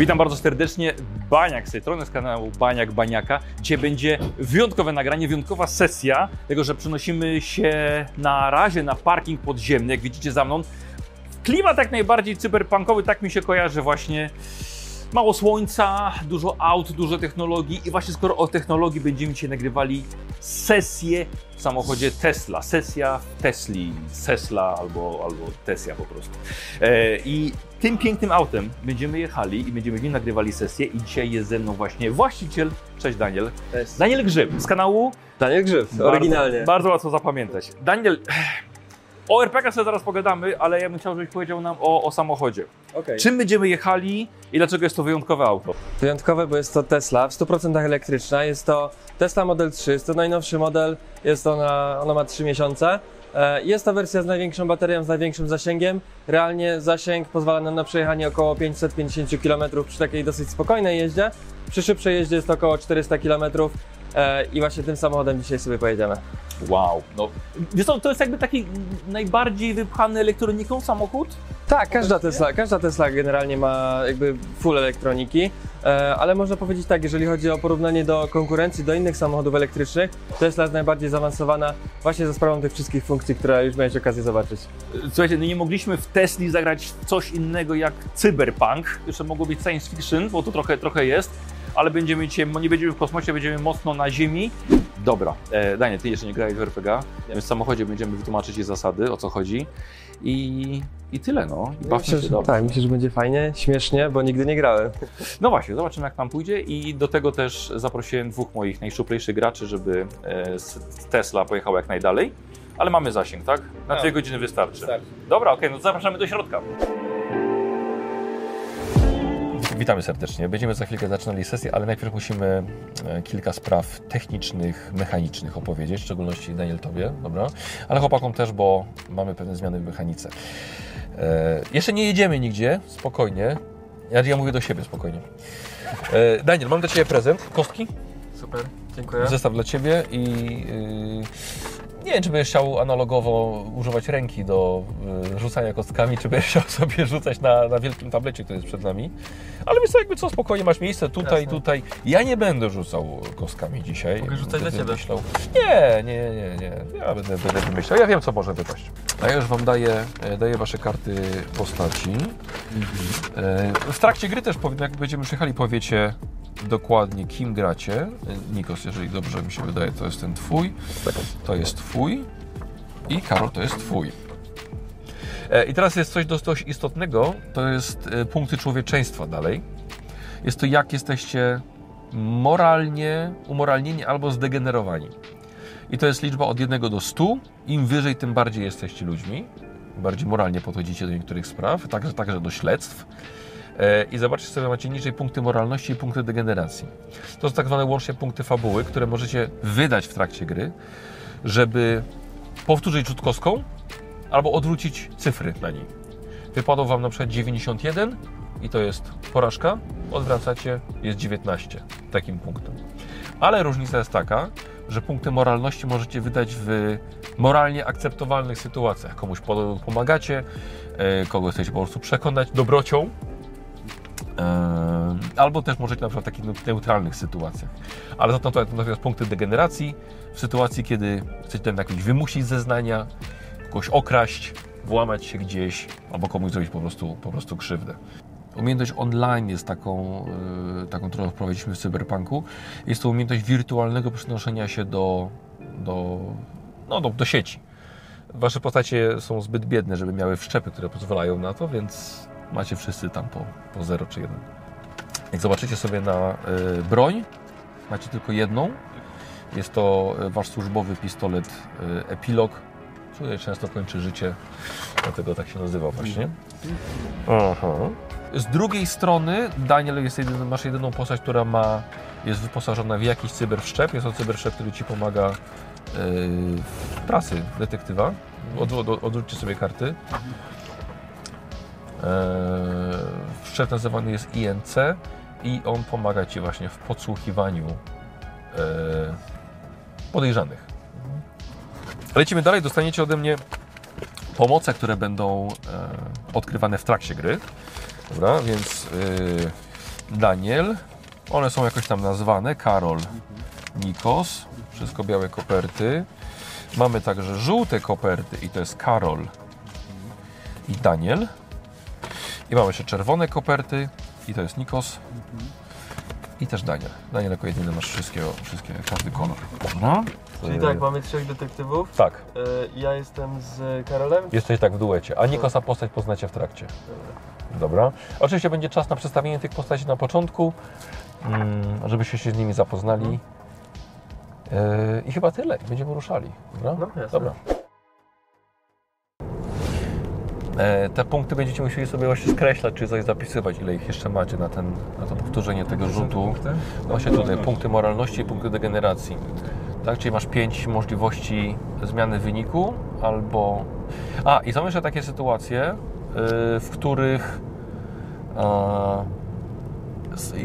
Witam bardzo serdecznie. Baniak z tej strony, z kanału Baniak Baniaka. Dzisiaj będzie wyjątkowe nagranie, wyjątkowa sesja, tego, że przenosimy się na razie na parking podziemny, jak widzicie za mną. Klimat jak najbardziej cyberpunkowy, tak mi się kojarzy właśnie. Mało słońca, dużo aut, dużo technologii i właśnie skoro o technologii będziemy dzisiaj nagrywali sesję w samochodzie Tesla. Sesja w Tesli, Tesla albo, albo Tesla po prostu. E, I tym pięknym autem będziemy jechali i będziemy w nim nagrywali sesję i dzisiaj jest ze mną właśnie właściciel, cześć Daniel, Cześć. Daniel Grzyb z kanału Daniel Grzyb, oryginalnie. bardzo, bardzo łatwo zapamiętać. Daniel, o RPK sobie zaraz pogadamy, ale ja bym chciał, żebyś powiedział nam o, o samochodzie. Okej. Czym będziemy jechali i dlaczego jest to wyjątkowe auto? Wyjątkowe, bo jest to Tesla, w 100% elektryczna. Jest to Tesla Model 3, jest to najnowszy model, jest ona, ona ma 3 miesiące. E, Jest to wersja z największą baterią, z największym zasięgiem. Realnie zasięg pozwala nam na przejechanie około 550 km przy takiej dosyć spokojnej jeździe. Przy szybszej jeździe jest to około 400 km i właśnie tym samochodem dzisiaj sobie pojedziemy. Wow, no. Wiesz co, to jest jakby taki najbardziej wypchany elektroniką samochód? Tak, każda Tesla, każda Tesla generalnie ma jakby full elektroniki, e, ale można powiedzieć tak, jeżeli chodzi o porównanie do konkurencji, do innych samochodów elektrycznych, Tesla jest najbardziej zaawansowana właśnie za sprawą tych wszystkich funkcji, które już miałeś okazję zobaczyć. Słuchajcie, no nie mogliśmy w Tesli zagrać w coś innego jak cyberpunk. Jeszcze mogło być science fiction, bo to trochę, trochę jest, ale będziemy dzisiaj, nie będziemy w kosmosie, będziemy mocno na ziemi. Dobra, e, Daniel, ty jeszcze nie grałeś w RPG, więc w samochodzie będziemy wytłumaczyć jej zasady, o co chodzi i, i tyle, no. I bawmy Myślę, się że, dobrze. tak, myślę, że będzie fajnie, śmiesznie, bo nigdy nie grałem. No właśnie, zobaczymy jak nam pójdzie i do tego też zaprosiłem dwóch moich najszuplejszych graczy, żeby e, z Tesla pojechał jak najdalej. Ale mamy zasięg, tak? Na Tak. dwie godziny wystarczy. Wystarczy. Dobra, okej, no to zapraszamy do środka. Witamy serdecznie. Będziemy za chwilkę zaczynali sesję, ale najpierw musimy e, kilka spraw technicznych, mechanicznych opowiedzieć, w szczególności Daniel Tobie, dobra? Ale chłopakom też, bo mamy pewne zmiany w mechanice. E, jeszcze nie jedziemy nigdzie, spokojnie. Ja, ja mówię do siebie spokojnie. E, Daniel, mam dla Ciebie prezent. Kostki? Super, dziękuję. Zestaw dla Ciebie i yy, nie wiem, czy będziesz chciał analogowo używać ręki do yy, rzucania kostkami, czy będziesz chciał sobie rzucać na, na wielkim tablecie, który jest przed nami. Ale wiesz co, jakby co, spokojnie masz miejsce tutaj, Jasne. tutaj. Ja nie będę rzucał kostkami dzisiaj. Mogę rzucać dla Ciebie. Myślał. Nie, nie, nie, nie. Ja będę, będę wymyślał. Ja wiem, co może wypaść. A ja już Wam daję, e, daję Wasze karty postaci. E, W trakcie gry też, jak będziemy przyjechali, powiecie dokładnie, kim gracie. E, Nikos, jeżeli dobrze mi się wydaje, to jest ten Twój. To jest Twój. I Karol, to jest Twój. E, I teraz jest coś dość, dość istotnego, to jest e, punkty człowieczeństwa dalej. Jest to jak jesteście moralnie umoralnieni albo zdegenerowani. I to jest liczba od 1 do 100. Im wyżej, tym bardziej jesteście ludźmi. Bardziej moralnie podchodzicie do niektórych spraw, także, także do śledztw. E, I zobaczcie sobie, macie niżej punkty moralności i punkty degeneracji. To są tak zwane łącznie punkty fabuły, które możecie wydać w trakcie gry, żeby powtórzyć rzut albo odwrócić cyfry na niej. Wypadł Wam na przykład 91 i to jest porażka, odwracacie, jest 19 takim punktem. Ale różnica jest taka, że punkty moralności możecie wydać w moralnie akceptowalnych sytuacjach. Komuś po- pomagacie, e, kogoś chcecie po prostu przekonać dobrocią, albo też możecie na przykład w takich neutralnych sytuacjach. Ale za to to natomiast punkty degeneracji w sytuacji, kiedy chcecie na jakieś wymusić zeznania, kogoś okraść, włamać się gdzieś, albo komuś zrobić po prostu, po prostu krzywdę. Umiejętność online jest taką, y, taką, którą wprowadziliśmy w cyberpunku. Jest to umiejętność wirtualnego przenoszenia się do, do, no, do, do sieci. Wasze postacie są zbyt biedne, żeby miały wszczepy, które pozwalają na to, więc macie wszyscy tam po, po 0 czy 1. Jak zobaczycie sobie na y, broń, macie tylko jedną. Jest to y, wasz służbowy pistolet y, Epilog, który często kończy życie, dlatego tak się nazywa właśnie. Aha. Z drugiej strony Daniel jest jedyny, masz jedyną postać, która ma, jest wyposażona w jakiś cyberszczep. Jest to cyberszczep, który Ci pomaga yy, w pracy detektywa. Od, od, odwróćcie sobie karty. Yy, wszczep nazywany jest INC i on pomaga Ci właśnie w podsłuchiwaniu yy, podejrzanych. Lecimy dalej, dostaniecie ode mnie pomoce, które będą e, odkrywane w trakcie gry. Dobra, więc Daniel. One są jakoś tam nazwane. Karol, Nikos. Wszystko białe koperty. Mamy także żółte koperty i to jest Karol i Daniel. I mamy jeszcze czerwone koperty i to jest Nikos. I też Daniel. Daniel jako jedyny masz wszystkiego, wszystkie, każdy kolor. Dobra. Czyli E, tak, mamy trzech detektywów. Tak, E, Ja jestem z Karolem. jesteś tak w duecie, a Nikosa postać poznacie w trakcie. Dobra. Oczywiście będzie czas na przedstawienie tych postaci na początku, mm, żebyście się z nimi zapoznali. E, I chyba tyle. Będziemy ruszali. Dobra? No, jasne. Dobra. Te punkty będziecie musieli sobie właśnie skreślać, czy coś zapisywać, ile ich jeszcze macie na, ten, na to powtórzenie tego rzutu. No Właśnie tutaj punkty moralności i punkty degeneracji. Tak, czyli masz pięć możliwości zmiany wyniku, albo. A, i są jeszcze takie sytuacje, yy, w których. e,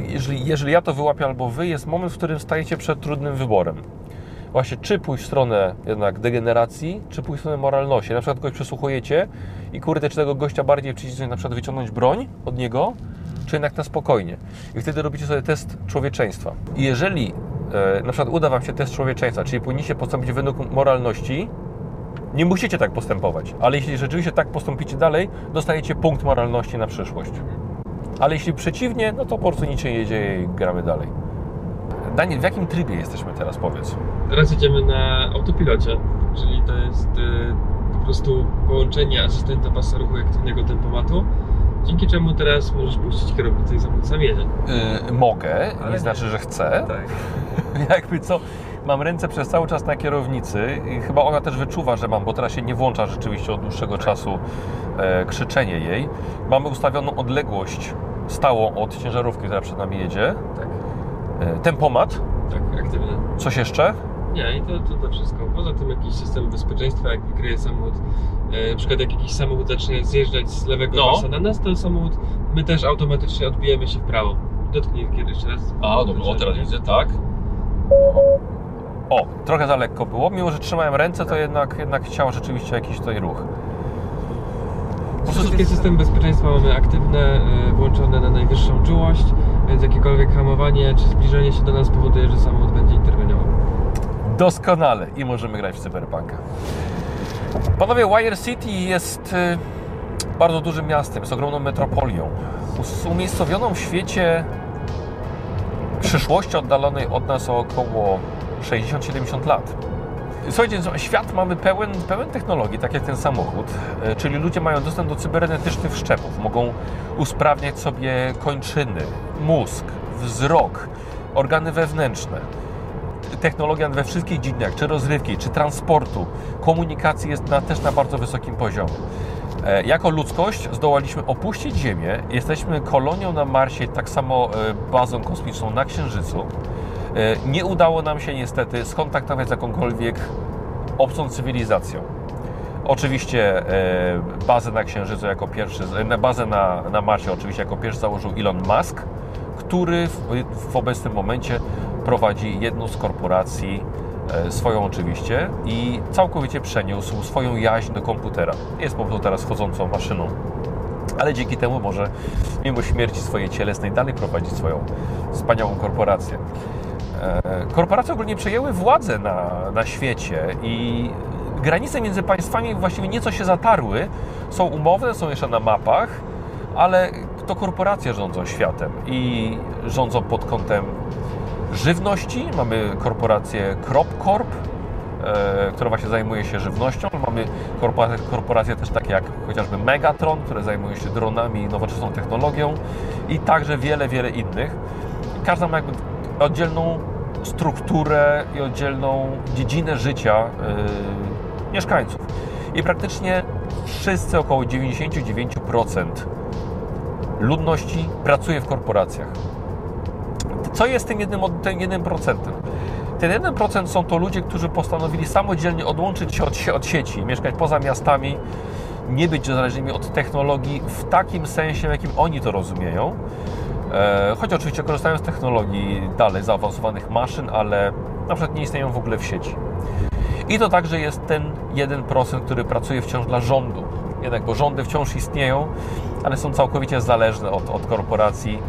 jeżeli, jeżeli ja to wyłapię albo wy, jest moment, w którym stajecie przed trudnym wyborem. Właśnie, czy pójść w stronę jednak degeneracji, czy pójść w stronę moralności. Na przykład kogoś przesłuchujecie i kurde, czy tego gościa bardziej przycisnąć, na przykład wyciągnąć broń od niego, czy jednak na spokojnie. I wtedy robicie sobie test człowieczeństwa. I jeżeli e, na przykład uda Wam się test człowieczeństwa, czyli powinniście postąpić według moralności, nie musicie tak postępować, ale jeśli rzeczywiście tak postąpicie dalej, dostajecie punkt moralności na przyszłość. Ale jeśli przeciwnie, no to po prostu nic się nie dzieje i gramy dalej. Daniel, w jakim trybie jesteśmy teraz, powiedz? Teraz jedziemy na autopilocie, czyli to jest e, po prostu połączenie asystenta pasa ruchu i aktywnego tempomatu, dzięki czemu teraz możesz puścić kierownicę i samochód sam jedzie. Yy, mogę, Ale nie znaczy, że chcę. Tak. Jakby co, mam ręce przez cały czas na kierownicy i chyba ona też wyczuwa, że mam, bo teraz się nie włącza rzeczywiście od dłuższego czasu e, krzyczenie jej. Mamy ustawioną odległość stałą od ciężarówki, która przed nami jedzie. Tak, tempomat, tak, aktywny. coś jeszcze? Nie, i to, to, to wszystko. Poza tym jakiś system bezpieczeństwa, jak wykryje samochód, e, na przykład jak jakiś samochód zacznie zjeżdżać z lewego No. pasa na nas, to samochód, my też automatycznie odbijemy się w prawo. Dotknij kiedy jeszcze raz. Że- tak. O, trochę za lekko było. Mimo, że trzymałem ręce, to jednak, jednak chciał rzeczywiście jakiś tutaj ruch. Wszystkie systemy bezpieczeństwa mamy aktywne, e, włączone na najwyższą czułość, więc jakiekolwiek hamowanie czy zbliżenie się do nas powoduje, że samochód będzie interweniował. Doskonale i możemy grać w Cyberpunka. Panowie, Wire City jest y, bardzo dużym miastem, jest ogromną metropolią. Umiejscowioną w świecie przyszłości oddalonej od nas o około 60-70 lat. Słuchajcie, no, świat mamy pełen, pełen technologii, tak jak ten samochód, y, czyli ludzie mają dostęp do cybernetycznych wszczepów, mogą usprawniać sobie kończyny, mózg, wzrok, organy wewnętrzne technologia we wszystkich dziedzinach, czy rozrywki, czy transportu, komunikacji jest na, też na bardzo wysokim poziomie. E, Jako ludzkość zdołaliśmy opuścić Ziemię, jesteśmy kolonią na Marsie, tak samo e, bazą kosmiczną na Księżycu. E, Nie udało nam się niestety skontaktować z jakąkolwiek obcą cywilizacją. Oczywiście e, bazę na Księżycu jako pierwszy, bazę na, na Marsie oczywiście jako pierwszy założył Elon Musk, który w, w obecnym momencie prowadzi jedną z korporacji, e, swoją oczywiście, i całkowicie przeniósł swoją jaźń do komputera. Jest po prostu teraz chodzącą maszyną. Ale dzięki temu może mimo śmierci swojej cielesnej dalej prowadzić swoją wspaniałą korporację. E, Korporacje ogólnie przejęły władzę na, na świecie i granice między państwami właściwie nieco się zatarły. Są umowne, są jeszcze na mapach, ale to korporacje rządzą światem i rządzą pod kątem żywności. Mamy korporację CropCorp, e, która właśnie zajmuje się żywnością. Mamy korporacje, korporacje też takie jak chociażby Megatron, które zajmują się dronami i nowoczesną technologią i także wiele, wiele innych. Każda ma jakby oddzielną strukturę i oddzielną dziedzinę życia yy, mieszkańców. I praktycznie wszyscy, około 99% ludności pracuje w korporacjach. Co jest tym jednym, tym jednym procentem? Ten 1% są to ludzie, którzy postanowili samodzielnie odłączyć się od, od sieci, mieszkać poza miastami, nie być zależnymi od technologii w takim sensie, w jakim oni to rozumieją. E, choć oczywiście korzystają z technologii dalej zaawansowanych maszyn, ale na przykład nie istnieją w ogóle w sieci. I to także jest ten 1%, który pracuje wciąż dla rządu. Jednak, bo rządy wciąż istnieją, ale są całkowicie zależne od, od korporacji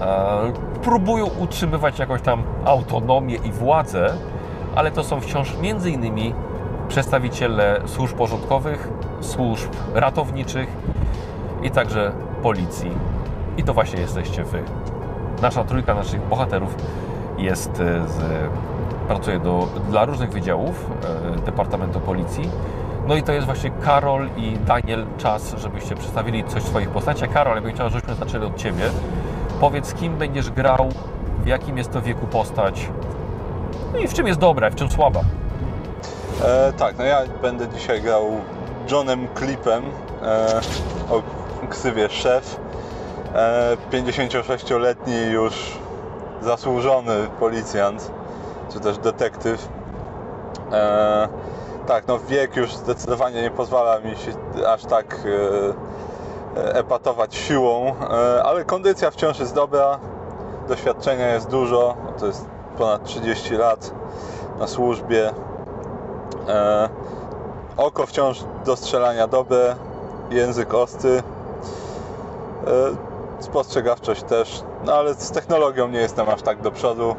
e, próbują utrzymywać jakąś tam autonomię i władzę, ale to są wciąż między innymi przedstawiciele służb porządkowych, służb ratowniczych i także policji. I to właśnie jesteście wy. Nasza trójka naszych bohaterów jest e, z, pracuje do, dla różnych wydziałów e, Departamentu Policji. No i to jest właśnie Karol i Daniel czas, żebyście przedstawili coś w swoich postaciach. Karol, ja bym chciał, żebyśmy zaczęli od Ciebie. Powiedz, kim będziesz grał, w jakim jest to wieku postać, i w czym jest dobra, w czym słaba. E, tak, no ja będę dzisiaj grał Johnem Clipem e, o ksywie szef. E, 56-letni już zasłużony policjant, czy też detektyw. E, tak, no wiek już zdecydowanie nie pozwala mi się aż tak e, epatować siłą, e, ale kondycja wciąż jest dobra, doświadczenia jest dużo, to jest ponad 30 lat na służbie. E, oko wciąż do strzelania dobre, język ostry, e, spostrzegawczość też, no ale z technologią nie jestem aż tak do przodu.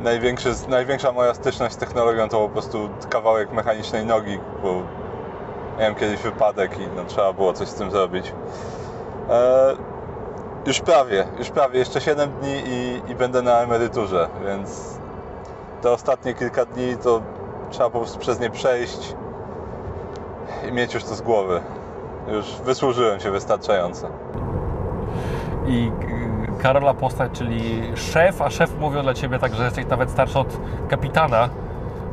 Największy, największa moja styczność z technologią to po prostu kawałek mechanicznej nogi, bo miałem kiedyś wypadek i no, trzeba było coś z tym zrobić. E, już prawie, już prawie, jeszcze 7 dni i, i będę na emeryturze, więc te ostatnie kilka dni to trzeba po prostu przez nie przejść i mieć już to z głowy. Już wysłużyłem się wystarczająco. I y, Karola postać, czyli szef, a szef mówią dla Ciebie tak, że jesteś nawet starszy od kapitana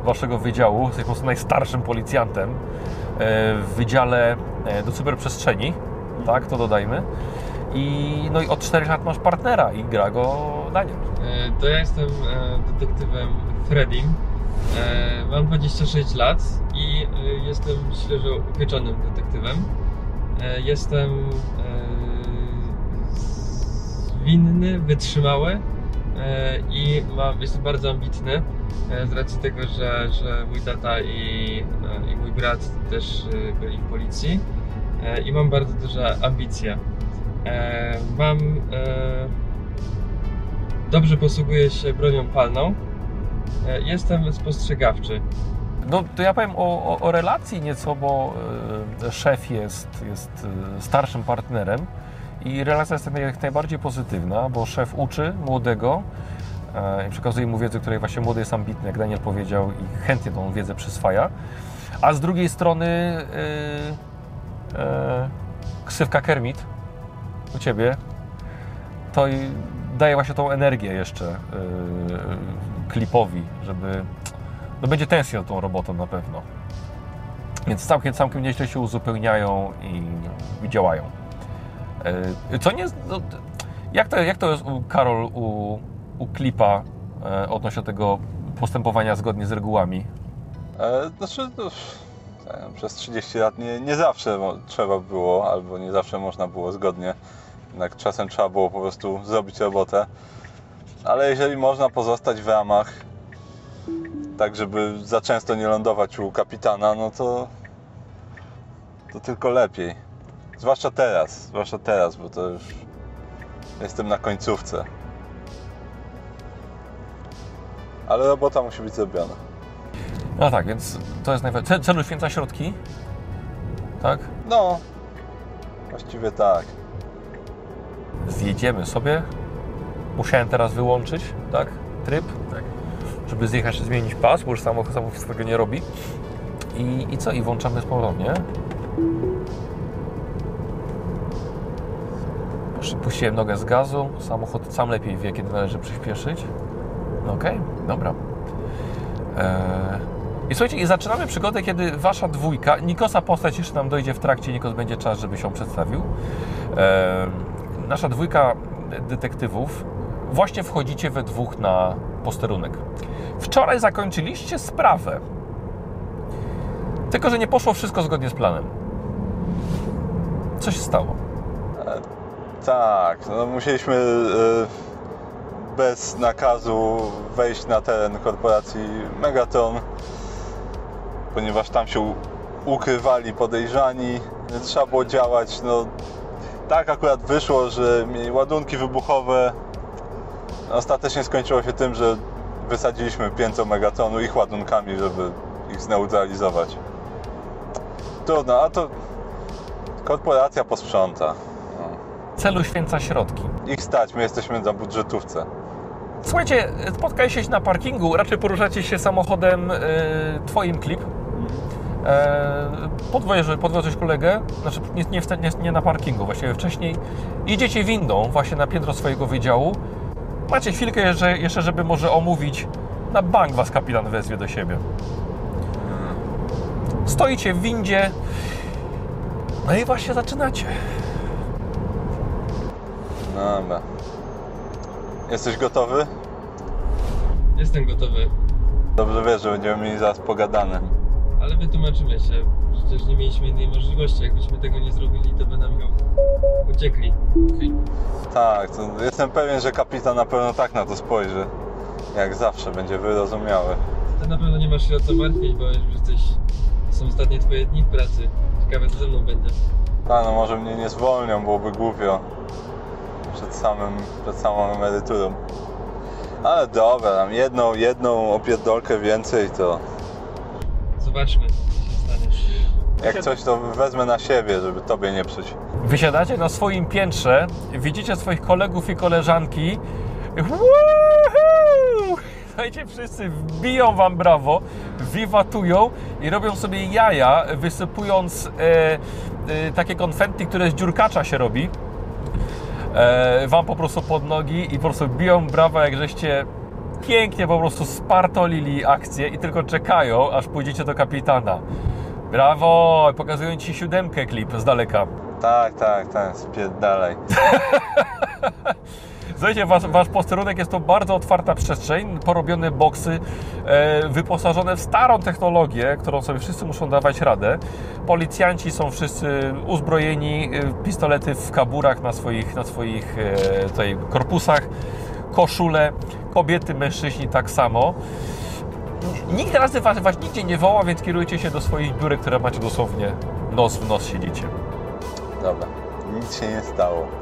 Waszego wydziału, jesteś po prostu najstarszym policjantem e, w wydziale e, do cyberprzestrzeni, tak, to dodajmy. I, no i od 4 lat masz partnera i gra go Daniel. To ja jestem e, detektywem Fredim. Mam 26 lat i jestem świeżo upieczonym detektywem. Jestem zwinny, wytrzymały e, i mam, jestem bardzo ambitny e, z racji tego, że, że mój tata i, e, i mój brat też byli w policji i mam bardzo duże ambicje. Mam dobrze posługuję się bronią palną. Jestem spostrzegawczy. No to ja powiem o, o, o relacji nieco, bo szef jest, jest starszym partnerem i relacja jest jak najbardziej pozytywna, bo szef uczy młodego e, i przekazuje mu wiedzę, której właśnie młody jest ambitny, jak Daniel powiedział, i chętnie tą wiedzę przyswaja. A z drugiej strony e, e, ksywka Kermit u Ciebie to daje właśnie tą energię jeszcze e, klipowi, żeby no będzie tęsknił tą robotą na pewno. Więc całkiem, całkiem nieźle się uzupełniają i, i działają. E, Co nie. No, jak, to, jak to jest, u, Karol, u, u klipa e, odnośnie tego postępowania zgodnie z regułami? E, znaczy, no, nie wiem, przez 30 lat nie, nie zawsze trzeba było, albo nie zawsze można było zgodnie. Jednak czasem trzeba było po prostu zrobić robotę. Ale jeżeli można pozostać w ramach, tak żeby za często nie lądować u kapitana, no to, to tylko lepiej. Zwłaszcza teraz, zwłaszcza teraz, bo to już jestem na końcówce. Ale robota musi być zrobiona. No tak, więc to jest najważniejsze. Celu święca środki. Tak? No, właściwie tak. Zjedziemy sobie. Musiałem teraz wyłączyć, tak? Tryb. Tak. Żeby zjechać zmienić pas, bo już samochód, samochód tego nie robi. I, I co? I włączamy z ponownie. Puściłem nogę z gazu. Samochód sam lepiej wie, kiedy należy przyspieszyć. No Okej, dobra. Eee, I słuchajcie, i zaczynamy przygodę, kiedy wasza dwójka, Nikosa postać jeszcze nam dojdzie w trakcie, Nikos będzie czas, żeby się przedstawił. Eee, nasza dwójka detektywów, właśnie wchodzicie we dwóch na posterunek. Wczoraj zakończyliście sprawę. Tylko, że nie poszło wszystko zgodnie z planem. Co się stało? Tak, no musieliśmy e, bez nakazu wejść na teren korporacji Megatron, ponieważ tam się ukrywali podejrzani, więc trzeba było działać no, tak akurat wyszło, że mi ładunki wybuchowe ostatecznie skończyło się tym, że wysadziliśmy 500 megatonu ich ładunkami, żeby ich zneutralizować. Trudno, a to korporacja posprząta. Celu święca środki. Ich stać, my jesteśmy na budżetówce. Słuchajcie, spotkaliście się na parkingu, raczej poruszacie się samochodem e, twoim klip. E, podwozisz, podwozisz kolegę, znaczy nie, nie, nie, nie na parkingu, właściwie wcześniej. Idziecie windą właśnie na piętro swojego wydziału. Macie chwilkę jeszcze, jeszcze, żeby może omówić. Na bank was kapitan wezwie do siebie. Stoicie w windzie. No i właśnie zaczynacie. No dobra. Jesteś gotowy? Jestem gotowy, Dobrze wiesz, że będziemy mieli zaraz pogadane. ale wytłumaczymy się. Przecież nie mieliśmy innej możliwości. Jakbyśmy tego nie zrobili, to by nam uciekli. Tak, to jestem pewien, że kapitan na pewno tak na to spojrzy. Jak zawsze, będzie wyrozumiały. Ty na pewno nie masz się o co martwić, bo już jesteś... Są ostatnie twoje dni w pracy. Ciekawe co ze mną będzie. A no może mnie nie zwolnią, byłoby głupio. Przed samym, przed samą emeryturą. Ale dobra, tam jedną, jedną opierdolkę więcej to... Zobaczmy, co się stanie. Jak coś to wezmę na siebie, żeby tobie nie psuć. Wysiadacie na swoim piętrze, widzicie swoich kolegów i koleżanki. Woohoo! Słuchajcie, wszyscy wbiją wam brawo, wiwatują i robią sobie jaja, wysypując e, e, takie konfetti, które z dziurkacza się robi. E, wam po prostu pod nogi i po prostu biją brawa, jak żeście pięknie po prostu spartolili akcję i tylko czekają, aż pójdziecie do kapitana. Brawo! Pokazują ci siódemkę klip z daleka. Tak, tak, tak, spierdalaj. Słuchajcie, wasz, wasz posterunek jest to bardzo otwarta przestrzeń, porobione boksy, e, wyposażone w starą technologię, którą sobie wszyscy muszą dawać radę. Policjanci są wszyscy uzbrojeni, e, pistolety w kaburach na swoich, na swoich e, tutaj korpusach, koszule, kobiety, mężczyźni tak samo. Nikt razy was, was nigdzie nie woła, więc kierujcie się do swoich biurek, które macie dosłownie nos w nos siedzicie. Dobra, nic się nie stało.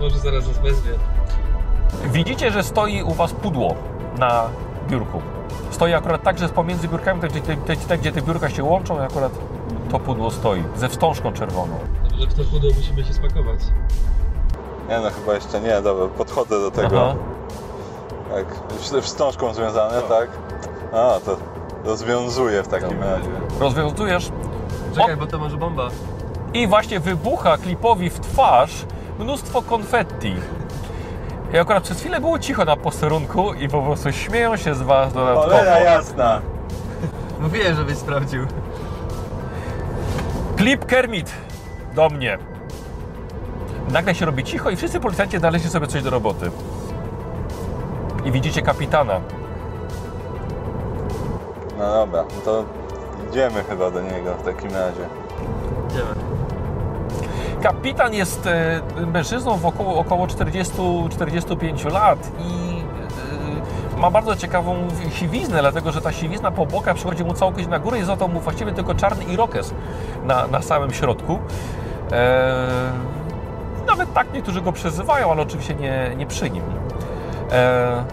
Może zaraz nas wezwie. Widzicie, że stoi u Was pudło na biurku. Stoi akurat tak, że jest pomiędzy biurkami, tak gdzie te, te, gdzie te biurka się łączą, i akurat to pudło stoi ze wstążką czerwoną. Dobrze, w to pudło musimy się spakować. Nie no, chyba jeszcze nie, dobra, podchodzę do tego. Aha. Tak, wst- wstążką związane, tak? A, to rozwiązuję w takim razie. Rozwiązujesz Czekaj, bo to może bomba. i właśnie wybucha klipowi w twarz mnóstwo konfetti. I akurat przez chwilę było cicho na posterunku i po prostu śmieją się z Was dodatkowo. Cholera jasna! Mówiłem, żebyś sprawdził. Klip Kermit do mnie. Nagle się robi cicho i wszyscy policjanci znaleźli sobie coś do roboty. I widzicie kapitana. No dobra, no to idziemy chyba do niego w takim razie. Idziemy. Kapitan jest e, mężczyzną w około, około 40-45 lat i e, ma bardzo ciekawą siwiznę, dlatego że ta siwizna po bokach przychodzi mu całkowicie na górę i został mu właściwie tylko czarny irokez na, na samym środku. E, nawet tak niektórzy go przezywają, ale oczywiście nie, nie przy nim. E,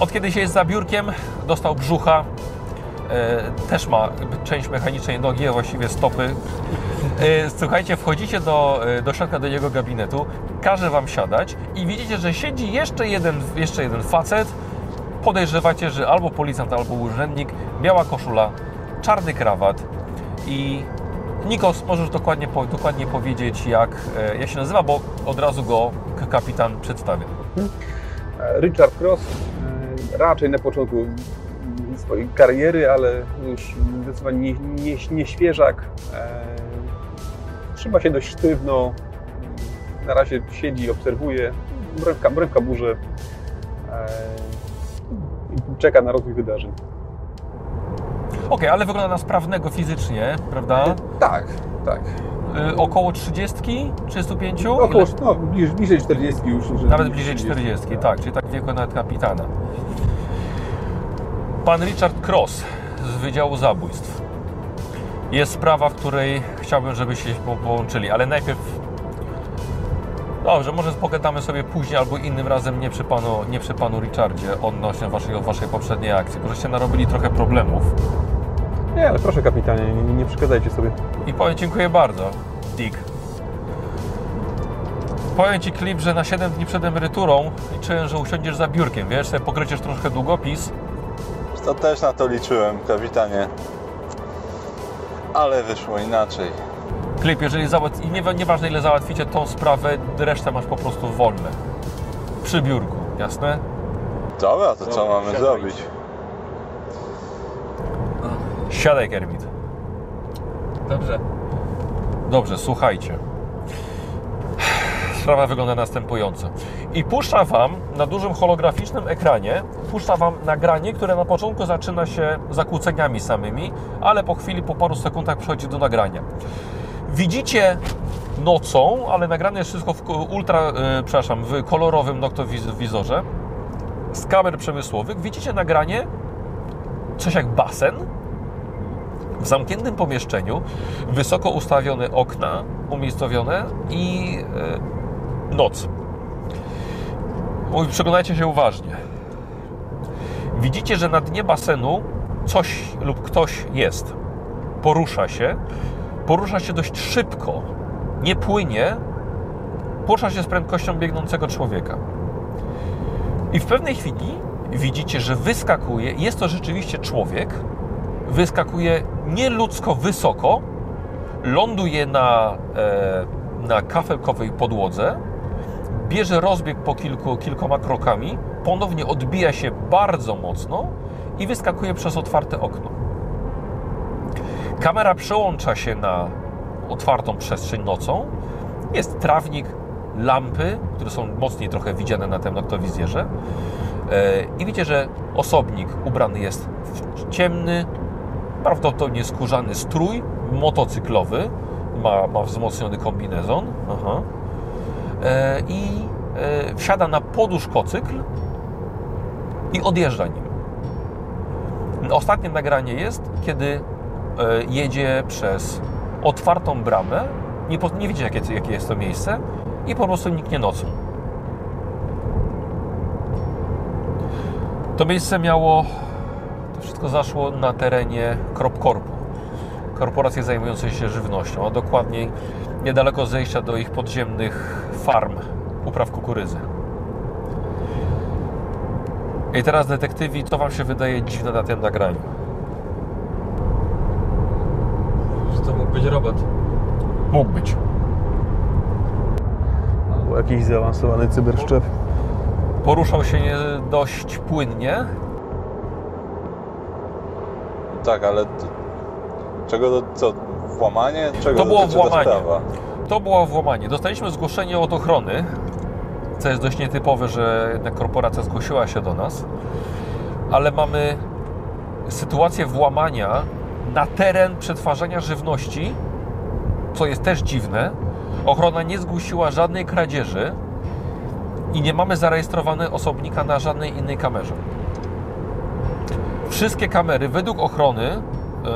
od kiedy się jest za biurkiem, dostał brzucha, e, też ma część mechanicznej nogi, a właściwie stopy. E, Słuchajcie, wchodzicie do, e, do środka do jego gabinetu, każe wam siadać i widzicie, że siedzi jeszcze jeden, jeszcze jeden facet. Podejrzewacie, że albo policjant, albo urzędnik, biała koszula, czarny krawat i Nikos, możesz dokładnie, dokładnie powiedzieć, jak, e, jak się nazywa, bo od razu go kapitan przedstawia. Richard Cross, raczej na początku swojej kariery, ale już zdecydowanie nie, nie, nie świeżak. E, Trzyma się dość sztywno. Na razie siedzi, obserwuje, brewka, brewka burzy. E, i Czeka na rozwój wydarzeń. Okej, ale wygląda na sprawnego fizycznie, prawda? Tak, tak. Y, około 30, 35? Około, Ile? no, bliż, bliżej 40 już. Nawet bliżej 40, tak, czyli tak wieku nawet kapitana. Pan Richard Cross z Wydziału Zabójstw. Jest sprawa, w której chciałbym, żebyście się po- połączyli, ale najpierw. Dobrze, może pogadamy sobie później albo innym razem, nie przy panu, nie przy panu Richardzie, odnośnie waszej, waszej poprzedniej akcji, bo żeście narobili trochę problemów. Nie, ale proszę kapitanie, nie, nie przeszkadzajcie sobie. I powiem dziękuję bardzo, Dick. Powiem Ci, Klip, że na 7 dni przed emeryturą liczyłem, że usiądziesz za biurkiem, wiesz, sobie pokryciesz troszkę długopis. To też na to liczyłem, kapitanie. Ale wyszło inaczej. Klip, jeżeli załat... i nie, nieważne ile załatwicie tą sprawę, resztę masz po prostu wolne. Przy biurku, jasne? Dobra, to co mamy siadaj. zrobić? Siadaj, Kermit. Dobrze. Dobrze, słuchajcie. Sprawa wygląda następująco. I puszcza Wam na dużym holograficznym ekranie, puszcza Wam nagranie, które na początku zaczyna się zakłóceniami samymi, ale po chwili, po paru sekundach przechodzi do nagrania. Widzicie nocą, ale nagrane jest wszystko w ultra, e, przepraszam, w kolorowym noktowizorze z kamer przemysłowych. Widzicie nagranie, coś jak basen, w zamkniętym pomieszczeniu, wysoko ustawione okna umiejscowione i e, noc. Oj, Przeglądajcie się uważnie. Widzicie, że na dnie basenu coś lub ktoś jest. Porusza się. Porusza się dość szybko. Nie płynie. Porusza się z prędkością biegnącego człowieka. I w pewnej chwili widzicie, że wyskakuje. Jest to rzeczywiście człowiek. Wyskakuje nieludzko wysoko. Ląduje na, e, na kafelkowej podłodze. Bierze rozbieg po kilku, kilkoma krokami. Ponownie odbija się bardzo mocno i wyskakuje przez otwarte okno. Kamera przełącza się na otwartą przestrzeń nocą. Jest trawnik, lampy, które są mocniej trochę widziane na tym noktowizjerze. E, I widzicie, że osobnik ubrany jest w ciemny, prawdopodobnie skórzany strój motocyklowy. Ma, ma wzmocniony kombinezon. Aha. E, I e, wsiada na poduszkocykl i odjeżdża nim. Ostatnie nagranie jest, kiedy e, jedzie przez otwartą bramę. Nie, nie jakie, jakie jest to miejsce, i po prostu niknie nocą. To miejsce miało. To wszystko zaszło na terenie Kropkorpu, korporacji zajmującej się żywnością, a dokładniej niedaleko zejścia do ich podziemnych farm upraw kukurydzy. I teraz detektywi, to Wam się wydaje dziwne na tym nagraniu. Że to mógł być robot. Mógł być. Albo jakiś zaawansowany cyberszczep. Poruszał się nie dość płynnie. Tak, ale czego to, co, włamanie? Czego To było włamanie. To było włamanie. Dostaliśmy zgłoszenie od ochrony, co jest dość nietypowe, że jednak korporacja zgłosiła się do nas, ale mamy sytuację włamania na teren przetwarzania żywności, co jest też dziwne. Ochrona nie zgłosiła żadnej kradzieży i nie mamy zarejestrowanego osobnika na żadnej innej kamerze. Wszystkie kamery, według ochrony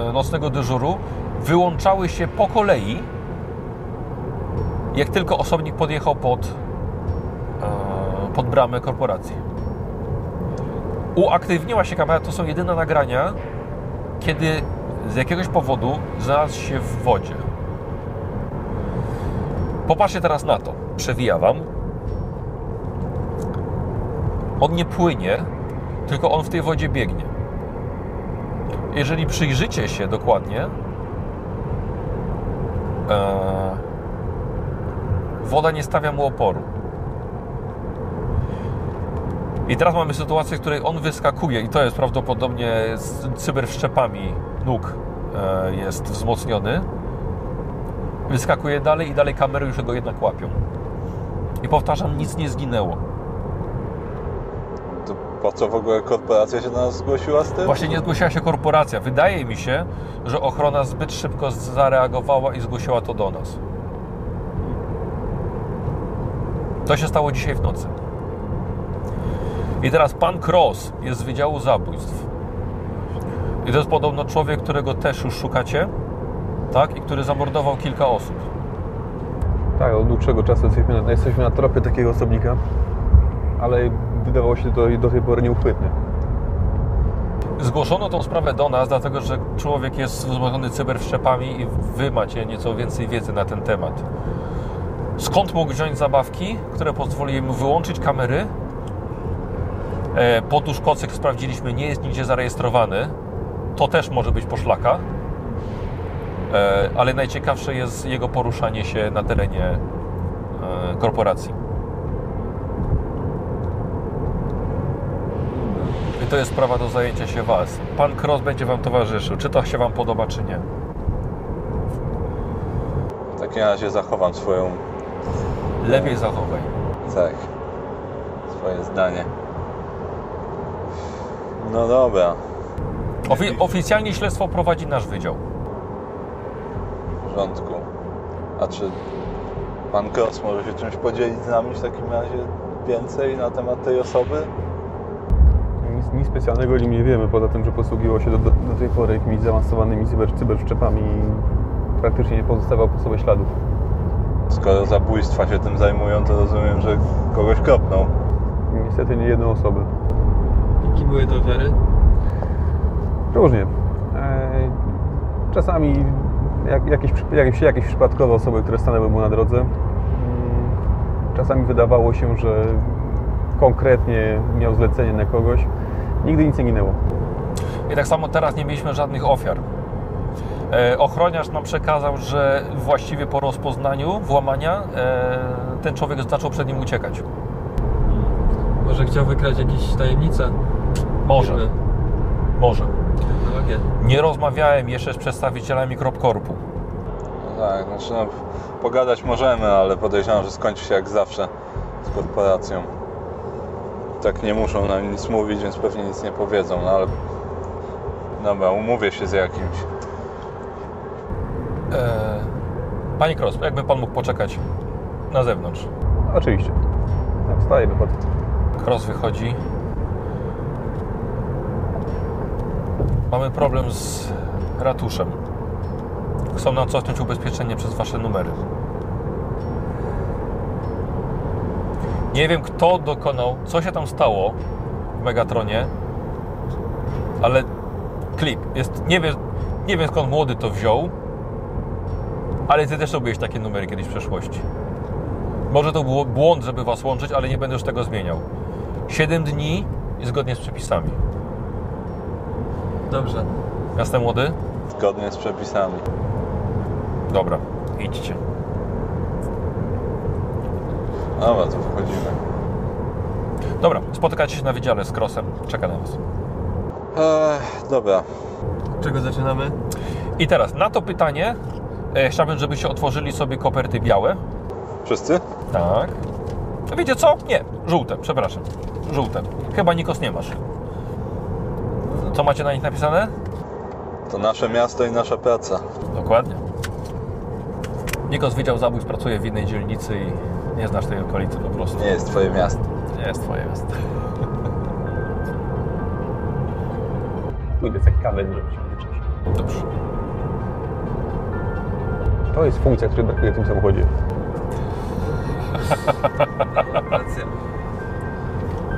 e, nocnego dyżuru, wyłączały się po kolei jak tylko osobnik podjechał pod, e, pod bramę korporacji. Uaktywniła się kamera, to są jedyne nagrania, kiedy z jakiegoś powodu znalazł się w wodzie. Popatrzcie teraz na to. Przewija Wam. On nie płynie, tylko on w tej wodzie biegnie. Jeżeli przyjrzycie się dokładnie, woda nie stawia mu oporu. I teraz mamy sytuację, w której on wyskakuje i to jest prawdopodobnie z cyberszczepami nóg e, jest wzmocniony. Wyskakuje dalej i dalej kamery już go jednak łapią. I powtarzam, nic nie zginęło. Po co w ogóle korporacja się do nas zgłosiła z tym? Właśnie nie zgłosiła się korporacja. Wydaje mi się, że ochrona zbyt szybko zareagowała i zgłosiła to do nas. To się stało dzisiaj w nocy. I teraz pan Cross jest z Wydziału Zabójstw. I to jest podobno człowiek, którego też już szukacie. tak? I który zamordował kilka osób. Tak, od dłuższego czasu jesteśmy na, jesteśmy na tropie takiego osobnika, ale wydawało się to do tej pory nieuchwytny. Zgłoszono tą sprawę do nas, dlatego że człowiek jest wzmocniony cyberwszczepami i wy macie nieco więcej wiedzy na ten temat. Skąd mógł wziąć zabawki, które pozwoliły mu wyłączyć kamery? E, kocyk sprawdziliśmy, nie jest nigdzie zarejestrowany. To też może być poszlaka. E, Ale najciekawsze jest jego poruszanie się na terenie e, korporacji. To jest sprawa do zajęcia się Was. Pan Cross będzie Wam towarzyszył. Czy to się Wam podoba, czy nie? W takim razie zachowam swoją, Lepiej zachowaj. tak, swoje zdanie. No dobra, Ofi- oficjalnie śledztwo prowadzi nasz wydział. w porządku. A czy pan Cross może się czymś podzielić z nami w takim razie więcej na temat tej osoby? Nic, nic specjalnego o nim nie wiemy, poza tym, że posługiwał się do, do, do tej pory jakimiś zaawansowanymi cyber, cyberszczepami i praktycznie nie pozostawał po sobie śladów. Skoro zabójstwa się tym zajmują, to rozumiem, że kogoś kropnął. Niestety nie jedną osobę. Jakie były to ofiary? Różnie. E, Czasami jak, jakieś, jakieś, jakieś przypadkowe osoby, które stanęły mu na drodze. Mm, Czasami wydawało się, że konkretnie miał zlecenie na kogoś. Nigdy nic nie ginęło. I tak samo teraz nie mieliśmy żadnych ofiar. E, ochroniarz nam przekazał, że właściwie po rozpoznaniu włamania e, ten człowiek zaczął przed nim uciekać. Może chciał wykrać jakieś tajemnice? Może, Firmy, może. technologię. Nie rozmawiałem jeszcze z przedstawicielami Kropkorpu. No tak, znaczy no, pogadać możemy, ale podejrzewam, że skończy się jak zawsze z korporacją. Tak nie muszą nam nic mówić, więc pewnie nic nie powiedzą, no ale... Dobra, umówię się z jakimś. E, Panie Cross, jakby Pan mógł poczekać na zewnątrz. Oczywiście. Tak, Wstaję, wychodzę. Cross wychodzi. Mamy problem z ratuszem. Chcą nam cofnąć ubezpieczenie przez Wasze numery. Nie wiem, kto dokonał, co się tam stało w Megatronie, ale klip jest. Nie wiem, nie wiem skąd młody to wziął, ale Ty też robiłeś takie numery kiedyś w przeszłości. Może to było błąd, żeby Was łączyć, ale nie będę już tego zmieniał. 7 dni i zgodnie z przepisami. Dobrze. Jasne, młody? Zgodnie z przepisami. Dobra, idźcie. Dobra, to wchodzimy. Dobra, spotykacie się na wydziale z Crossem. Czeka na Was. Ech, dobra, Czego zaczynamy? I teraz na to pytanie e, chciałbym, żebyście otworzyli sobie koperty białe. wszyscy? Tak. Wiecie co? Nie, żółte, przepraszam. Żółte. Chyba Nikos nie masz. Co macie na nich napisane? To nasze miasto i nasza praca. Dokładnie. Nikos Wydział Zabójstw pracuje w innej dzielnicy i nie znasz tej okolicy po prostu. Nie jest twoje miasto. Nie jest twoje miasto. Pójdę sobie kawę zrobić. Dobrze. To jest funkcja, której brakuje w tym samochodzie. Racja.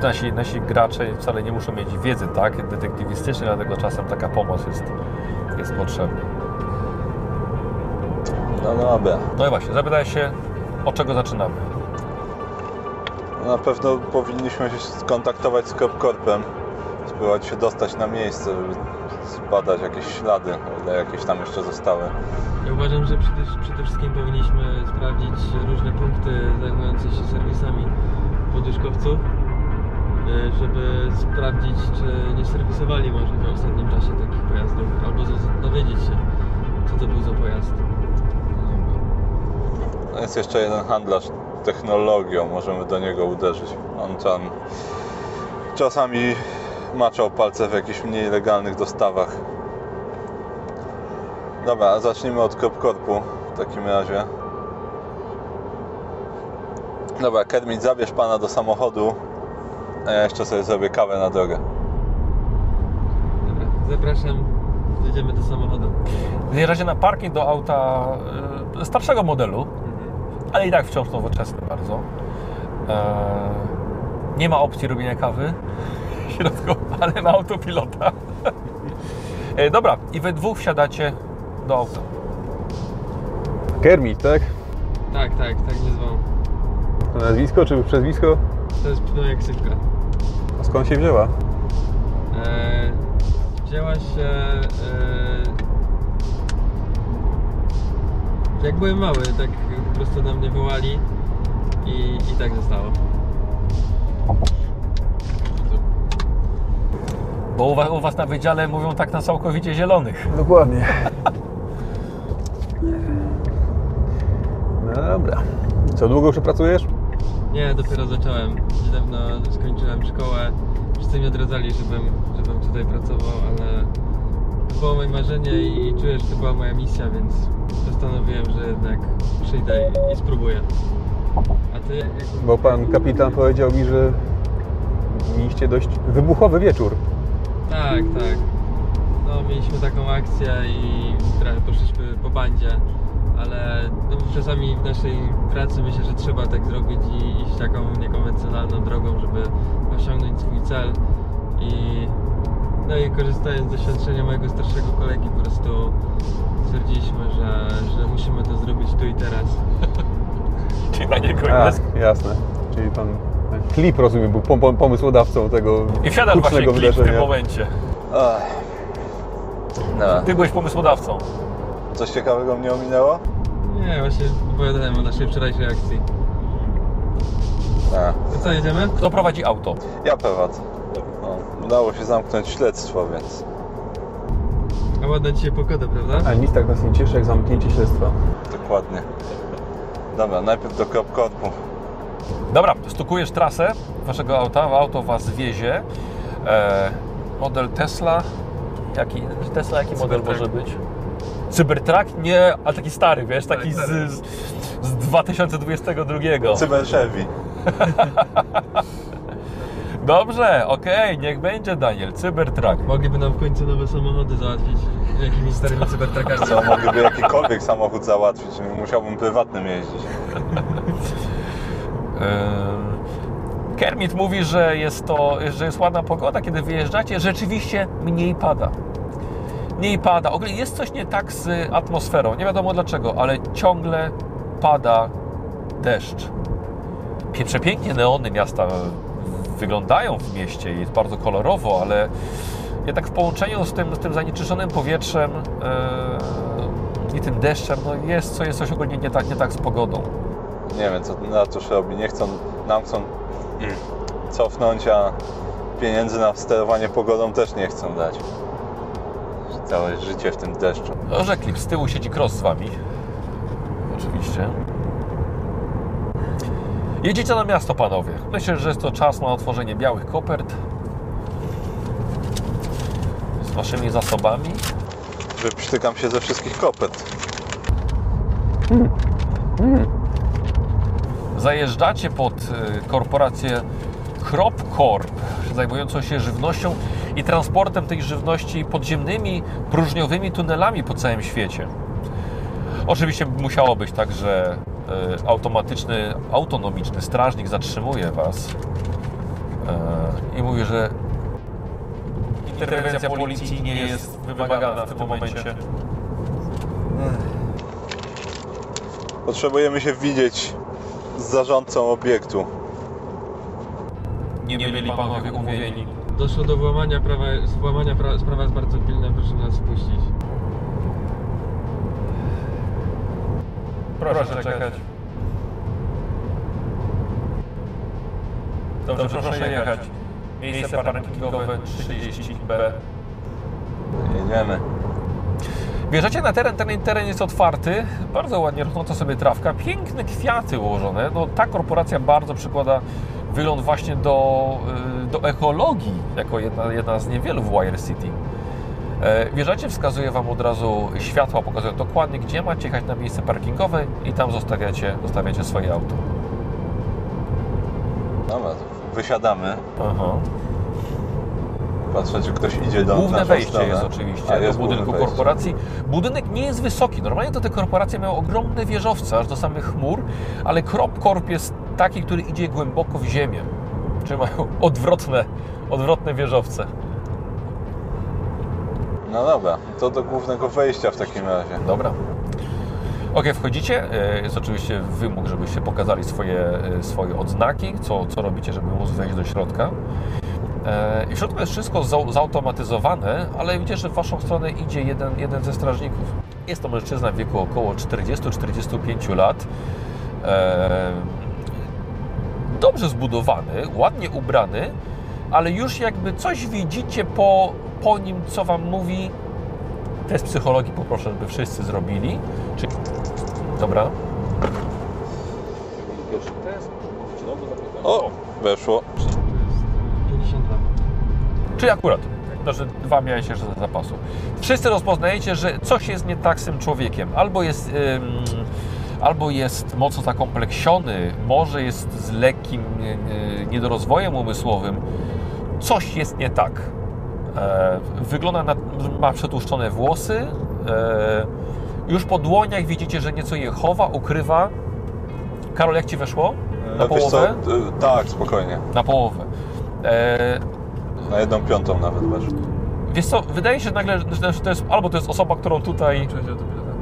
Nasi, nasi gracze wcale nie muszą mieć wiedzy tak detektywistycznej, dlatego czasem taka pomoc jest, jest potrzebna. No dobra. No i właśnie, zapytałeś się, od czego zaczynamy? Na pewno powinniśmy się skontaktować z Kropkorpem. Spróbować się dostać na miejsce, żeby zbadać jakieś ślady, o ile jakieś tam jeszcze zostały. Ja uważam, że przede, przede wszystkim powinniśmy sprawdzić różne punkty zajmujące się serwisami poduszkowców, e, żeby sprawdzić, czy nie serwisowali może w ostatnim czasie takich pojazdów, albo dowiedzieć się, co to był za pojazd. No jest jeszcze jeden handlarz technologią, możemy do niego uderzyć. On tam czasami maczał palce w jakichś mniej legalnych dostawach. Dobra, a zacznijmy od Kropkorpu w takim razie. Dobra, Kermit, zabierz pana do samochodu, a ja jeszcze sobie zrobię kawę na drogę. Dobra, zapraszam Jedziemy do samochodu. Zjeżdżacie na parking do auta e, starszego modelu, ale i tak wciąż nowoczesny bardzo. E, nie ma opcji robienia kawy ale ma autopilota. E, dobra, i wy dwóch wsiadacie do auta. Kermit, tak? Tak, tak, tak mnie zwał. To nazwisko czy przezwisko? To jest pneuja ksywka. A skąd się wzięła? E, wzięła się. E, jak byłem mały, tak prostu na mnie wołali i, i tak zostało. Bo u was, u was na wydziale mówią tak na całkowicie zielonych. Dokładnie. No dobra. Co długo już pracujesz? Nie, dopiero zacząłem. Niedawno skończyłem szkołę. Wszyscy mnie odradzali, żebym, żebym tutaj pracował, ale to było moje marzenie i, i czuję, że to była moja misja, więc postanowiłem, że jednak przyjdę i, spróbuję. A ty? Jak... Bo pan kapitan powiedział mi, że mieliście dość wybuchowy wieczór. Tak, tak. No, mieliśmy taką akcję i trochę poszliśmy po bandzie, ale no, czasami w naszej pracy myślę, że trzeba tak zrobić i iść taką niekonwencjonalną drogą, żeby osiągnąć swój cel. I, no i korzystając z doświadczenia mojego starszego kolegi, po prostu stwierdziliśmy, że, że musimy to zrobić tu i teraz. Czyli na niego A, jest. jasne. Czyli pan klip, rozumiem, był pom- pom- pomysłodawcą tego I wsiadasz właśnie klip w tym wydarzenia. momencie. Ach. No. Ty byłeś pomysłodawcą. Coś ciekawego mnie ominęło? Nie, właśnie opowiadałem o naszej wczorajszej akcji. A, To co, jedziemy? Kto prowadzi auto? ja prowadzę. Udało się zamknąć śledztwo, więc A ładna dzisiaj pogoda, prawda? A nic tak nas nie cieszy jak zamknięcie śledztwa. dokładnie. Dobra, najpierw do kropkorpu. Dobra, stukujesz trasę waszego auta, auto was wiezie. E, model Tesla. Jaki Tesla, jaki model Cybertruck. może być? Cybertruck? Nie, ale taki stary, wiesz, taki z, z 2022. Cyber Chevy. Dobrze, okej, niech będzie Daniel, Cybertruck. Mogliby nam w końcu nowe samochody załatwić jakimiś starymi cybertrakami. Co, mogliby jakikolwiek samochód załatwić, musiałbym prywatnym jeździć. Kermit mówi, że jest to, że jest ładna pogoda, kiedy wyjeżdżacie. Rzeczywiście mniej pada. Mniej pada. Ogólnie jest coś nie tak z atmosferą. Nie wiadomo dlaczego, ale ciągle pada deszcz. Przepięknie neony miasta wyglądają w mieście i jest bardzo kolorowo, ale jednak w połączeniu z tym, z tym zanieczyszczonym powietrzem yy, i tym deszczem, no jest, co jest coś ogólnie nie tak, nie tak z pogodą. Nie wiem, co na cóż robi. Nie chcą, nam chcą cofnąć, a pieniędzy na sterowanie pogodą też nie chcą dać. Całe życie w tym deszczu. Że klip z tyłu siedzi cross z wami. Oczywiście. Jedziecie na miasto, panowie. Myślę, że jest to czas na otworzenie białych kopert. Z waszymi zasobami. Wyprztykam się ze wszystkich kopet. Zajeżdżacie pod y, korporację CropCorp, zajmującą się żywnością i transportem tej żywności podziemnymi, próżniowymi tunelami po całym świecie. Oczywiście musiało być tak, że automatyczny, autonomiczny strażnik zatrzymuje Was y, i mówi, że interwencja policji nie jest wymagana w tym momencie. Potrzebujemy się widzieć z zarządcą obiektu. Nie byli Panowie umówieni. Doszło do włamania prawa, włamania pra, sprawa jest bardzo pilna, proszę nas wpuścić. Proszę czekać. Dobrze, proszę jechać. Miejsce parkingowe 30B. Jedziemy. Wjeżdżacie na teren, ten teren jest otwarty, bardzo ładnie rosnąca sobie trawka, piękne kwiaty ułożone. No, ta korporacja bardzo przykłada wygląd właśnie do, y, do ekologii, jako jedna, jedna z niewielu w Wire City. E, Wjeżdżacie, wskazuje Wam od razu światła, pokazują dokładnie, gdzie macie jechać na miejsce parkingowe i tam zostawiacie, zostawiacie swoje auto. Dobra, wysiadamy. Aha. Patrzę, czy ktoś idzie do Główne wejście stronę. jest oczywiście A, do jest budynku główne wejście. korporacji. Budynek nie jest wysoki. Normalnie to te korporacje miały ogromne wieżowce, aż do samych chmur, ale Crop Corp jest taki, który idzie głęboko w ziemię. Czyli mają odwrotne, odwrotne wieżowce. No dobra, to do głównego wejścia w takim razie. Dobra. Ok, wchodzicie. E, Jest oczywiście wymóg, żebyście pokazali swoje, e, swoje odznaki, co, co robicie, żeby móc wejść do środka. E, I w środku jest wszystko zau- zautomatyzowane, ale widzicie, że w Waszą stronę idzie jeden, jeden ze strażników. Jest to mężczyzna w wieku około 40-45 lat. Dobrze zbudowany, ładnie ubrany, ale już jakby coś widzicie po, po nim, co Wam mówi, Test psychologii poproszę, żeby wszyscy zrobili. Czy... Dobra. Pierwszy test. O, weszło. 52. Czyli akurat. Znaczy dwa miałeś jeszcze za zapasu. Wszyscy rozpoznajecie, że coś jest nie tak z tym człowiekiem. Albo jest, ym, albo jest mocno zakompleksiony, może jest z lekkim yy, niedorozwojem umysłowym. Coś jest nie tak. E, wygląda na, ma przetłuszczone włosy. E, już po dłoniach widzicie, że nieco je chowa, ukrywa. Karol, jak Ci weszło? Na E, wiesz co, połowę? e, Tak, spokojnie. Na połowę. Na jedną piątą nawet weszło. Wiesz co, wydaje się nagle, że to jest, albo to jest osoba, którą tutaj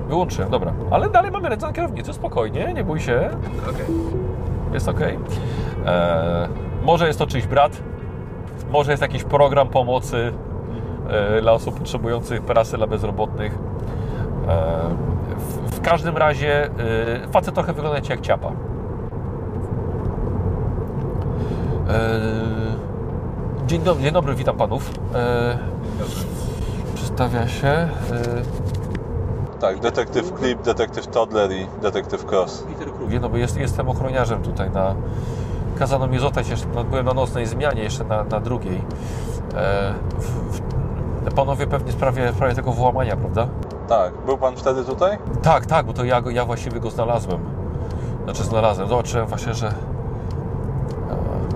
wyłączyłem, dobra. Ale dalej mamy ręce na kierownicy, spokojnie, nie bój się, Okej. jest ok. może jest to czyjś brat, może jest jakiś program pomocy e, dla osób potrzebujących prasy dla bezrobotnych. E, w, w każdym razie e, facet trochę wygląda jak ciapa. Dzień dobry, dzień dobry, witam panów. Przedstawia się. Tak, detektyw Clip, detektyw Toddler i detektyw Cross. Peter Kruger, no bo jest, jestem ochroniarzem tutaj na... Kazano mi zostać jeszcze, no, byłem na nocnej zmianie, jeszcze na, na drugiej. E, w, w, panowie pewnie w sprawie, w sprawie tego włamania, prawda? Tak, był pan wtedy tutaj? Tak, tak, bo to ja, go, ja właściwie go znalazłem. Znaczy znalazłem, zobaczyłem właśnie, że e,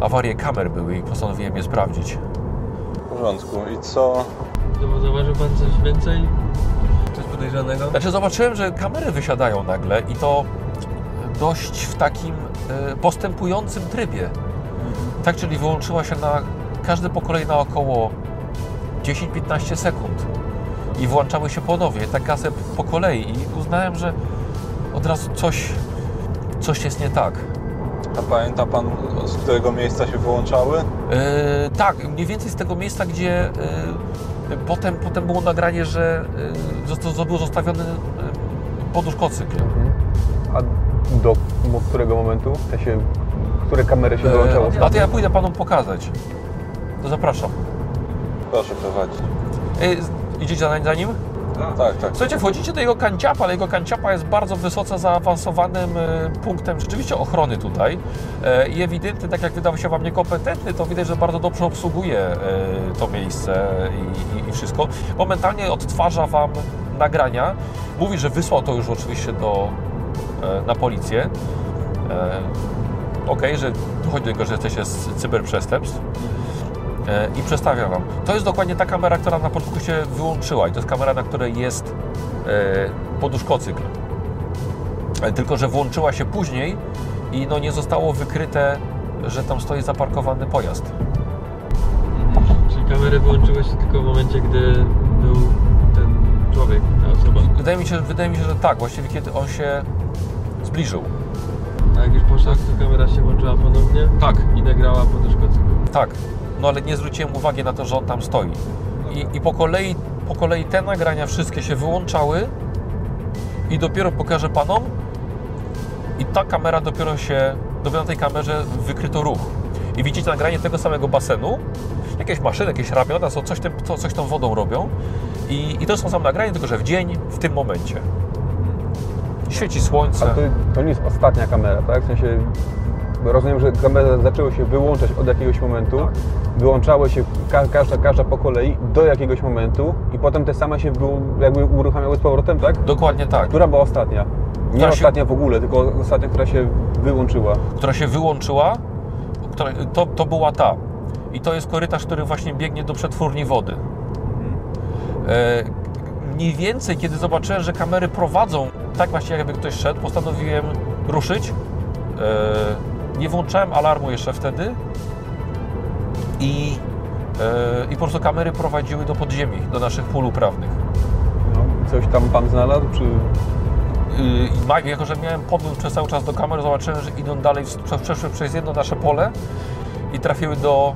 awarie kamer były i postanowiłem je sprawdzić. W porządku. I co? Zauważył pan coś więcej? Coś podejrzanego? Znaczy zobaczyłem, że kamery wysiadają nagle i to dość w takim e, postępującym trybie. Tak, czyli wyłączyła się na każdy po kolei na około 10-15 sekund i włączały się ponownie, tak gasem po kolei i uznałem, że od razu coś, coś jest nie tak. A pamięta pan, z którego miejsca się wyłączały? E, tak, mniej więcej z tego miejsca, gdzie e, potem, potem było nagranie, że e, został, był zostawiony e, poduszkocykl. Mhm. A do którego momentu? W sensie, które kamery się wyłączało? E, a to ja pójdę panom pokazać. To zapraszam. Proszę prowadzić. E, idziecie za, za nim? Tak, tak. Słuchajcie, wchodzicie do jego kanciapa, ale jego kanciapa jest bardzo wysoce zaawansowanym e, punktem rzeczywiście ochrony tutaj. I ewidentnie, tak jak wydawał się Wam niekompetentny, to widać, że bardzo dobrze obsługuje to miejsce i, i, i wszystko. Momentalnie odtwarza Wam nagrania. Mówi, że wysłał to już oczywiście do, na policję. E, Okej, że dochodzi do tego, że jesteście z cyberprzestępstw e, i przedstawia Wam. To jest dokładnie ta kamera, która na początku się wyłączyła i to jest kamera, na której jest e, poduszkocykl. E, Tylko, że włączyła się później i no nie zostało wykryte, że tam stoi zaparkowany pojazd. Czyli kamery wyłączyły się tylko w momencie, gdy był ten człowiek, ta osoba. Wydaje mi się, wydaje mi się, że tak, właściwie kiedy on się zbliżył. A jak już poszedł, to kamera się włączyła ponownie Tak, i nagrała poduszkocykl. tak. No ale nie zwróciłem uwagi na to, że on tam stoi. I, i po, kolei, po kolei te nagrania wszystkie się wyłączały i dopiero pokażę panom i ta kamera dopiero się, dopiero na tej kamerze wykryto ruch. I widzicie nagranie tego samego basenu, jakieś maszyny, jakieś ramiona, co coś, tym, co, coś tą wodą robią i, i to są same nagranie, tylko że w dzień, w tym momencie. Świeci słońce. to, to nie jest ostatnia kamera, tak? W sensie, rozumiem, że kamery zaczęły się wyłączać od jakiegoś momentu, Tak. wyłączały się ka każda, każda po kolei do jakiegoś momentu i potem te same się jakby uruchamiały z powrotem, tak? Dokładnie tak. Która była ostatnia? Nie Która się- ostatnia w ogóle, tylko ostatnia, która się wyłączyła. która się wyłączyła, która, to, to była ta. i to jest korytarz, który właśnie biegnie do przetwórni wody. E, mniej więcej, kiedy zobaczyłem, że kamery prowadzą tak właśnie jakby ktoś szedł, postanowiłem ruszyć. E, nie włączałem alarmu jeszcze wtedy i, e, i po prostu kamery prowadziły do podziemi, do naszych pól uprawnych. No, coś tam pan znalazł, czy... I ma- jako, że miałem podgląd przez cały czas do kamer, zobaczyłem, że idą dalej, przeszły przez jedno nasze pole i trafiły do,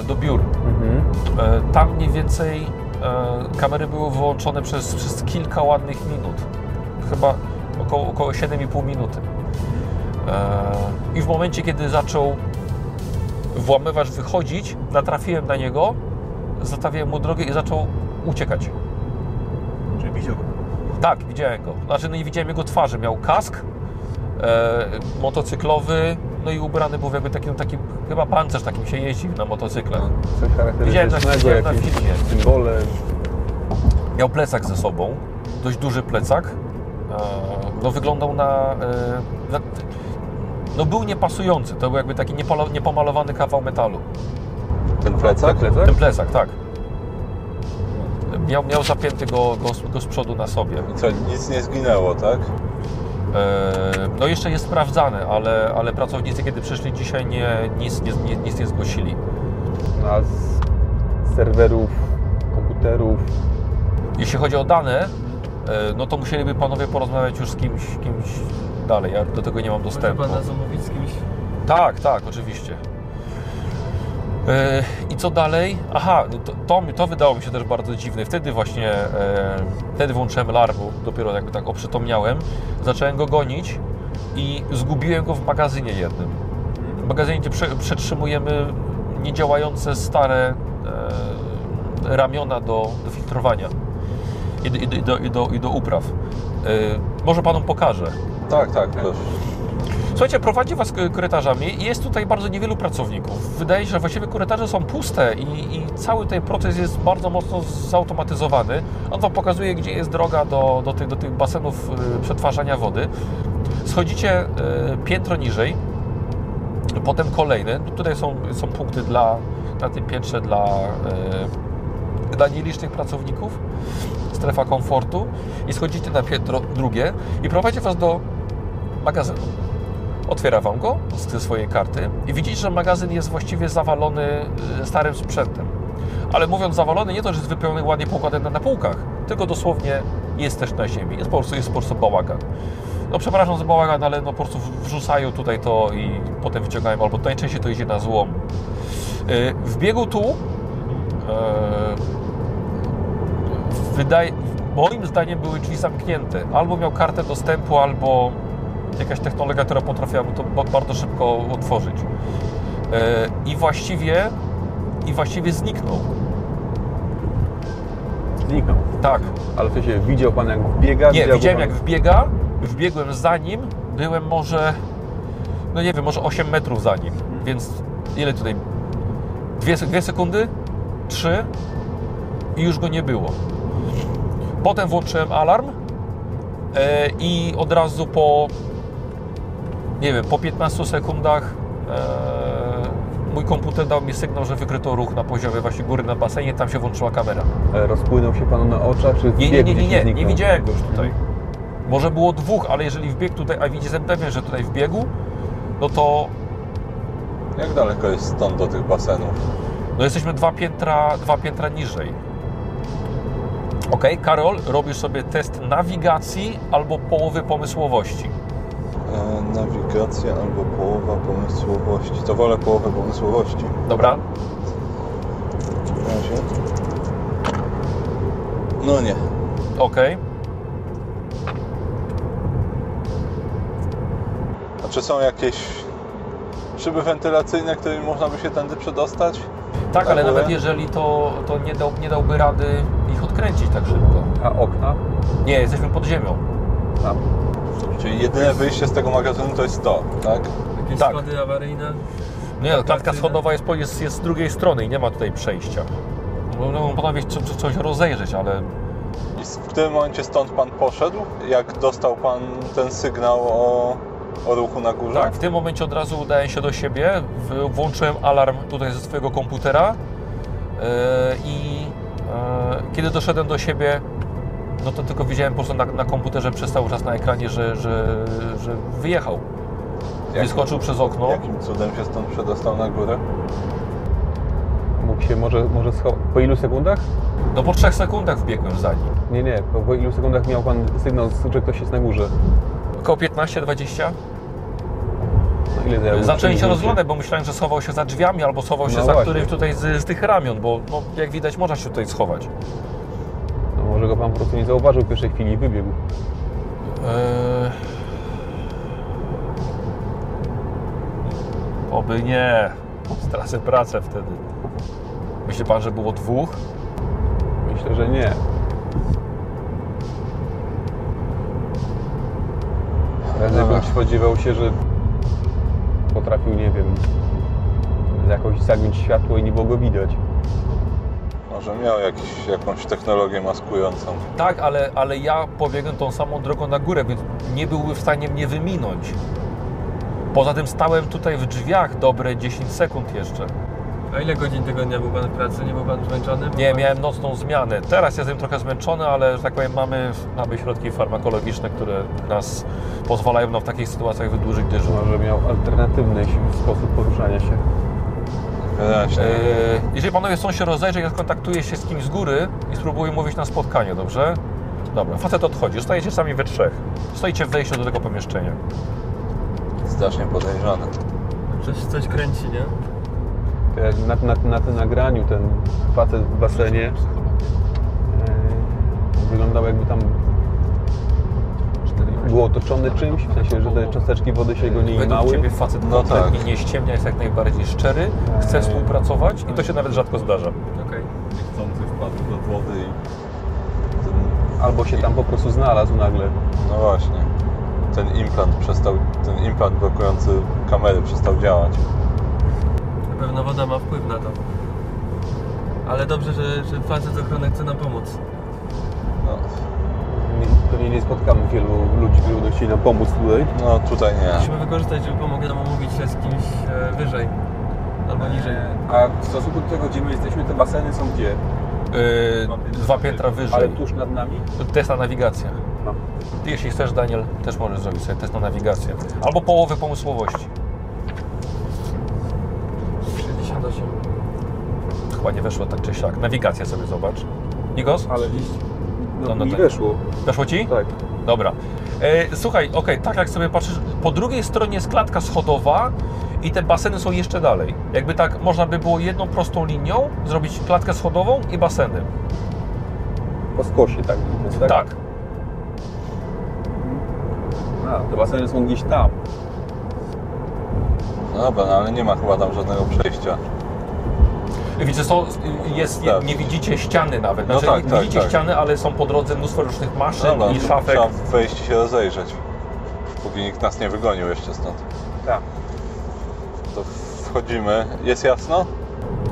e, do biur. Mhm. Tam mniej więcej kamery były wyłączone przez, przez kilka ładnych minut. Chyba około, około 7,5 minuty. E, I w momencie, kiedy zaczął włamywacz wychodzić, natrafiłem na niego, zostawiłem mu drogę i zaczął uciekać. Czy widział? Tak, widziałem go. Znaczy, no nie widziałem jego twarzy. Miał kask e, motocyklowy, no i ubrany był w jakby takim, takim chyba pancerz takim się jeździ na motocyklach. Coś Widziałem na- widziałem na filmie. symbole. Miał plecak ze sobą, dość duży plecak. E, no wyglądał na, e, na... No był niepasujący, to był jakby taki niepomalowany kawał metalu. Ten plecak? Plecak? Ten plecak, tak. Miał, miał zapięty go, go, z- go z przodu na sobie. I co, nic nie zginęło, tak? E, No jeszcze jest sprawdzane, ale, ale pracownicy, kiedy przyszli dzisiaj, nie, nic, nie, nie, nic nie zgłosili. A z serwerów, komputerów. Jeśli chodzi o dane, no to musieliby panowie porozmawiać już z kimś, kimś dalej. Ja do tego nie mam dostępu. Można zamówić z kimś. Tak, tak, oczywiście. E, I co dalej? Aha, to, to, to wydało mi się też bardzo dziwne. Wtedy właśnie, e, wtedy włączyłem alarmu, dopiero jakby tak oprzytomniałem. Zacząłem go gonić i zgubiłem go w magazynie jednym. W magazynie, gdzie prze, przetrzymujemy niedziałające stare e, ramiona do, do filtrowania i, do- i, do- i, do, i, do, upraw. E, może Panom pokażę. Tak, tak, proszę. Słuchajcie, prowadzi Was korytarzami i jest tutaj bardzo niewielu pracowników. Wydaje się, że właściwie korytarze są puste i, i cały ten proces jest bardzo mocno zautomatyzowany. On Wam pokazuje, gdzie jest droga do, do, tych, do tych basenów y, przetwarzania wody. Schodzicie y, piętro niżej, potem kolejny. Tutaj są, są punkty dla, na tym piętrze dla, y, dla nielicznych pracowników. Strefa komfortu. I schodzicie na piętro drugie i prowadzi Was do magazynu. Otwiera Wam go ze swojej karty i widzicie, że magazyn jest właściwie zawalony y, starym sprzętem. Ale mówiąc zawalony, nie to, że jest wypełniony ładnie poukładany na półkach, tylko dosłownie jest też na ziemi. Jest po prostu, jest po prostu bałagan. No przepraszam za bałagan, ale no po prostu wrzucają tutaj to i potem wyciągają, albo najczęściej to idzie na złom. Y, W biegu tu e, wydaje, moim zdaniem były drzwi zamknięte. Albo miał kartę dostępu, albo jakaś technologia, która potrafiła mu to ba- bardzo szybko otworzyć. E, I właściwie, i właściwie zniknął. Zniknął. Tak. Ale w sensie widział pan jak biega? Nie, widział widziałem pan... jak wbiega, wbiegłem za nim, byłem może, no nie wiem, może 8 metrów za nim, więc ile tutaj? Dwie, dwie sekundy? Trzy? I już go nie było. Potem włączyłem alarm e, i od razu po, nie wiem, po 15 sekundach e, mój komputer dał mi sygnał, że wykryto ruch na poziomie właśnie góry na basenie, tam się włączyła kamera. E, Rozpłynął się panu na oczach, czy Nie, nie, nie, nie, nie, nie widziałem go już tutaj. Może było dwóch, ale jeżeli wbiegł tutaj, a widzę, pewien, że tutaj wbiegł, no to Jak daleko jest stąd do tych basenów? no jesteśmy dwa piętra, dwa piętra niżej. Ok, Karol, robisz sobie test nawigacji albo połowy pomysłowości. E, nawigacja albo połowa pomysłowości. To wolę połowę pomysłowości. Dobra? W razie. No nie. Ok. A czy są jakieś szyby wentylacyjne, którymi można by się tędy przedostać? Tak, ale nawet jeżeli to, to nie, dał, nie dałby rady ich odkręcić tak szybko. A okna? Nie, jesteśmy pod ziemią. A, Czyli jedyne wyjście z tego magazynu to jest to, tak? Jakieś Tak. schody awaryjne. Nie, no, klatka schodowa jest, po- jest, jest z drugiej strony i nie ma tutaj przejścia. No, no panowie co, co, coś rozejrzeć, ale I w którym momencie stąd pan poszedł? Jak dostał pan ten sygnał o o ruchu na górze? Tak, w tym momencie od razu udałem się do siebie, włączyłem alarm tutaj ze swojego komputera yy, i kiedy doszedłem do siebie, no to tylko widziałem po prostu na, na komputerze przez cały czas na ekranie, że, że, że wyjechał. Wyskoczył przez okno. Jakim cudem się stąd przedostał na górę? Mógł się może, może schować. Po ilu sekundach? No po trzech sekundach wbiegłem za nim. Nie, nie. Po, po ilu sekundach miał Pan sygnał, że ktoś jest na górze? Około 15-20. Zacząłem się rozglądać, bo myślałem, że schował się za drzwiami albo schował się No za właśnie. którymś tutaj z, z tych ramion, bo no, jak widać można się tutaj schować. No, może go Pan po prostu nie zauważył w pierwszej chwili i wybiegł. Eee... Oby nie. Stracę pracę wtedy. Myśli pan, że było dwóch? Myślę, że nie. Prędzej bym spodziewał się, że potrafił, nie wiem, jakoś zagiąć światło i nie było go widać. Może miał jakiś, jakąś technologię maskującą. Tak, ale, ale ja pobiegłem tą samą drogą na górę, więc nie byłby w stanie mnie wyminąć. Poza tym stałem tutaj w drzwiach dobre 10 sekund jeszcze. A ile godzin tygodnia był Pan w pracy? Nie był Pan zmęczony? Nie, miałem nocną zmianę. Teraz jestem trochę zmęczony, ale że tak powiem, mamy, mamy środki farmakologiczne, które nas pozwalają nam w takich sytuacjach wydłużyć dyżur. Może miał alternatywny sposób poruszania się. Eee, jeżeli panowie chcą się rozejrzeć, ja skontaktuję się z kimś z góry i spróbuję mówić na spotkanie, dobrze? Dobra, facet odchodzi. Zostajecie sami we trzech. Stoicie w wejściu do tego pomieszczenia. Strasznie podejrzane. Coś, coś kręci, nie? Jak na, na, na tym nagraniu ten facet w basenie e, wyglądał jakby tam był otoczony czymś, w sensie, że te cząsteczki wody się go nie Według imały. Ciebie facet No kompletnie tak. nie ściemnia, jest jak najbardziej szczery, chce Eee. współpracować i to się nawet rzadko zdarza. Okej. Niechcący wpadł do wody i... Albo się tam po prostu znalazł nagle. no właśnie. Ten implant przestał, ten implant blokujący kamery przestał działać. Na pewno woda ma wpływ na to. Ale dobrze, że, że facet ochrony chce nam pomóc. No, Nie- Pewnie nie spotkamy wielu ludzi, którzy będą chcieli nam pomóc tutaj. no tutaj nie. Musimy wykorzystać, żeby pomogli nam umówić się z kimś e, wyżej. Albo niżej. A w stosunku do tego, gdzie my jesteśmy, te baseny są gdzie? Yy, dwa piętra wyżej. Ale tuż nad nami? Test na nawigację. No. Ty, jeśli chcesz, Daniel, też możesz zrobić sobie test na nawigację. Albo połowę pomysłowości. 68. Chyba nie weszło tak czy siak. Nawigację sobie zobacz. Igos? Ale no, No, no mi tak. weszło. Weszło ci? Tak. Dobra. E, słuchaj, okej, tak jak sobie patrzysz, po drugiej stronie jest klatka schodowa i te baseny są jeszcze dalej. Jakby tak można by było jedną prostą linią zrobić klatkę schodową i baseny. Po skosie, tak? Jest, tak? Tak. A, te baseny są gdzieś tam. No dobra, no ale nie ma chyba tam żadnego przejścia. Widzicie, są, jest, Tak. nie widzicie ściany nawet. No Znaczy, tak, nie tak, widzicie tak. ściany, ale są po drodze mnóstwo różnych maszyn Dobra, i to szafek. trzeba wejść i się rozejrzeć. Póki nikt nas nie wygonił jeszcze stąd. Tak. To wchodzimy. Jest jasno?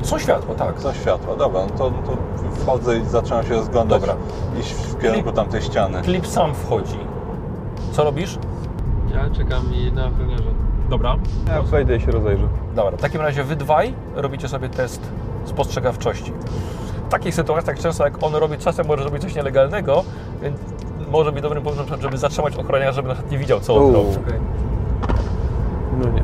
Są światło, tak. Są światła. Dobra, no to, to wchodzę i zaczynam się rozglądać. Dobra. Iść w kierunku tamtej ściany. Klip sam wchodzi. Co robisz? Ja czekam i na ochroniarza. Dobra. Ja wejdę i się rozejrzę. Dobra, w takim razie wy dwaj robicie sobie test spostrzegawczości. W takich sytuacjach często jak on robi czasem może robić coś nielegalnego, więc może być dobrym pomysłem, żeby zatrzymać ochroniarza, żeby na przykład nie widział co on robi. No nie.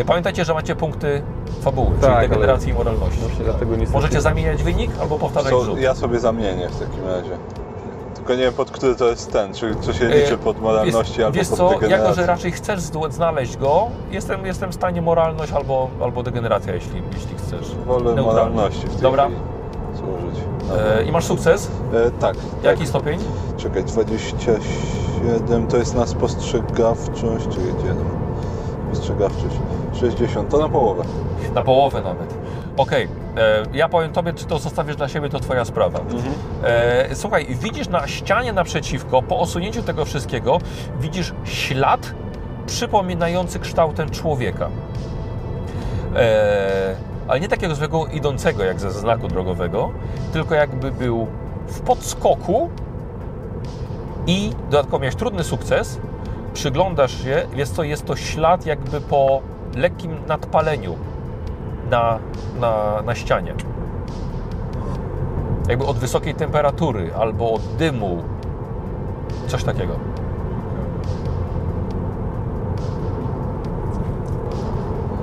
E, Pamiętajcie, że macie punkty fabuły, Tak, czyli degeneracji i moralności. Właśnie dlatego niestety... Możecie zamieniać wynik albo powtarzać Co, rzut. ja sobie zamienię w takim razie. Tylko nie wiem pod który to jest ten, czy, czy się E, liczy pod moralności albo wiesz pod co, degenerację. jako że raczej chcesz znaleźć go, jestem, jestem w stanie moralność albo, albo degeneracja, jeśli, jeśli chcesz. Wolę Neutralnie. moralności w tej Dobra. Dobra. E, I masz sukces? E, tak. Jaki tak. stopień? Czekaj, 27 to jest na spostrzegawczość. Gdzie tam? Spostrzegawczość. 60, to na połowę. Na połowę nawet. Okej, e, ja powiem Tobie, czy to zostawisz dla siebie, to Twoja sprawa. E, słuchaj, widzisz na ścianie naprzeciwko, po osunięciu tego wszystkiego, widzisz ślad przypominający kształtem człowieka. E, ale nie takiego zwykłego idącego, jak ze znaku drogowego, tylko jakby był w podskoku i dodatkowo miałeś trudny sukces, przyglądasz się, jest to, jest to ślad jakby po lekkim nadpaleniu na, na, na ścianie. Jakby od wysokiej temperatury albo od dymu. Coś takiego.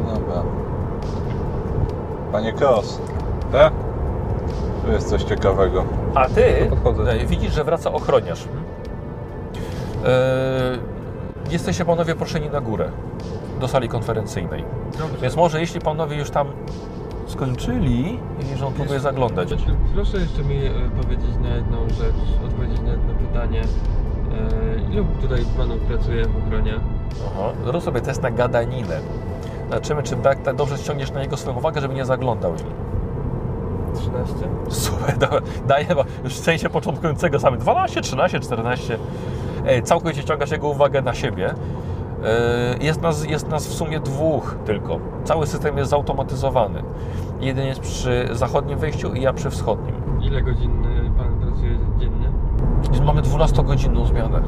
No Dobra. Panie Cross, Tak? tu jest coś ciekawego. A ty podchodzę. e, widzisz, że wraca ochroniarz. E, jesteście panowie proszeni na górę, do sali konferencyjnej. Więc może jeśli panowie już tam skończyli i że on próbuje zaglądać. Proszę jeszcze mi e, powiedzieć na jedną rzecz, odpowiedzieć na jedno pytanie. E, Ilu tutaj panów pracuje w ochronie? Aha. Zrób sobie test na gadaninę. Zobaczymy, czy tak, tak dobrze ściągniesz na niego swoją uwagę, żeby nie zaglądał. 13. Super, dobra. daję chyba już w sensie początkującego same 12, 13, 14. E, Całkowicie ściągasz jego uwagę na siebie. E, Jest nas, jest nas w sumie dwóch tylko. Cały system jest zautomatyzowany. Jeden jest przy zachodnim wejściu i ja przy wschodnim. Ile godzin e, pan pracuje dziennie? Mamy 12-godzinną zmianę.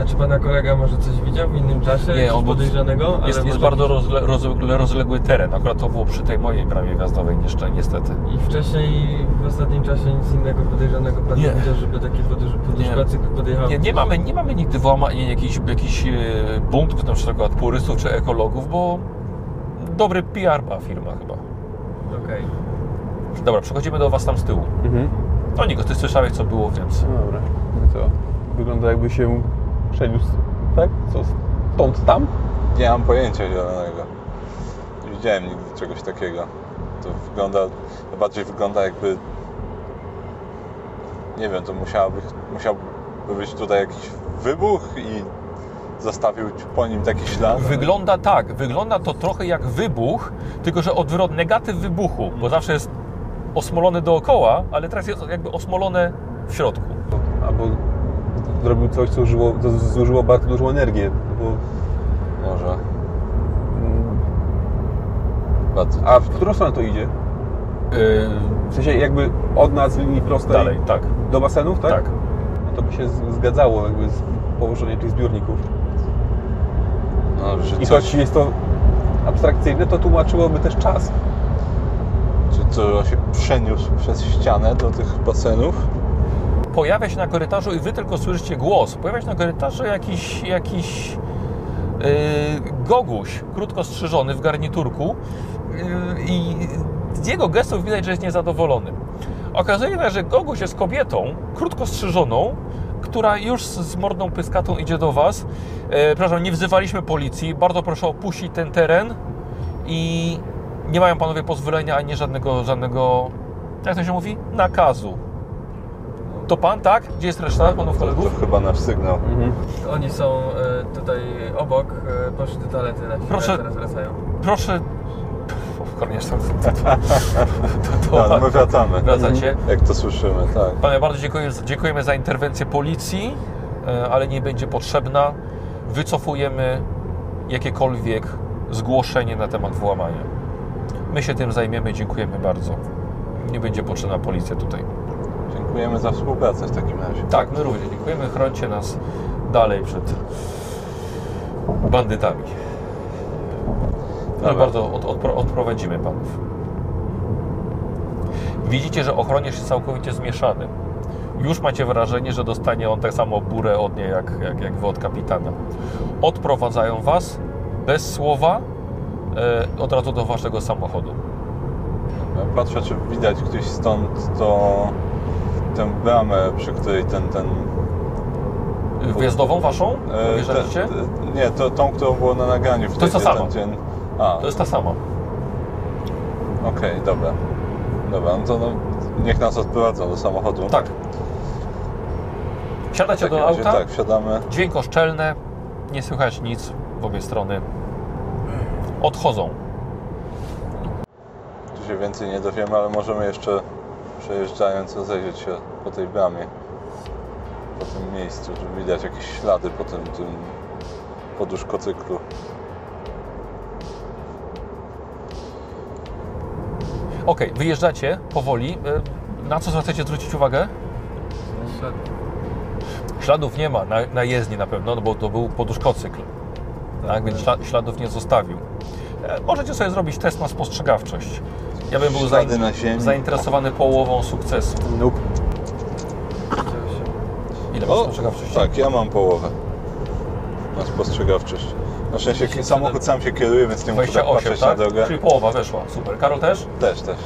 A czy pana kolega może coś widział w innym czasie? Nie, on był- podejrzanego? ale Jest, jest może bardzo rozle, rozle, rozległy teren. Akurat to było przy tej mojej bramie gwiazdowej jeszcze, niestety. I wcześniej, w ostatnim czasie nic innego podejrzanego pan nie, Nie. widział, żeby taki podróż, podróżnicy podjechał? Nie, nie, mamy, nie mamy nigdy włamań, jakichś, jakichś e, buntów, na przykład turystów czy ekologów, bo dobry PR ma firma chyba. Okej. Dobra, przechodzimy do Was tam z tyłu. Mhm. No Niko, Ty słyszałeś co było, więc... No dobra. No i co? Wygląda jakby się przeniósł, tak? Co? Stąd tam? Nie mam pojęcia zielonego. Nie widziałem nigdy czegoś takiego. To wygląda, to bardziej wygląda jakby... Nie wiem, to musiałoby, musiałby być tutaj jakiś wybuch i zostawił po nim taki ślad. Wygląda tak, wygląda to trochę jak wybuch, tylko że odwrot, negatyw wybuchu, bo zawsze jest osmolony dookoła, ale teraz jest jakby osmolone w środku. Albo zrobił coś, co zużyło, co zużyło bardzo dużą energię. Bo, Może. mm, Bardzo. a w którą stronę to idzie? Yy, W sensie jakby od nas linii prostej dalej, tak, do basenów, tak? tak. No to by się zgadzało jakby z położeniem tych zbiorników. No, że I coś, choć jest to abstrakcyjne, to tłumaczyłoby też czas. czy to się przeniósł przez ścianę do tych basenów. Pojawia się na korytarzu i wy tylko słyszycie głos. Pojawia się na korytarzu jakiś, jakiś yy, goguś, krótko strzyżony w garniturku yy, i z jego gestów widać, że jest niezadowolony. Okazuje się, że goguś jest kobietą, krótko strzyżoną, która już z, z mordą pyskatą idzie do was. E, przepraszam, nie wzywaliśmy policji. Bardzo proszę opuścić ten teren i nie mają panowie pozwolenia ani żadnego, żadnego, jak to się mówi, nakazu. To pan, tak? Gdzie jest reszta panów To, kolegów? to chyba nasz sygnał. Oni są e, tutaj obok, e, poszli do toalety na chwilę, Proszę- teraz wracają. Proszę. Korniesz, to, No, no my wracamy. Wracacie. Jak to słyszymy, tak. Panie, bardzo dziękuję, dziękujemy za interwencję policji, e, ale nie będzie potrzebna. Wycofujemy jakiekolwiek zgłoszenie na temat włamania. My się tym zajmiemy, dziękujemy bardzo. Nie będzie potrzebna policja tutaj. Dziękujemy za współpracę w takim razie. Tak, my również dziękujemy. Chrońcie nas dalej przed bandytami. Dobra. bardzo od, odpro, odprowadzimy panów. Widzicie, że ochroniarz jest całkowicie zmieszany. Już macie wrażenie, że dostanie on tak samo burę od niej, jak, jak, jak wy od kapitana. Odprowadzają was bez słowa e, od razu do waszego samochodu. Patrzę, czy widać gdzieś stąd to tę bramę, przy której ten, ten Wjazdową waszą? e, Wjeżdżacie? te- nie, to, tą, którą było na nagraniu. To jest ta sama. Ten, a, To jest ta sama. okej, dobra. Dobra, no to no, niech nas odprowadzą do samochodu. Tak. W Siadacie takim do razie auta, Tak, wsiadamy. dźwięko szczelne, nie słychać nic w obie strony. Odchodzą. Tu się więcej nie dowiemy, ale możemy jeszcze przejeżdżając rozejrzeć się po tej bramie. Po tym miejscu, żeby widać jakieś ślady po tym, tym poduszkocyklu. Ok, wyjeżdżacie powoli. E, Na co zwracacie zwrócić uwagę? Śladów nie ma na, na jezdni na pewno, no bo to był poduszkocykl. Tak, więc śla- śladów nie zostawił. E, Możecie sobie zrobić test na spostrzegawczość. Ja bym był Ślady zain- na ziemi. zainteresowany połową sukcesu. Nope. Ile masz spostrzegawczości? tak, ja mam połowę. Na spostrzegawczość. Na szczęście 27. samochód sam się kieruje, więc nie muszę tak 28, patrzeć tak? na drogę. Czyli połowa weszła. Super. Karol też? Też, też.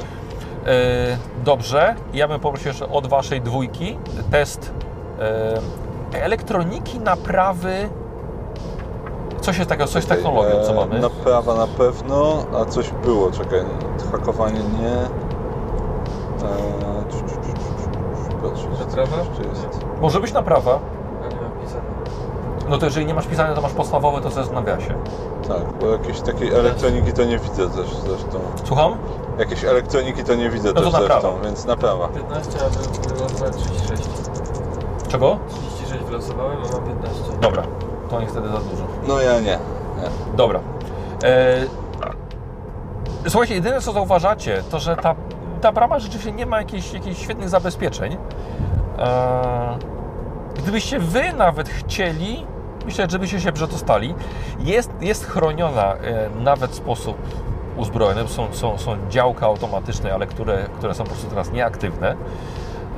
E, dobrze. Ja bym poprosił jeszcze od Waszej dwójki test e, elektroniki, naprawy. Coś jest takiego, coś z technologią, co E, mamy? Naprawa na pewno, a coś było, czekaj, hakowanie nie. E, czy Naprawa? jest. Może być naprawa. Nie mam pisane. No to jeżeli nie masz pisania, to masz podstawowe, to co jest w nawiasie. Tak, bo jakiejś takiej elektroniki to nie widzę też zresztą. Słucham? Jakieś elektroniki to nie widzę No to też naprawa. zresztą, więc naprawa. 15, a wylosowałem 36. Czego? 36 wylosowałem, a mam 15. Dobra. To niestety za dużo. No ja nie. nie. Dobra. E, słuchajcie, jedyne co zauważacie, to że ta, ta brama rzeczywiście nie ma jakichś, jakichś świetnych zabezpieczeń. E, gdybyście wy nawet chcieli, myślę, żebyście się przedostali, jest, jest chroniona e, nawet w sposób uzbrojony. Są, są, są działka automatyczne, ale które, które są po prostu teraz nieaktywne.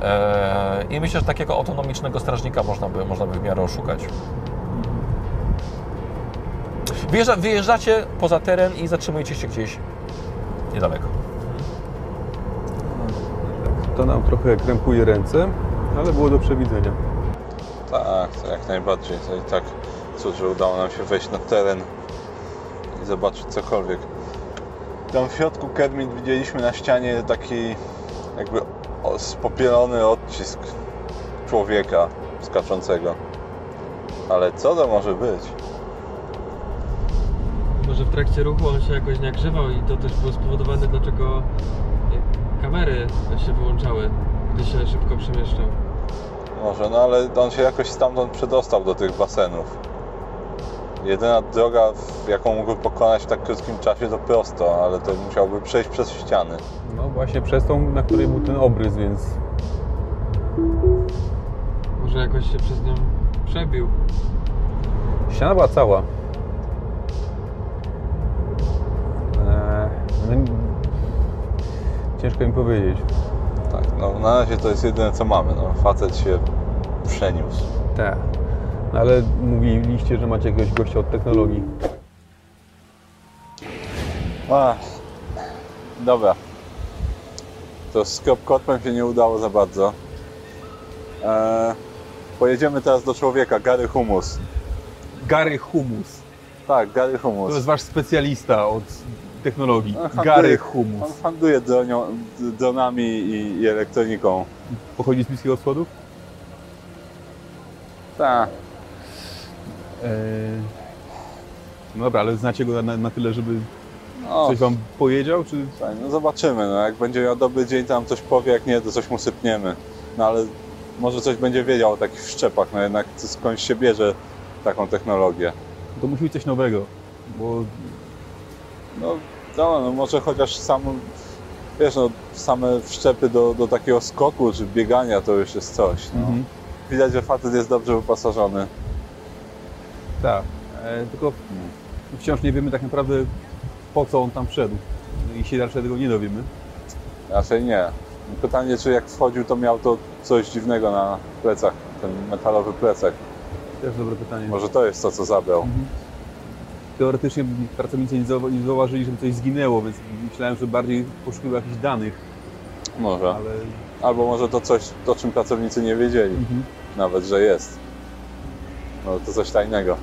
E, I myślę, że takiego autonomicznego strażnika można by, można by w miarę oszukać. Wyjeżdża, wyjeżdżacie poza teren i zatrzymujecie się gdzieś niedaleko. To nam trochę krępuje ręce, ale było do przewidzenia. Tak, to jak najbardziej. To i tak cóż, że udało nam się wejść na teren i zobaczyć cokolwiek. Tam w środku Kermit widzieliśmy na ścianie taki jakby spopielony odcisk człowieka skaczącego. Ale co to może być? Może w trakcie ruchu on się jakoś nagrzewał i to też było spowodowane, dlaczego e, kamery się wyłączały, gdy się szybko przemieszczał. Może, no ale on się jakoś stamtąd przedostał do tych basenów. Jedyna droga, jaką mógłby pokonać w tak krótkim czasie, to prosto, ale to musiałby przejść przez ściany. No właśnie przez tą, na której był ten obrys, więc Może jakoś się przez nią przebił. ściana była cała. Ciężko mi powiedzieć. Tak, no na razie to jest jedyne co mamy. No. Facet się przeniósł. Tak. No, ale mówiliście, że macie jakiegoś gościa od technologii. A, dobra. To z Kropkotmem się nie udało za bardzo. Eee, pojedziemy teraz do człowieka, Gary Humus. Gary Humus. Tak, Gary To Humus. jest wasz specjalista od technologii. No, handluje- Gary On Humus. handluje dronią, dronami i, i elektroniką. Pochodzi z Bliskiego Wschodu? Tak. Eee, no dobra, ale znacie go na, na tyle, żeby No, coś wam powiedział, czy... Słuchaj, no zobaczymy, no jak będzie miał dobry dzień, to nam coś powie, jak nie, to coś mu sypniemy. No ale może coś będzie wiedział o takich wszczepach, no jednak skądś się bierze taką technologię. To musi być coś nowego, bo No, no, no może chociaż sam, wiesz, no, same wszczepy do, do takiego skoku czy biegania to już jest coś. No. Mhm. Widać, że facet jest dobrze wyposażony. tak. E, tylko wciąż nie wiemy tak naprawdę po co on tam wszedł. I się raczej tego nie dowiemy. Raczej nie. Pytanie, czy jak wchodził, to miał to coś dziwnego na plecach, ten metalowy plecak. Też dobre pytanie. Może to jest to, co zabrał. Teoretycznie pracownicy nie zauwa- nie zauważyli, żeby coś zginęło, więc myślałem, że bardziej poszukiwał jakichś danych, Może. ale... Albo może to coś, o czym pracownicy nie wiedzieli, Mhm. nawet, że jest. No to coś tajnego.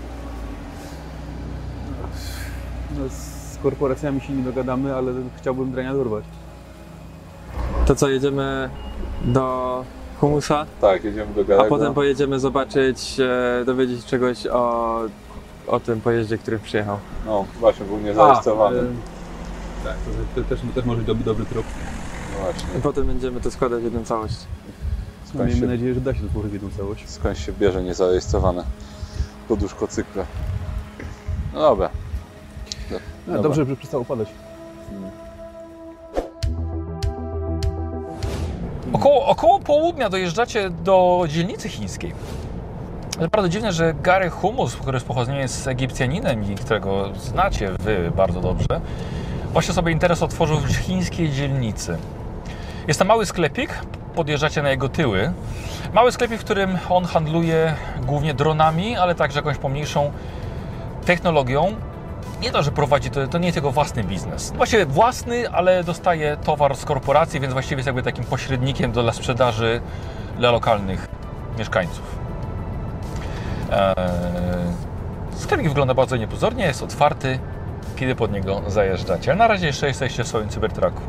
No, z korporacjami się nie dogadamy, ale chciałbym drania dorwać. To co, jedziemy do Humusa, Tak, jedziemy do a Garego. potem pojedziemy zobaczyć, e, dowiedzieć czegoś o, o tym pojeździe, który przyjechał. No, właśnie, był niezarejestrowany. A, e, tak, to, to też, też może być dobry, dobry trop. No właśnie. I potem będziemy to składać w jedną całość. No, Skąd miejmy się, nadzieję, że da się to złożyć w jedną całość. skąd się bierze niezarejestrowane poduszko cykla. No dobra. No, Dobra. dobrze, że przestało padać. Około, około południa dojeżdżacie do dzielnicy chińskiej. Naprawdę dziwne, że Gary Humus, który z pochodzenia jest Egipcjaninem i którego znacie Wy bardzo dobrze, właśnie sobie interes otworzył w chińskiej dzielnicy. Jest tam mały sklepik, podjeżdżacie na jego tyły. Mały sklepik, w którym on handluje głównie dronami, ale także jakąś pomniejszą technologią. Nie to, że prowadzi, to, to nie jest jego własny biznes. Właściwie własny, ale dostaje towar z korporacji, więc właściwie jest jakby takim pośrednikiem dla sprzedaży dla lokalnych mieszkańców. Eee, sklepik wygląda bardzo niepozornie, jest otwarty, kiedy pod niego zajeżdżacie. Ale na razie jeszcze jesteście w swoim cybertraku.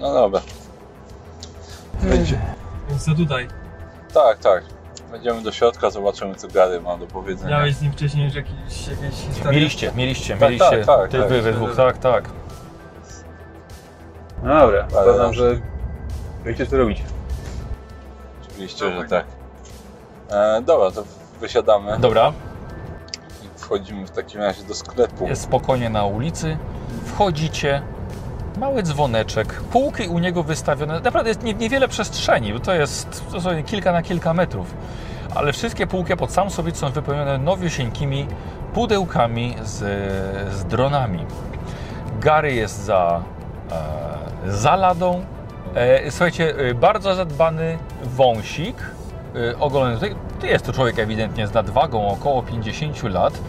No dobra. Będzie. Więc co tutaj? Tak, tak. Wejdziemy do środka, zobaczymy co Gary ma do powiedzenia. Miałeś z nim wcześniej już jakieś, jakieś historie? Mieliście, mieliście, Tak, mieliście. tak, tak, ty, tak. wy, we dwóch, tak, tak. No dobra, uważam, że wiecie co robicie. Oczywiście, że tak. E, dobra, to wysiadamy Dobra, i wchodzimy w takim razie do sklepu. jest spokojnie na ulicy. Wchodzicie, mały dzwoneczek, półki u niego wystawione. Naprawdę jest nie- niewiele przestrzeni, bo to jest dosłownie kilka na kilka metrów. Ale wszystkie półki pod sam sobie są wypełnione nowiusieńkimi pudełkami z, z dronami. Gary jest za, e, za ladą. E, słuchajcie, e, bardzo zadbany wąsik, ogolony tutaj. To jest to człowiek ewidentnie z nadwagą około 50 lat,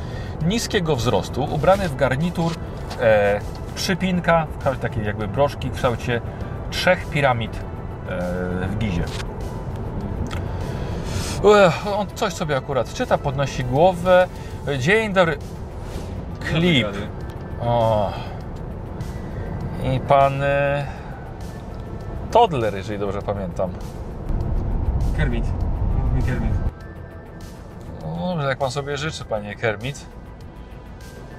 niskiego wzrostu, ubrany w garnitur, e, przypinka, takiej jakby broszki w kształcie trzech piramid e, w gizie. Ech, on coś sobie akurat czyta, podnosi głowę. Dzień dobry. Klip. O. I pan e, Toddler, jeżeli dobrze pamiętam. Kermit. Mówi Kermit. No jak pan sobie życzy, panie Kermit.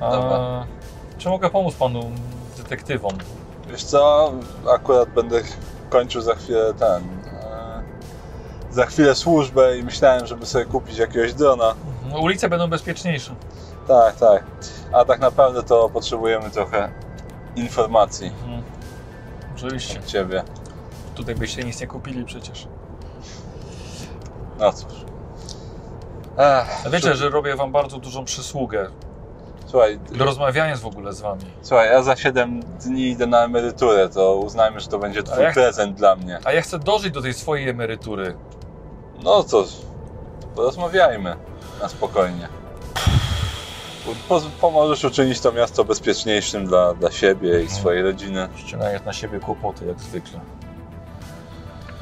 A, Dobra. czy mogę pomóc panu detektywom? Wiesz co, akurat będę kończył za chwilę ten... E, za chwilę służbę i myślałem, żeby sobie kupić jakiegoś drona. No, ulice będą bezpieczniejsze. Tak, tak. A tak naprawdę to potrzebujemy trochę informacji Mhm. Oczywiście. od Ciebie. Tutaj byście nic nie kupili przecież. No cóż. Ech, Wiecie, że robię wam bardzo dużą przysługę. Słuchaj, Rozmawiając w ogóle z wami. słuchaj, ja za 7 dni idę na emeryturę, to uznajmy, że to będzie Twój jak- prezent dla mnie. A ja chcę dożyć do tej swojej emerytury. No to porozmawiajmy na spokojnie. Po, pomożesz uczynić to miasto bezpieczniejszym dla, dla siebie i swojej rodziny. Ściągając na siebie kłopoty, jak zwykle.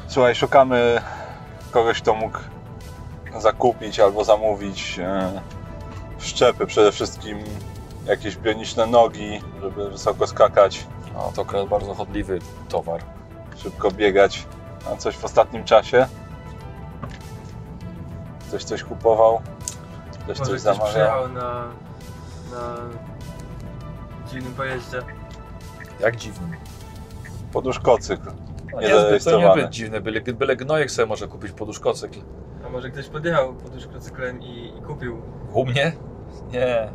Słuchaj, szukamy kogoś, kto mógł zakupić albo zamówić e, szczepy, przede wszystkim jakieś bioniczne nogi, żeby wysoko skakać, No, to akurat bardzo chodliwy towar. szybko biegać. A coś w ostatnim czasie? Ktoś coś kupował? Ktoś Może coś ktoś zamawiał? przyjechał na, na dziwnym pojeździe. Jak dziwny. Poduszkocykl. No, Nie to zarejestrowany. niezbyt dziwne. Byle, byle gnojek sobie może kupić poduszkocykl. A może ktoś podjechał poduszkocyklem i, i kupił. U mnie? Nie.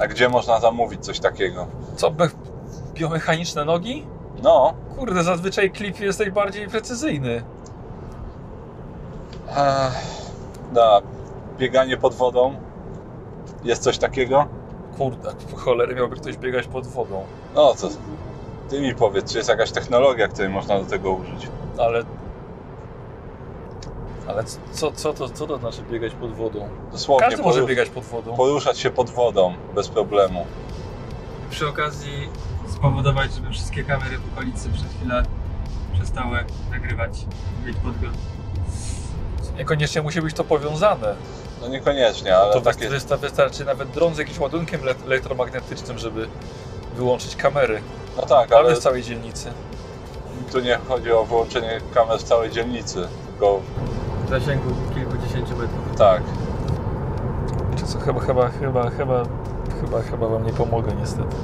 A gdzie można zamówić coś takiego? Co, be- biomechaniczne nogi? No, Kurde, zazwyczaj klip jesteś bardziej precyzyjny. Ech, da, bieganie pod wodą. Jest coś takiego? Kurde, cholery miałby ktoś biegać pod wodą. No to ty mi powiedz, czy jest jakaś technologia, której można do tego użyć? Ale... Ale co, co, to, co to znaczy biegać pod wodą? Dosłownie Każdy może biegać pod wodą. poruszać się pod wodą bez problemu. Przy okazji spowodować, żeby wszystkie kamery w okolicy przez chwilę przestały nagrywać mieć podgląd. Niekoniecznie musi być to powiązane. No niekoniecznie, ale to takie... wysta- wystarczy nawet dron z jakimś ładunkiem le- elektromagnetycznym, żeby wyłączyć kamery. No tak, Ale ale w całej dzielnicy. tu nie chodzi o wyłączenie kamer w całej dzielnicy, tylko W zasięgu kilkudziesięciu metrów. tak. Czy co, chyba, chyba, chyba, chyba, chyba, chyba wam nie pomogę niestety.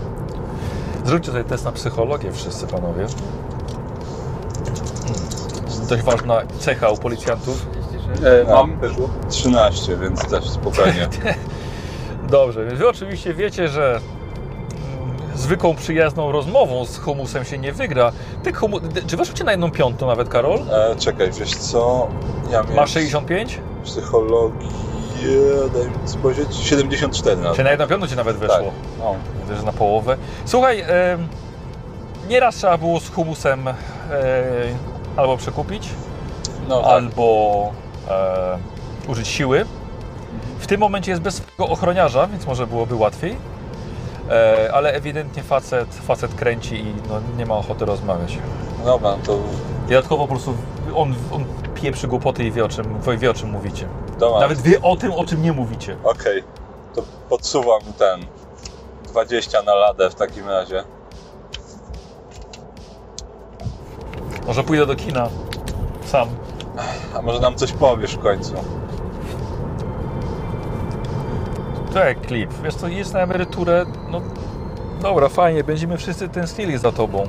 Zróbcie tutaj test na psychologię wszyscy panowie. Hmm. Dość ważna cecha u policjantów. 36. E, No. mam, weszło. 13, więc też spokojnie. Dobrze, więc wy oczywiście wiecie, że zwykłą, przyjazną rozmową z humusem się nie wygra. Ty humu... Czy weszło cię na jedną piątą nawet, Karol? E, czekaj, wiesz co? Ja miałem Masz 65? psychologię, daj mi spojrzeć, 74 nawet. Czy na jedną piątą cię nawet weszło? Tak. No, Widzę, że na połowę. Słuchaj, em, nieraz trzeba było z humusem e, albo przekupić, no tak. albo e, użyć siły. W tym momencie jest bez swojego ochroniarza, więc może byłoby łatwiej. E, ale ewidentnie facet, facet kręci i no, nie ma ochoty rozmawiać. Dobra, no to I dodatkowo po prostu on, on pieprzy głupoty i wie o, czym, wie o czym mówicie. dobra. Nawet wie o tym, o czym nie mówicie. Okej, to podsuwam ten 20 na ladę w takim razie. Może pójdę do kina sam. A może nam coś powiesz w końcu? Tak, klip. Wiesz co, jest na emeryturę, no dobra, fajnie, będziemy wszyscy tęsknili za tobą.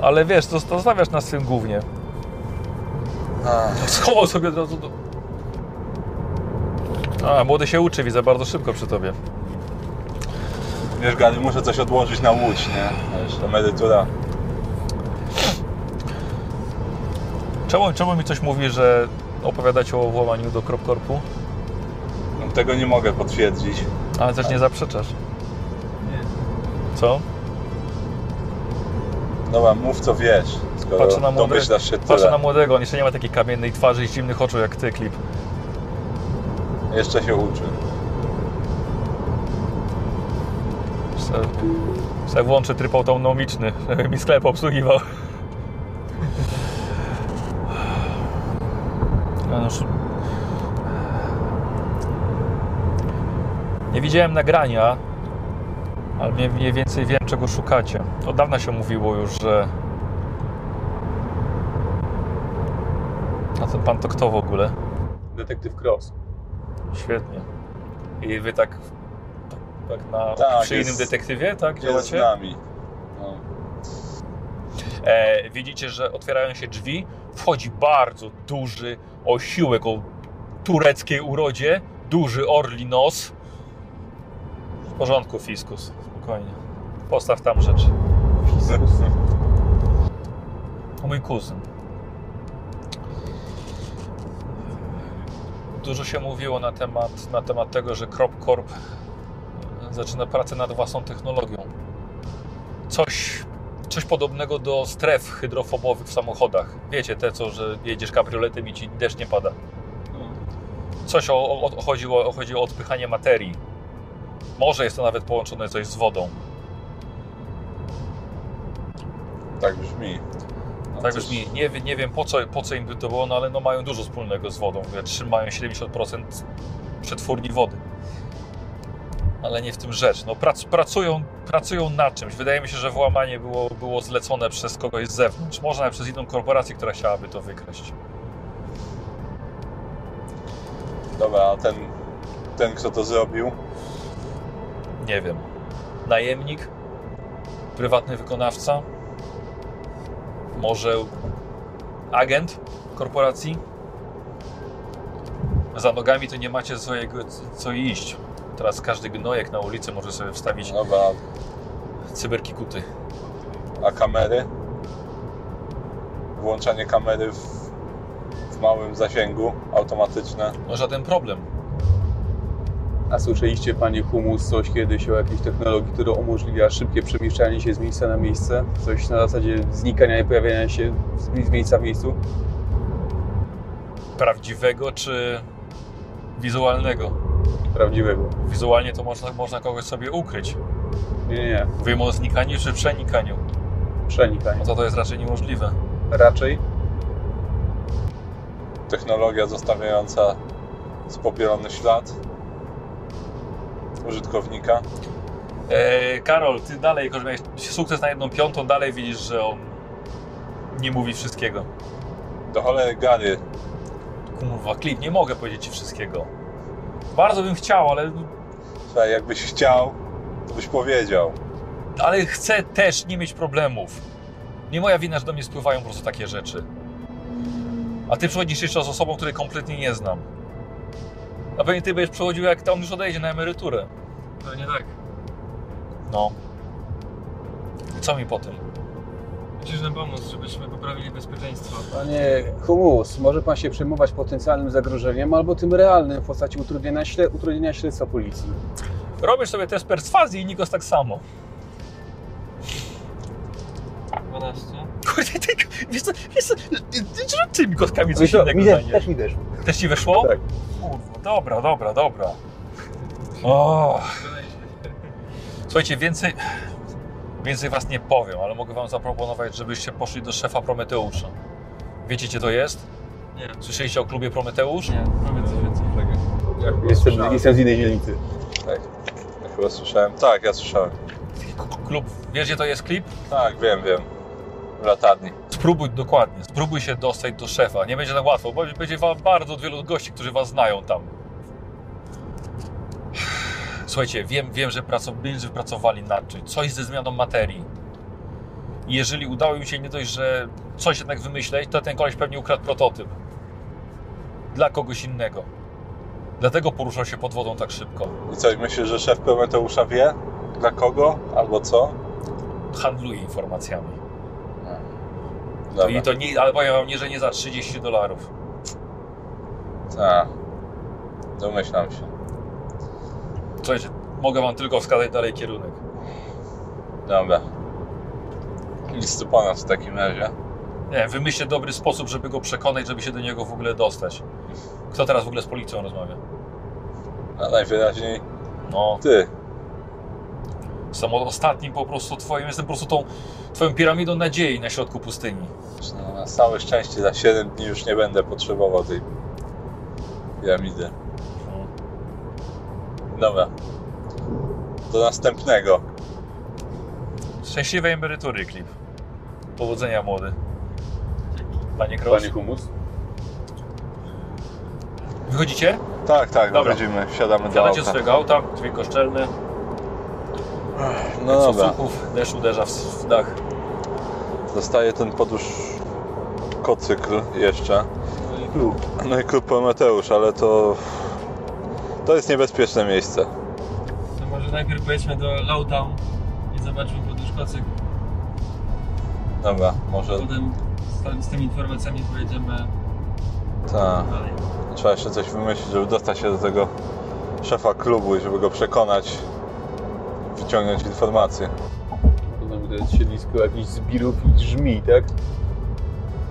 Ale wiesz, to zostawiasz na swym głównie. Schował sobie od razu do... A, młody się uczy, widzę bardzo szybko przy tobie. wiesz Gary, muszę coś odłożyć na łódź, nie? Wiesz, emerytura. Czemu, czemu mi coś mówi, że opowiadacie o włamaniu do Kropkorpu? Tego nie mogę potwierdzić. Ale też nie zaprzeczasz. Co? Dobra, mów co wiesz, skoro Patrzę na młode- domyślasz się Patrzę tyle. na młodego, on jeszcze nie ma takiej kamiennej twarzy i zimnych oczu jak ty, klip. Jeszcze się uczy. Se, se włączy tryb autonomiczny, żeby mi sklep obsługiwał. No, no, sz- Nie widziałem nagrania, ale mniej, więcej wiem, czego szukacie. Od dawna się mówiło już, że... A ten pan to kto w ogóle? Detektyw Cross. Świetnie. I wy tak, tak, na Tak, przy jest- innym detektywie, tak Jest z działacie? nami. No. E, widzicie, że otwierają się drzwi, wchodzi bardzo duży osiłek o tureckiej urodzie, duży orli nos. W porządku, Fiskus, spokojnie. Postaw tam rzecz. To mój kuzyn. Dużo się mówiło na temat, na temat tego, że Crop Corp e, zaczyna pracę nad własną technologią. Coś, coś podobnego do stref hydrofobowych w samochodach. Wiecie, te co, że jedziesz kabrioletem i ci deszcz nie pada. Coś o, o, chodziło, chodzi o odpychanie materii. Może jest to nawet połączone coś z wodą. Tak brzmi. No Tak coś- brzmi. Nie, nie wiem po co, po co im by to było, no ale no mają dużo wspólnego z wodą. Trzymają 70% przetwórni wody. Ale nie w tym rzecz. No, prac, pracują, pracują nad czymś. Wydaje mi się, że włamanie było, było zlecone przez kogoś z zewnątrz. Może nawet przez inną korporację, która chciałaby to wykraść. Dobra, a ten, ten kto to zrobił? Nie wiem. Najemnik? Prywatny wykonawca? Może agent korporacji? Za nogami to nie macie swojego, co iść. Teraz każdy gnojek na ulicy może sobie wstawić Dobra, cyberkikuty. a kamery? Włączanie kamery w, w małym zasięgu, automatyczne. No żaden problem. A słyszeliście, panie Humus, coś kiedyś o jakiejś technologii, która umożliwia szybkie przemieszczanie się z miejsca na miejsce? Coś na zasadzie znikania i pojawiania się z miejsca w miejscu? Prawdziwego czy wizualnego? Prawdziwego. Wizualnie to można, można kogoś sobie ukryć. Nie, nie, nie. Mówimy o znikaniu czy przenikaniu. Przenikanie. No to to jest raczej niemożliwe. Raczej Technologia zostawiająca spopielony ślad użytkownika. E, Karol, ty dalej, jako że miałeś sukces na jedną piątą, dalej widzisz, że on nie mówi wszystkiego. Do cholery Gary, Kurwa, klip, nie mogę powiedzieć ci wszystkiego. Bardzo bym chciał, ale, słuchaj, jakbyś chciał, to byś powiedział. ale chcę też nie mieć problemów. Nie moja wina, że do mnie spływają po prostu takie rzeczy. A ty przychodzisz jeszcze z osobą, której kompletnie nie znam. A pewnie ty będziesz przychodził, jak on już odejdzie na emeryturę. Pewnie tak. No. Co mi potem? Musisz nam pomóc, żebyśmy poprawili bezpieczeństwo. Panie Humus, może pan się przejmować potencjalnym zagrożeniem albo tym realnym w postaci utrudnienia, śle, utrudnienia śledztwa policji. Robisz sobie test perswazji i Nikos tak samo. 12. Kurde, ty, wiesz co, wiesz co, rzuć tymi kostkami coś innego mi też, nie. też mi też. Też ci weszło? Tak. Kurwa, dobra, dobra, dobra. O. Słuchajcie, więcej, więcej was nie powiem, ale mogę wam zaproponować, żebyście poszli do szefa Prometeusza. Wiecie, gdzie to jest? Nie. Słyszeliście o klubie Prometeusz? Nie, powiedz coś więcej. Jestem, jestem z innej dzielnicy. Tak. Ja chyba słyszałem. Tak, ja słyszałem. Klub, wiesz, gdzie to jest klip? Tak, wiem, wiem. Latarni. Spróbuj dokładnie, spróbuj się dostać do szefa. Nie będzie tak łatwo, bo będzie wam bardzo wielu gości, którzy was znają tam. Słuchajcie, wiem, wiem że, pracow, wiem, że pracowali czymś, coś ze zmianą materii. I jeżeli udało im się nie dość, że coś jednak wymyśleć, to ten koleś pewnie ukradł prototyp. Dla kogoś innego. Dlatego poruszał się pod wodą tak szybko. I co, myślisz, że szef Prometeusza wie? Dla kogo? Albo co? Handluje informacjami. Dobra. I to nie, ale powiem wam nie, że nie za 30 dolarów. Tak. Domyślam się. Słuchajcie, mogę wam tylko wskazać dalej kierunek. Dobra. Nic tu w takim razie. Nie, wymyślcie dobry sposób, żeby go przekonać, żeby się do niego w ogóle dostać. Kto teraz w ogóle z policją rozmawia? A najwyraźniej No, ty. Jestem ostatnim po prostu twoim, jestem po prostu tą twoją piramidą nadziei na środku pustyni. No, na całe szczęście za 7 dni już nie będę potrzebował tej piramidy. Dobra. Do następnego. Szczęśliwej emerytury, klip. Powodzenia, młody. Panie Kroos, Panie Humus. wychodzicie? Tak, tak, Dobra. wychodzimy, wsiadamy do Wsiadacie z auta. swojego auta, drzwi koszczelne, No dobra, deszcz uderza w, dach. zostaje ten podróż kocykl jeszcze. No i klub Prometeusz, ale to... To jest niebezpieczne miejsce. To może najpierw pojedźmy do Lowtown i zobaczmy poduszkocyk. Dobra, może... Potem z, z tymi informacjami pojedziemy Tak. dalej. Trzeba jeszcze coś wymyślić, żeby dostać się do tego szefa klubu i żeby go przekonać, wyciągnąć informacje. To to jest siedlisko jakichś zbirów i żmi, tak?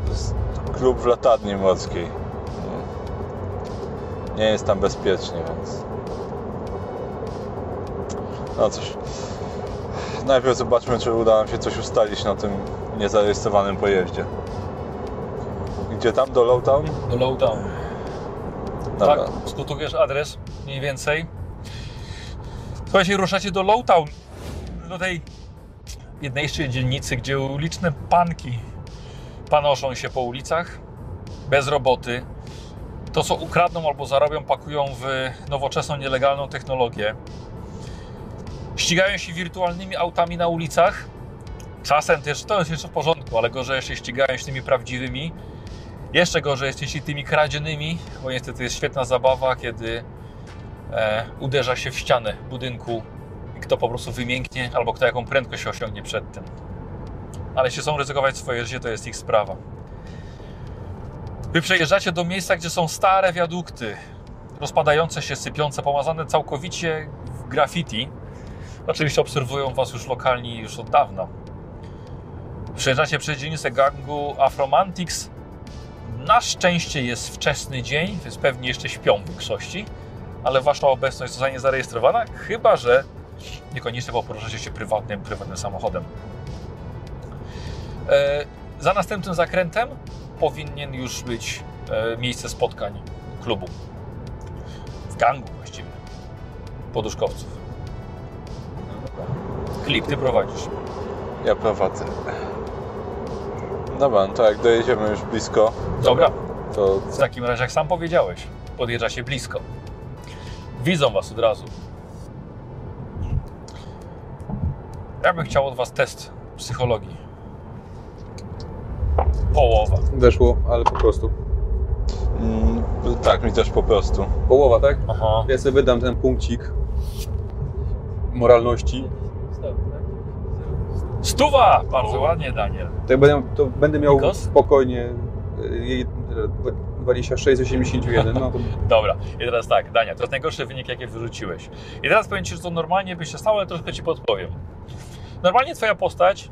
To jest klub w latarni morskiej. Nie jest tam bezpiecznie, więc... No cóż. Najpierw zobaczmy, czy uda nam się coś ustalić na tym niezarejestrowanym pojeździe. Gdzie tam? Do Lowtown? Do Lowdown. Dobra. Tak, skutujesz adres mniej więcej. Słuchajcie, ruszacie do Lowtown, do tej jednej dzielnicy, gdzie liczne panki panoszą się po ulicach, bez roboty. To, co ukradną albo zarobią, pakują w nowoczesną, nielegalną technologię. Ścigają się wirtualnymi autami na ulicach. Czasem też, to jest jeszcze w porządku, ale gorzej jeszcze ścigają się tymi prawdziwymi. Jeszcze gorzej jest jeśli tymi kradzionymi, bo niestety jest świetna zabawa, kiedy e, uderza się w ścianę budynku i kto po prostu wymięknie, albo kto jaką prędkość osiągnie przed tym. Ale jeśli chcą ryzykować swoje życie, to jest ich sprawa. Wy przejeżdżacie do miejsca, gdzie są stare wiadukty, rozpadające się, sypiące, pomazane całkowicie w graffiti. Oczywiście obserwują Was już lokalni już od dawna. Przejeżdżacie przez dzielnicę gangu Afromantics, na szczęście jest wczesny dzień, więc pewnie jeszcze śpią w większości, ale wasza obecność zostanie zarejestrowana, chyba że niekoniecznie bo poruszacie się prywatnym, prywatnym samochodem. E, za następnym zakrętem powinien już być e, miejsce spotkań klubu. W gangu właściwie. Poduszkowców. Klip, ty prowadzisz. Ja prowadzę. Dobra, no to jak dojedziemy już blisko, Dobra. to W takim razie, jak sam powiedziałeś, podjeżdżacie blisko. Widzą was od razu. Ja bym chciał od was test psychologii. Połowa. Weszło, ale po prostu. mm, tak, mi też po prostu. Połowa, tak? Aha. Ja sobie wydam ten punkcik moralności. Tak? Stuwa! Bardzo ładnie, Daniel. To, ja będę, to będę miał Nikos? spokojnie y, jej- 26,81. No to Dobra, i teraz tak, Dania, to jest najgorszy wynik, jaki wyrzuciłeś. I teraz powiem Ci, że to normalnie by się stało, ale troszkę Ci podpowiem. Normalnie Twoja postać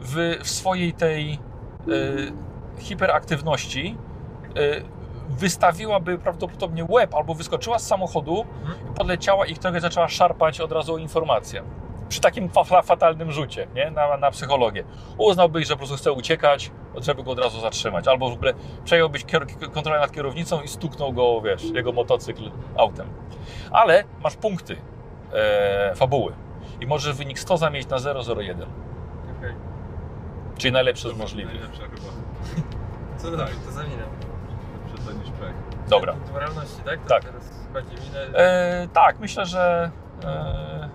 w, w swojej tej y, hiperaktywności y, wystawiłaby prawdopodobnie łeb albo wyskoczyła z samochodu, podleciała i trochę zaczęła szarpać od razu o informację. Przy takim fa- fatalnym rzucie nie? Na, na psychologię. Uznałbyś, że po prostu chce uciekać, żeby go od razu zatrzymać. Albo w ogóle przejąłbyś kontrolę nad kierownicą i stuknął go, wiesz, jego motocykl autem. Ale masz punkty e, fabuły i możesz wynik 100 zamienić na 001. Okej. Czyli najlepszy z możliwych. Najlepsza chyba. Co tak, to zamieniam. To niż pech. Dobra. Moralności, tak? To Tak. Teraz chodzi mi na... E, tak, myślę, że. E,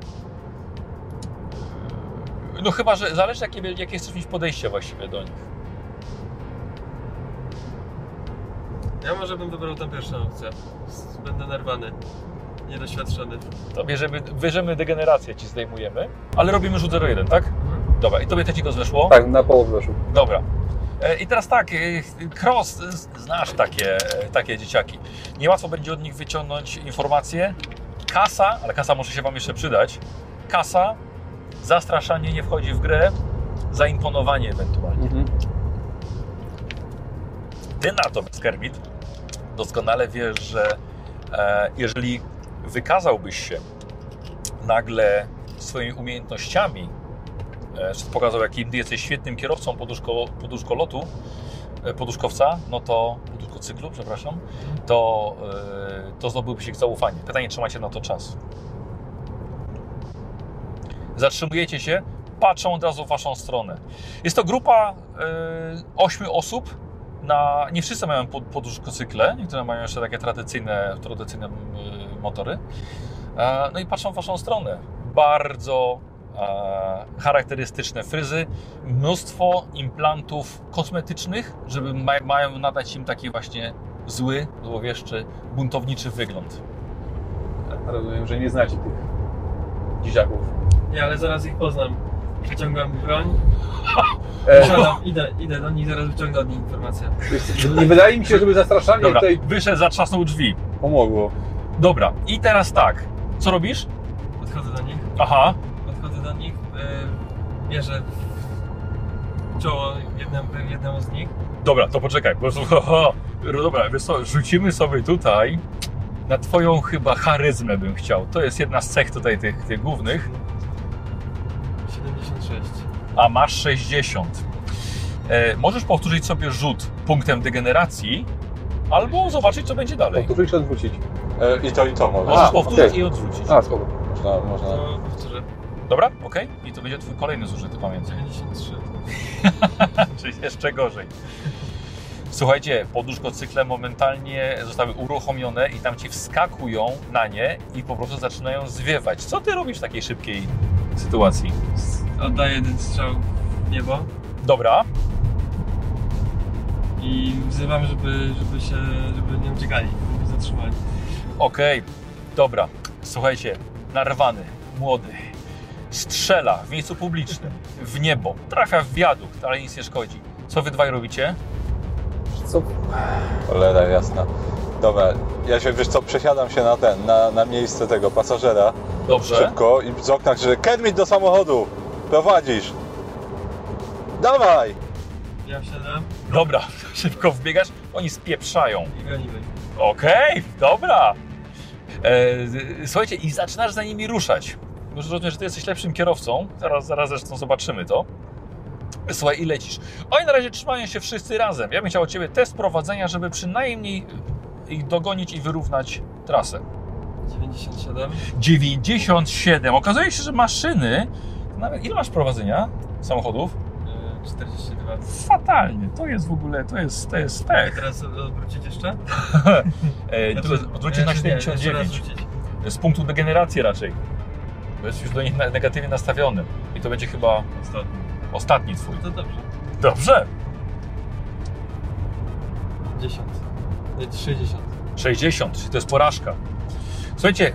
no chyba, że zależy jakie, jakie chcesz mieć podejście właściwie do nich. Ja może bym wybrał tę pierwszą opcję. Będę nerwany. Niedoświadczony. To bierzemy, bierzemy degenerację, ci zdejmujemy, ale robimy rzut 0,1, tak? Dobra, i tobie też go zeszło? tak, na połowę weszło. Dobra. E, I teraz tak, e, Cross, z- znasz takie, e, takie dzieciaki. Niełatwo będzie od nich wyciągnąć informacje. Kasa, ale kasa może się Wam jeszcze przydać. Kasa, zastraszanie nie wchodzi w grę, zaimponowanie ewentualnie. Mhm. Ty natomiast, Kermit, doskonale wiesz, że e, jeżeli wykazałbyś się nagle swoimi umiejętnościami, e, pokazał, jakim ty jesteś świetnym kierowcą poduszko, poduszkolotu, e, poduszkowca, no to, poduszkocyklu, przepraszam, to, e, to zdobyłbyś ich zaufanie. Pytanie, czy macie na to czas. Zatrzymujecie się, patrzą od razu w waszą stronę. Jest to grupa e, ośmiu osób, na, nie wszyscy mają pod- poduszkocykle, niektóre mają jeszcze takie tradycyjne, tradycyjne mm, motory. E, No i patrzą w waszą stronę. Bardzo e, charakterystyczne fryzy, mnóstwo implantów kosmetycznych, żeby ma, mają nadać im taki właśnie zły, złowieszczy, buntowniczy wygląd. Rozumiem, że nie znacie tych dzieciaków. Nie, ale zaraz ich poznam. Wyciągam broń. E, Siadam, idę, idę do nich, zaraz wyciągnę od nich informację. nie wydaje mi się, żeby zastraszanie Dobra, tutaj wyszedł, zatrzasnął drzwi. pomogło. Dobra, i teraz tak. Co robisz? Podchodzę do nich, Aha, podchodzę do nich, yy, bierzę w czoło jednemu, jednemu z nich. Dobra, to poczekaj, bo ho, dobra, wiesz co, rzucimy sobie tutaj na twoją chyba charyzmę bym chciał. To jest jedna z cech tutaj tych, tych głównych, 76. a masz 60. E, możesz powtórzyć sobie rzut punktem degeneracji, albo zobaczyć, co będzie dalej. Powtórzyć czy odwrócić? E, I to, i to może. Możesz A, powtórzyć okej. i odwrócić. A, spoko. Można, można. To powtórzę. Dobra, okej. I to będzie twój kolejny zużyty, pamiętaj. 93. Czyli jeszcze gorzej. Słuchajcie, poduszkocykle momentalnie zostały uruchomione i tam ci wskakują na nie i po prostu zaczynają zwiewać. Co ty robisz w takiej szybkiej sytuacji? Oddaję jeden strzał w niebo Dobra, i wzywam, żeby, żeby się, żeby nie uciekali, żeby się zatrzymali. okej, dobra. Słuchajcie, narwany, młody, strzela w miejscu publicznym, w niebo, trafia w wiadukt, ale nic nie szkodzi. Co wy dwaj robicie? Co? Cholera jasna. Dobra, ja się, wiesz co, przesiadam się na ten, na, na miejsce tego pasażera Dobrze. szybko i z okna krzyczę Kermit do samochodu! Prowadzisz! Dawaj! Ja wsiadam Dobra, szybko wbiegasz, oni spieprzają. i gonimy. Okej, dobra. E, słuchajcie, i zaczynasz za nimi ruszać. Już rozumiem, że ty jesteś lepszym kierowcą. Zaraz, zaraz zresztą zobaczymy to. Słuchaj, i lecisz. Oni na razie trzymają się wszyscy razem. Ja bym chciał od ciebie test prowadzenia, żeby przynajmniej ich dogonić i wyrównać trasę. 97. 97. Okazuje się, że maszyny. Nawet ile masz prowadzenia samochodów? e, 42. Fatalnie. To jest w ogóle, to jest, to jest Mogę tak. teraz odwrócić jeszcze? E, Znaczy, odwrócić na jeszcze nie, jeszcze raz 79. rzucić. z punktu degeneracji raczej. Bo jest już do nich negatywnie nastawiony. I to będzie chyba Ostatni. Ostatni twój. To dobrze. Dobrze. 10. Nie, 60. 60, to jest porażka. Słuchajcie,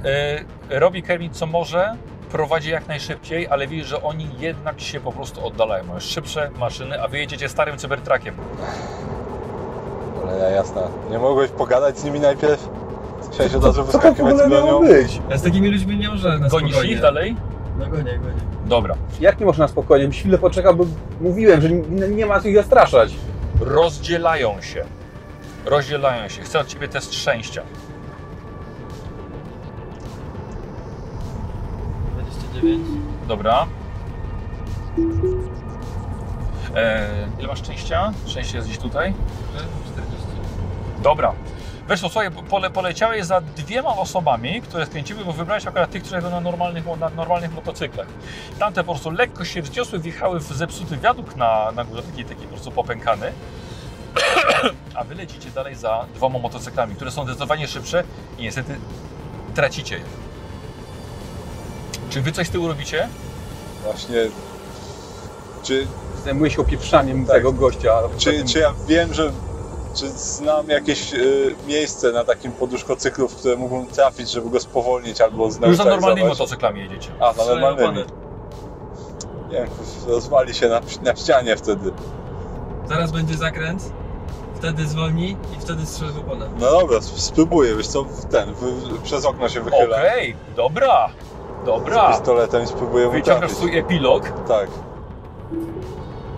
e, robi Kermit co może, prowadzi jak najszybciej, ale widzisz, że oni jednak się po prostu oddalają. Mają szybsze maszyny, a wy jedziecie starym cybertrakiem. Ale ja jasna. Nie mogłeś pogadać z nimi najpierw? Chciałeś od razu Co to w wyskakiwać ogóle z miało bronią? być? Ja z takimi ludźmi nie może na Gonisz spokojnie. ich dalej? No gonię, gonię. Dobra. Jak nie można na spokojnie? Byś chwilę poczekał, bo mówiłem, że nie, nie ma co ich zastraszać. Rozdzielają się. Rozdzielają się. Chcę od ciebie test szczęścia. 29. Dobra. E, ile masz szczęścia? Szczęście jest gdzieś tutaj. 40. Dobra. Wiesz co, słuchaj, pole, poleciałeś za dwiema osobami, które skręciły, bo wybrałeś akurat tych, które jadą na normalnych, na normalnych motocyklach. Tamte po prostu lekko się wzniosły, wjechały w zepsuty wiadukt na, na górze, taki, taki po prostu popękany. A wy lecicie dalej za dwoma motocyklami, które są zdecydowanie szybsze i niestety tracicie je. Czy wy coś z tyłu robicie? Właśnie. Czy, Zajmuję się opieprzaniem Tak. tego gościa. czy, potem- czy ja wiem, że. Czy znam jakieś y, miejsce na takim poduszkocyklu, w które mógłbym trafić, żeby go spowolnić albo Już za normalnymi motocyklami jedziecie. A, na normalnymi. Nie wiem, rozwali się na, na ścianie wtedy. Zaraz będzie zakręt, wtedy zwolni i wtedy strzel w oponę. No dobra, sp- spróbuję, wiesz co, ten, w, przez okno się wychyla. Okej, dobra, dobra. Z pistoletem i spróbuję mu Wyciągasz trafić. swój epilog. Tak.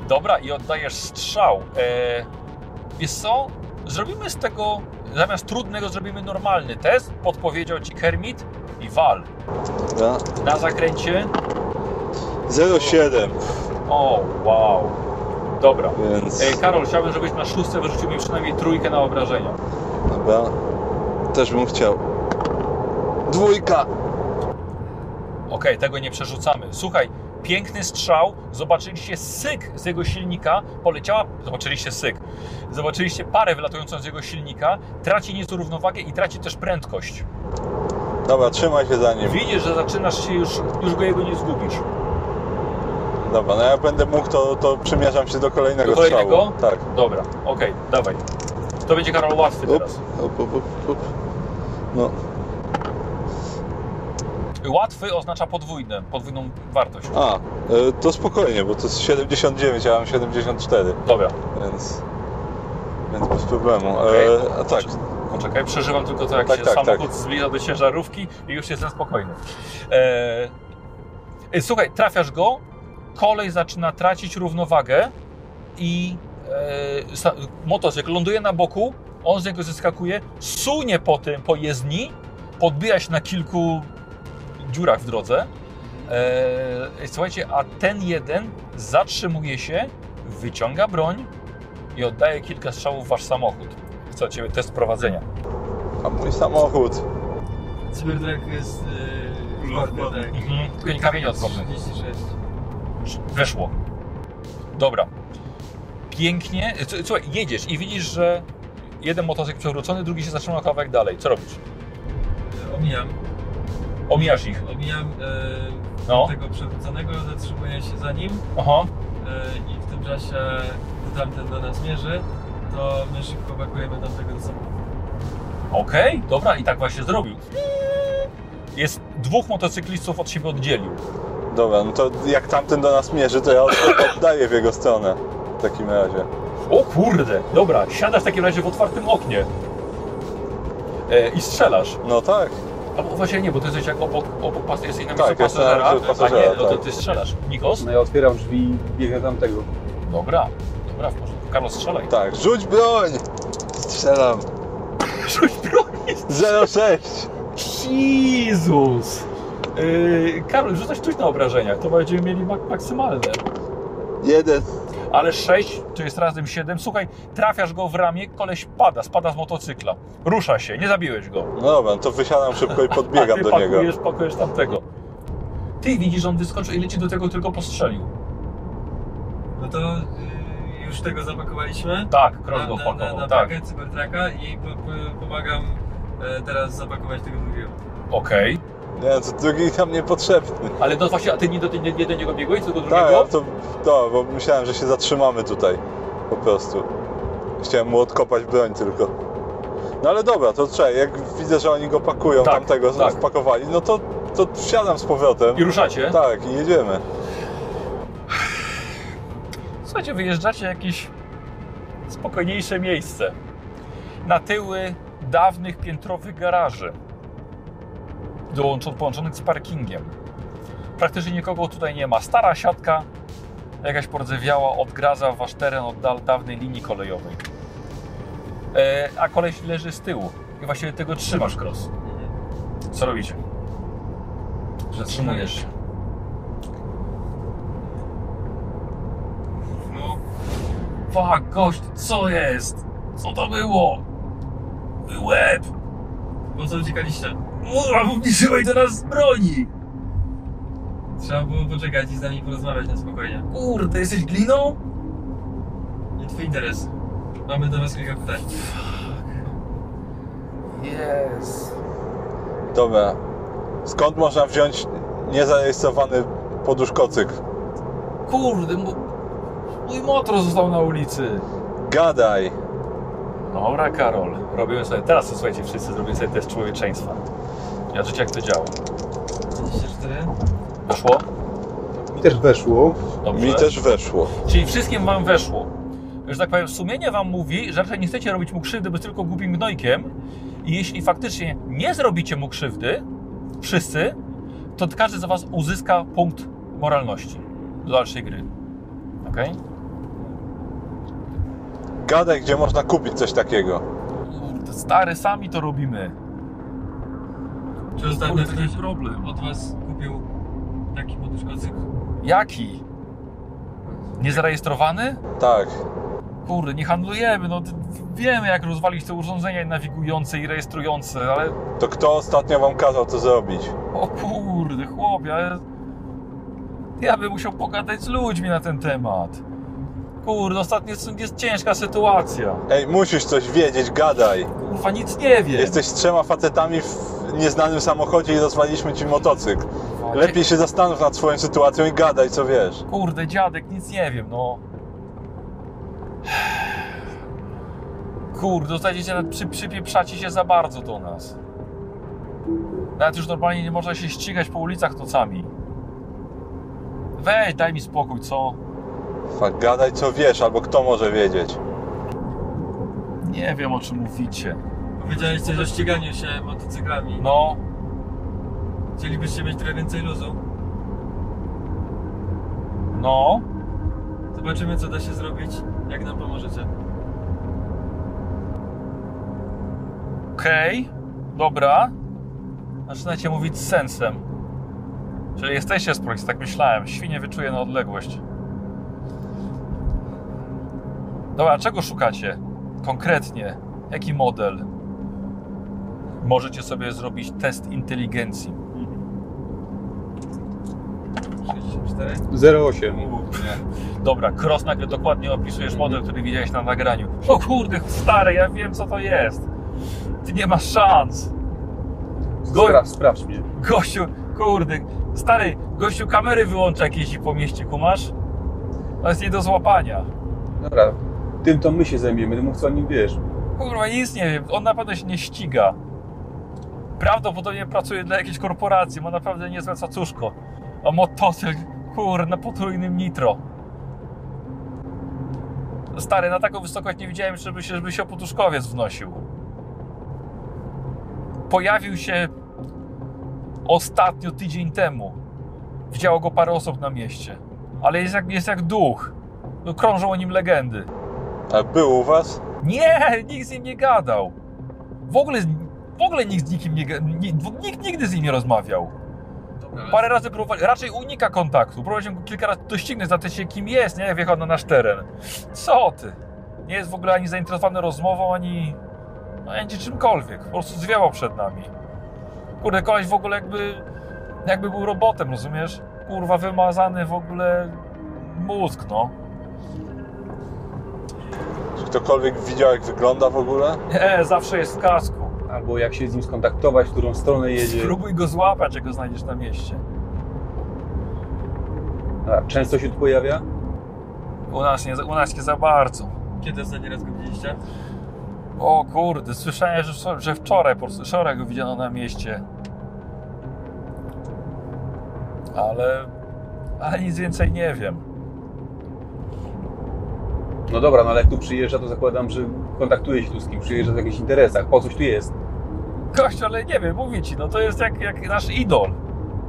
Dobra, i oddajesz strzał. E, wiesz co? Zrobimy z tego, zamiast trudnego, zrobimy normalny test. Podpowiedział ci Kermit i wal. Dobra. Na zakręcie. 0,7, O, wow. Dobra. więc... E, Karol, chciałbym, żebyś na szóstce wyrzucił mi przynajmniej trójkę na obrażenia. Dobra. Też bym chciał. Dwójka! Okej, tego nie przerzucamy. Słuchaj, piękny strzał. Zobaczyliście syk z jego silnika. Poleciała. Zobaczyliście syk. Zobaczyliście parę wylatującą z jego silnika. Traci nieco równowagę i traci też prędkość. Dobra, trzymaj się za nim. Widzisz, że zaczynasz się już, już go jego nie zgubisz. Dobra, no jak będę mógł, to, to przymierzam się do kolejnego, Do kolejnego? strzału. Tak. Dobra, okej, dawaj. To będzie Karol łatwy Up, teraz. up, up, up, up. No, Łatwy oznacza podwójne, podwójną wartość. a, y, to spokojnie, bo to jest 79, a ja mam 74, Dobra, więc... Więc bez problemu. E, a tak, poczekaj, przeżywam tylko to, jak Tak, się tak, samochód zbliża do ciężarówki i już jestem spokojny. E, e, słuchaj, trafiasz go, kolej zaczyna tracić równowagę i e, motocykl ląduje na boku, on z niego zeskakuje, sunie po tym, po jezdni, podbija się na kilku dziurach w drodze. E, słuchajcie, a ten jeden zatrzymuje się, wyciąga broń i oddaje kilka strzałów w wasz samochód. Chcę od ciebie test prowadzenia. a mój samochód. Cybertruck jest yy, ładny, tak. Mhm. Tylko nie kamienie odporne. 36. Weszło. Dobra. Pięknie. S- Słuchaj, jedziesz i widzisz, że jeden motocykl przewrócony, drugi się zatrzymał kawałek dalej. Co robisz? Omijam, Omijasz ich. omijam yy, No. tego przewróconego, zatrzymuję się za nim Aha. yy, i w tym czasie, gdy tamten do nas mierzy, to my szybko pakujemy tamtego do samochodu. Okej, dobra, i tak właśnie zrobił. Jest dwóch motocyklistów od siebie oddzielił. Dobra, no to jak tamten do nas mierzy, to ja od- oddaję w jego stronę. W takim razie. O kurde, dobra, siadasz w takim razie w otwartym oknie. E, I strzelasz. No tak. Albo właśnie nie, bo ty jesteś jak obok, obok pas, jesteś na Tak, miejscu na pasażera, miejscu a pasażera, nie, no to tak. ty strzelasz. Nikos? No ja otwieram drzwi i biegnę tamtego. Dobra, dobra, w porządku. Karol, strzelaj. Tak, rzuć broń! Strzelam. Rzuć broń! 06! Jezus! Yy, Karol, rzucać coś na obrażeniach, to będziemy mieli mak- maksymalne. Jeden. Ale 6 to jest razem 7. Słuchaj, trafiasz go w ramię, koleś pada, spada z motocykla. Rusza się, nie zabiłeś go. No dobra, no to wysiadam szybko i A podbiegam ty do niego. pakujesz, pakujesz tamtego. Ty widzisz, że on wyskoczył i leci do tego tylko postrzelił. No to yy, już tego zapakowaliśmy. Tak, krok go na, na, na, tak. pakę Cybertrucka i po, po, pomagam e, teraz zapakować tego drugiego. Okej. Nie, to drugi tam niepotrzebny. Ale no właśnie, a ty nie do, nie, nie do niego biegłeś, tylko do drugiego? Tak, to, to, bo myślałem, że się zatrzymamy tutaj. Po prostu. Chciałem mu odkopać broń tylko. No ale dobra, to trzeba. Jak widzę, że oni go pakują, Tak, tamtego tak. wpakowali, no to to wsiadam z powrotem. I ruszacie? Tak, i jedziemy. Słuchajcie, wyjeżdżacie jakieś spokojniejsze miejsce. Na tyły dawnych piętrowych garaży. Połączonych z parkingiem. Praktycznie nikogo tutaj nie ma. Stara siatka, jakaś pordzewiała, odgradza wasz teren od da- dawnej linii kolejowej. E, a koleś leży z tyłu. I właściwie tego trzymasz, Cross. Co robicie? Zatrzymujesz się. No. Fuck, gość, co jest? Co to było? Mój łeb! Po co uciekaliście? Kurwa, ubliżyłeś do nas z broni! Trzeba było poczekać i z nami porozmawiać na spokojnie. Kurde, jesteś gliną? Nie twój interes. Mamy do was kilka pytań. Jest. Dobra. Skąd można wziąć niezarejestrowany poduszkocyk? Kurde, mój motor został na ulicy. Gadaj. Dobra, Karol, robimy sobie, teraz słuchajcie, wszyscy zrobimy sobie test człowieczeństwa. Ja życie jak to działa. 24? Weszło? Mi też weszło. Dobrze. Mi też weszło. Czyli wszystkim wam weszło. Że tak powiem, sumienie wam mówi, że raczej nie chcecie robić mu krzywdy, bo tylko głupim gnojkiem. I jeśli faktycznie nie zrobicie mu krzywdy, wszyscy, to każdy za was uzyska punkt moralności do dalszej gry. Okej? Gadaj, gdzie można kupić coś takiego. Stary, sami to robimy. Czy ostatnio ktoś problem. od was kupił taki poduszkocyk? Jaki? Niezarejestrowany? Tak. Kurde, nie handlujemy, no wiemy jak rozwalić te urządzenia nawigujące i rejestrujące, ale To kto ostatnio wam kazał to zrobić? o kurde, chłopie, ale ja bym musiał pogadać z ludźmi na ten temat. Kurde, ostatnio jest, jest ciężka sytuacja. Ej, musisz coś wiedzieć, gadaj. Kurwa, nic nie wiem. Jesteś z trzema facetami w nieznanym samochodzie i rozwaliliśmy ci motocykl. Lepiej się zastanów nad swoją sytuacją i gadaj, co wiesz. Kurde, dziadek, nic nie wiem, no. Kurde, zostajecie, przy, przypieprzacie się za bardzo do nas. Nawet już normalnie nie można się ścigać po ulicach nocami. Weź, daj mi spokój, co? Fak, gadaj, co wiesz, albo kto może wiedzieć. Nie wiem, o czym mówicie. Powiedziałeś coś o ściganiu się motocyklami. No, Chcielibyście mieć trochę więcej luzu? no. Zobaczymy co da się zrobić, jak nam pomożecie. Okej, dobra. Zaczynajcie mówić z sensem. Czyli jesteście z projektu, tak myślałem. Świnie wyczuje na odległość. Dobra, czego szukacie? Konkretnie. Jaki model? Możecie sobie zrobić test inteligencji. 64? 08. Dobra, Cross nagle dokładnie opisujesz model, który widziałeś na nagraniu. O kurde, stary, ja wiem co to jest. Ty nie masz szans. Go- Sprawdź, sprawdź mnie. Gościu, kurde, stary, gościu kamery wyłącza jak jeździ po mieście, kumasz? To jest nie do złapania. Dobra, tym to my się zajmiemy, ty mów co o nim wiesz. Kurwa, nic nie wiem, on naprawdę się nie ściga. Prawdopodobnie pracuje dla jakiejś korporacji, ma naprawdę niezłe cacuszko. A motocykl, kurde, na potrójnym nitro. Stary, na taką wysokość nie widziałem, żeby się, żeby się poduszkowiec wnosił. Pojawił się ostatnio, tydzień temu. Widziało go parę osób na mieście. Ale jest jak, jest jak duch. No, krążą o nim legendy. A był u was? Nie, nikt z nim nie gadał. W ogóle, w ogóle nikt z nikim nie, nikt nigdy z nim nie rozmawiał. Parę razy próbował, raczej unika kontaktu. Próbowałem go kilka razy doścignąć, zapytać się kim jest, nie? Jak wjechał na nasz teren. Co ty? Nie jest w ogóle ani zainteresowany rozmową, ani, no, ani czymkolwiek. Po prostu zwiało przed nami. Kurde, koleś w ogóle jakby, jakby był robotem, rozumiesz? Kurwa, wymazany w ogóle mózg, no. Czy ktokolwiek widział, jak wygląda w ogóle? Nie, zawsze jest w kasku. Albo jak się z nim skontaktować, w którą stronę jedzie. Spróbuj go złapać, jak go znajdziesz na mieście. A, często się tu pojawia? U nas nie, u nas nie za bardzo. Kiedy ostatni raz go widzieliście? O kurde, słyszałem, że, że wczoraj, po prostu, wczoraj go widziano na mieście. ale, ale nic więcej nie wiem. No dobra, no ale jak tu przyjeżdża, to zakładam, że kontaktuje się tu z kim, przyjeżdża w jakichś interesach, po coś tu jest. Gość, ale nie wiem, mówię ci, no to jest jak, jak nasz idol.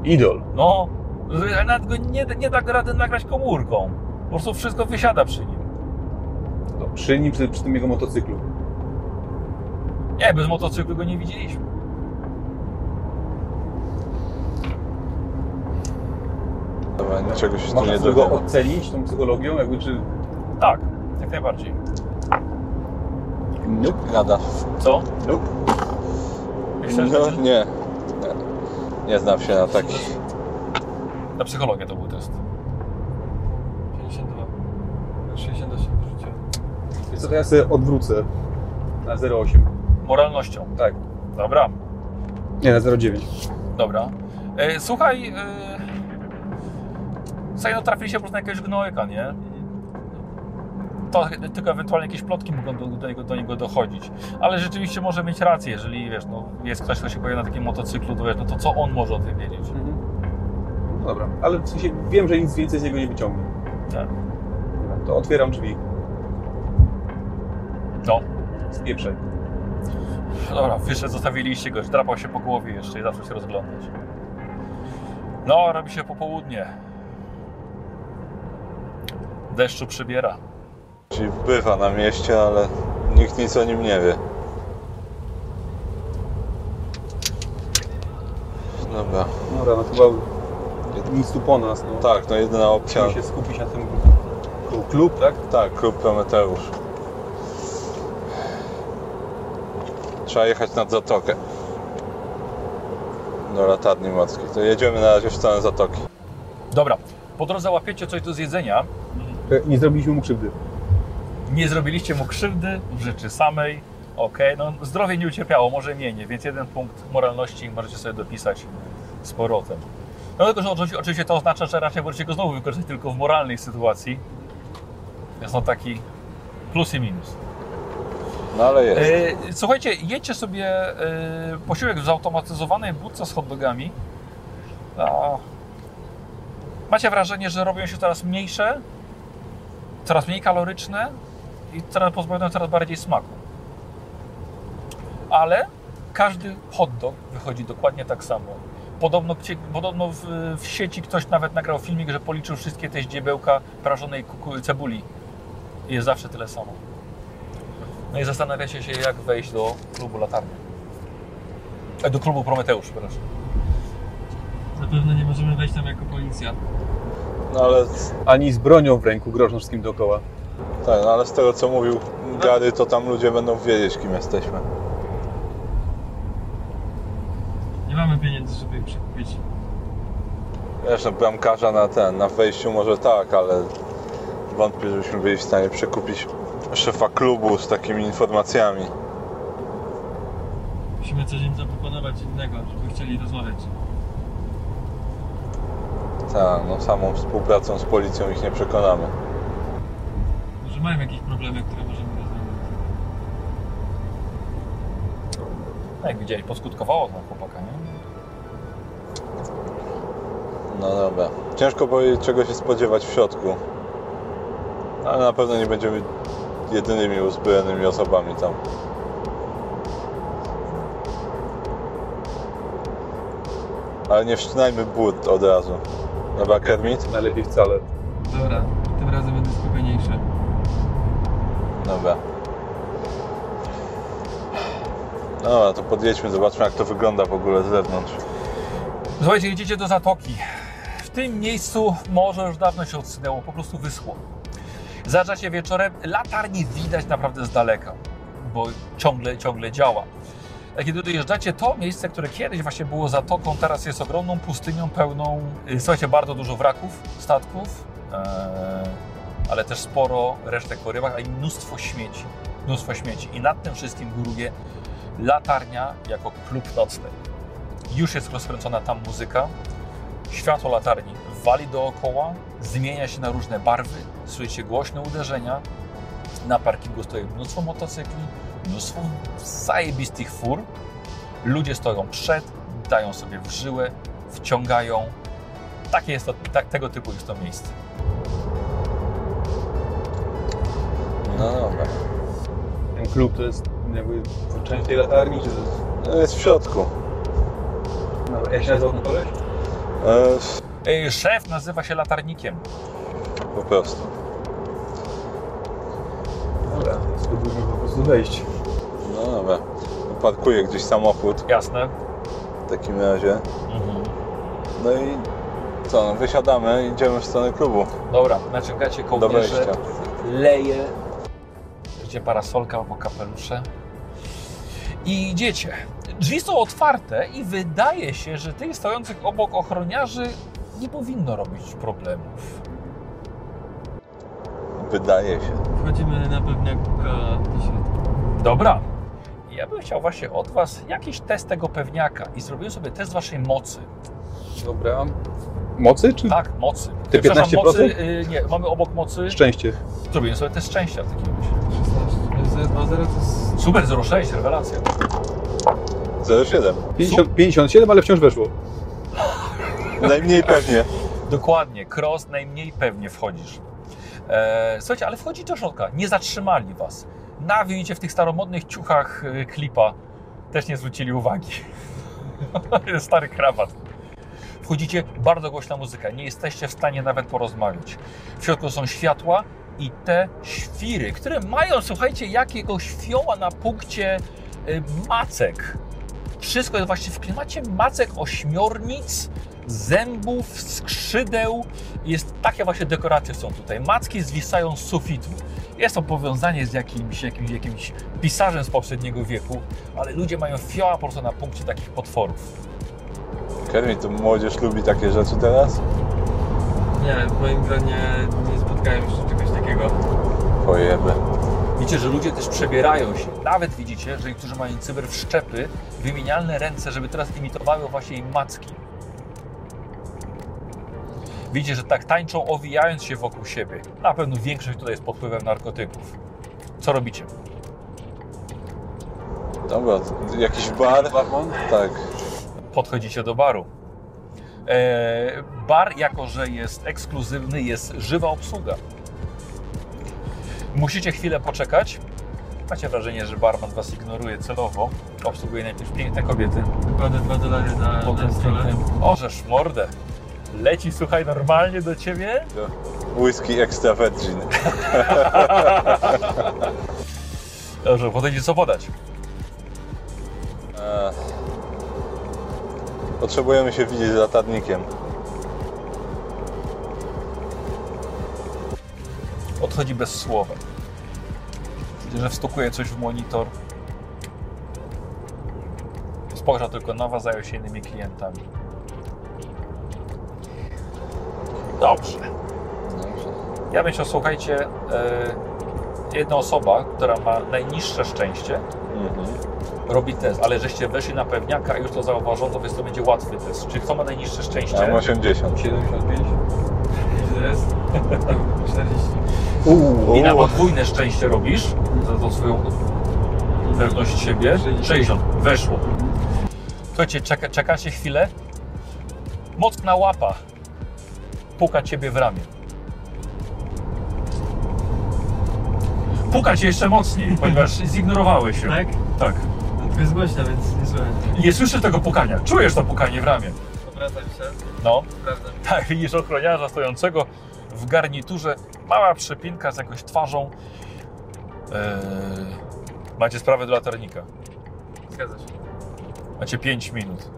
Idol. No, że nawet go nie, nie da rady nagrać komórką. Po prostu wszystko wysiada przy nim. No, przy nim, przy, przy tym jego motocyklu. Nie, bez motocyklu go nie widzieliśmy. Dobra, niczego się tu Można nie sobie go dowiemy. ocenić tą psychologią, jakby czy... Tak, jak najbardziej. Nope. Gada. Co? Nope. Myślę, No, że nie. nie. Nie znam się na takich. na psychologię to był test. 52. 68 wyrzuciłem. Wiesz co, to ja sobie odwrócę na 0,8. Moralnością. Tak. Dobra, Nie, na 0,9. dobra. E, słuchaj, e, słuchaj, no trafili się po prostu na jakiegoś gnojka, nie? To tylko ewentualnie jakieś plotki mogą do, do, niego, do niego dochodzić. Ale rzeczywiście może mieć rację, jeżeli wiesz, no, jest ktoś, kto się pojawia na takim motocyklu, to wiesz, no to co on może o tym wiedzieć? No dobra, ale w sensie wiem, że nic więcej z niego nie wyciągnie. Tak. To otwieram drzwi. No, Spieprzę. dobra, wyszedł, zostawiliście go, drapał się po głowie jeszcze i zaczął się rozglądać. No, robi się popołudnie. Deszczu przybiera. Czyli bywa na mieście, ale nikt nic o nim nie wie. Dobra. Dobra, no chyba nic tu po nas. No. Tak, no jedyna opcja. Musimy się skupić na tym klub, klub tak? Tak, klub Prometeusz. Trzeba jechać nad zatokę. Do latarni morskiej. To jedziemy na razie w stronę zatoki. Dobra, po drodze łapiecie coś do zjedzenia. Nie zrobiliśmy mu krzywdy. Nie zrobiliście mu krzywdy w rzeczy samej. Okej, no zdrowie nie ucierpiało, może mienie, więc jeden punkt moralności możecie sobie dopisać z powrotem. No tylko, że oczywiście, oczywiście to oznacza, że raczej możecie go znowu wykorzystać tylko w moralnej sytuacji. Jest on taki plus i minus. No ale jest. E, słuchajcie, jedźcie sobie e, posiłek w zautomatyzowanej budce z hot dogami. A, macie wrażenie, że robią się coraz mniejsze, coraz mniej kaloryczne i coraz pozbawione coraz bardziej smaku. Ale każdy hot dog wychodzi dokładnie tak samo. Podobno, podobno w, w sieci ktoś nawet nagrał filmik, że policzył wszystkie te ździebełka prażonej cebuli. I jest zawsze tyle samo. No i zastanawiacie się, jak wejść do klubu latarni. E, do klubu Prometeusz, przepraszam. Na pewno nie możemy wejść tam jako policja. No ale, Ani z bronią w ręku, grożą wszystkim dookoła. Tak, no ale z tego co mówił Gary, to tam ludzie będą wiedzieć kim jesteśmy. Nie mamy pieniędzy, żeby ich przekupić. Wiesz, no bramkarza na ten, na wejściu może tak, ale wątpię, żebyśmy byli w stanie przekupić szefa klubu z takimi informacjami. Musimy coś im zaproponować innego, żeby chcieli rozmawiać. Tak, no samą współpracą z policją ich nie przekonamy. Może mają jakieś problemy, które możemy rozwiązać. No, jak widziałeś, poskutkowało to na chłopaka, nie? No dobra. Ciężko powiedzieć czego się spodziewać w środku. Ale na pewno nie będziemy jedynymi uzbrojonymi osobami tam. Ale nie wszczynajmy burt od razu. Dobra, Kermit? Najlepiej wcale. Dobra, tym razem będę spokojniejszy. Dobra. Dobra, to podjedźmy, zobaczmy jak to wygląda w ogóle z zewnątrz. Słuchajcie, jedziecie do Zatoki. W tym miejscu morze już dawno się odsunęło, po prostu wyschło. Zajeżdżacie wieczorem, latarni widać naprawdę z daleka, bo ciągle, ciągle działa. A kiedy dojeżdżacie, to miejsce, które kiedyś właśnie było zatoką, teraz jest ogromną pustynią pełną, y, słuchajcie, bardzo dużo wraków, statków, e, ale też sporo resztek po rybach, i mnóstwo śmieci. Mnóstwo śmieci. I nad tym wszystkim góruje latarnia jako klub nocny. Już jest rozkręcona tam muzyka. Światło latarni wali dookoła, zmienia się na różne barwy, słyszycie głośne uderzenia. Na parkingu stoi mnóstwo motocykli, mnóstwo zajebistych fur. Ludzie stoją przed, dają sobie w żyłę, wciągają takie jest to, tak, tego typu jest to miejsce. No dobra. Ten klub to jest jakby część tej latarni, czy to jest... No jest w środku. No, jak się nazywał ten koleś? E, Yy, Szef nazywa się latarnikiem. po prostu. Dobra, spróbujmy po prostu wejść. No dobra. Parkuję gdzieś samochód Jasne. w takim razie. Mhm. No i co, no wysiadamy i idziemy w stronę klubu. Dobra, naciągacie Do kołnierze, wejścia. leje, bierzecie parasolka albo kapelusze i idziecie. Drzwi są otwarte i wydaje się, że tych stojących obok ochroniarzy nie powinno robić problemów. Wydaje się. Wchodzimy na pewniaka do środka. Dobra. Ja bym chciał właśnie od Was jakiś test tego pewniaka i zrobiłem sobie test Waszej mocy. Dobra. Mocy czy Tak, mocy. Ty Przepraszam, 15%? Mocy, y, nie, mamy obok mocy. szczęście? Zrobiłem sobie test szczęścia w takim razie. 16. 2-0 to jest... Super, 06, rewelacja. 07. 50, 57, ale wciąż weszło. Najmniej pewnie. Dokładnie, cross najmniej pewnie wchodzisz. E, słuchajcie, ale wchodzi do środka, nie zatrzymali was. Na widzicie w tych staromodnych ciuchach e, klipa też nie zwrócili uwagi. Stary krawat. Wchodzicie, bardzo głośna muzyka, nie jesteście w stanie nawet porozmawiać. W środku są światła i te świry, które mają, słuchajcie, jakiegoś fioła na punkcie e, macek. Wszystko jest właśnie w klimacie macek, ośmiornic, zębów, skrzydeł. Jest takie właśnie dekoracje są tutaj. Macki zwisają z sufitu. Jest to powiązanie z jakimś, jakimś, jakimś pisarzem z poprzedniego wieku, ale ludzie mają fioła po prostu na punkcie takich potworów. Kermit, to młodzież lubi takie rzeczy teraz? Nie, w moim gronie nie spotkałem jeszcze czegoś takiego. Pojeby. Widzicie, że ludzie też przebierają się. Nawet widzicie, że niektórzy mają cyber wszczepy, wymienialne ręce, żeby teraz imitowały właśnie im macki. Widzicie, że tak tańczą, owijając się wokół siebie. Na pewno większość tutaj jest pod wpływem narkotyków. Co robicie? Dobra, jakiś bar? Tak. Podchodzicie do baru. Eee, bar, jako że jest ekskluzywny, jest żywa obsługa. Musicie chwilę poczekać. Macie wrażenie, że barman was ignoruje celowo. Obsługuje najpierw piękne kobiety. Kładę 2 dolary na, Potem na stole. piękne. Orzesz mordę. Leci, słuchaj, normalnie do ciebie. Whisky extra virgin. Dobrze, podejdzie co podać. E, Potrzebujemy się widzieć z latarnikiem. Odchodzi bez słowa. Widzę, że wstukuje coś w monitor. Spojrzał tylko na was, zajął się innymi klientami. Dobrze. Ja chciał, słuchajcie, e, jedna osoba, która ma najniższe szczęście, Mhm. Robi test, ale żeście weszli na pewniaka i już to zauważono, więc to będzie łatwy test. Czy kto ma najniższe Ja szczęście? mam 80. 75. Ile to jest? 40. Uuu. I na podwójne szczęście robisz za tą swoją pewność siebie. 60. 60. Weszło. Słuchajcie, czeka, czekacie chwilę. Mocna łapa puka ciebie w ramię. Puka cię jeszcze mocniej, ponieważ zignorowałeś ją. Tak? Tak. No, jest głośno, więc nie. I nie słyszysz tego pukania. Czujesz to pukanie w ramię. Obracam się. No. Sprawdzam. Tak, widzisz ochroniarza stojącego w garniturze, mała przepinka z jakąś twarzą. Eee, macie sprawę do latarnika. Zgadza się. Macie 5 minut.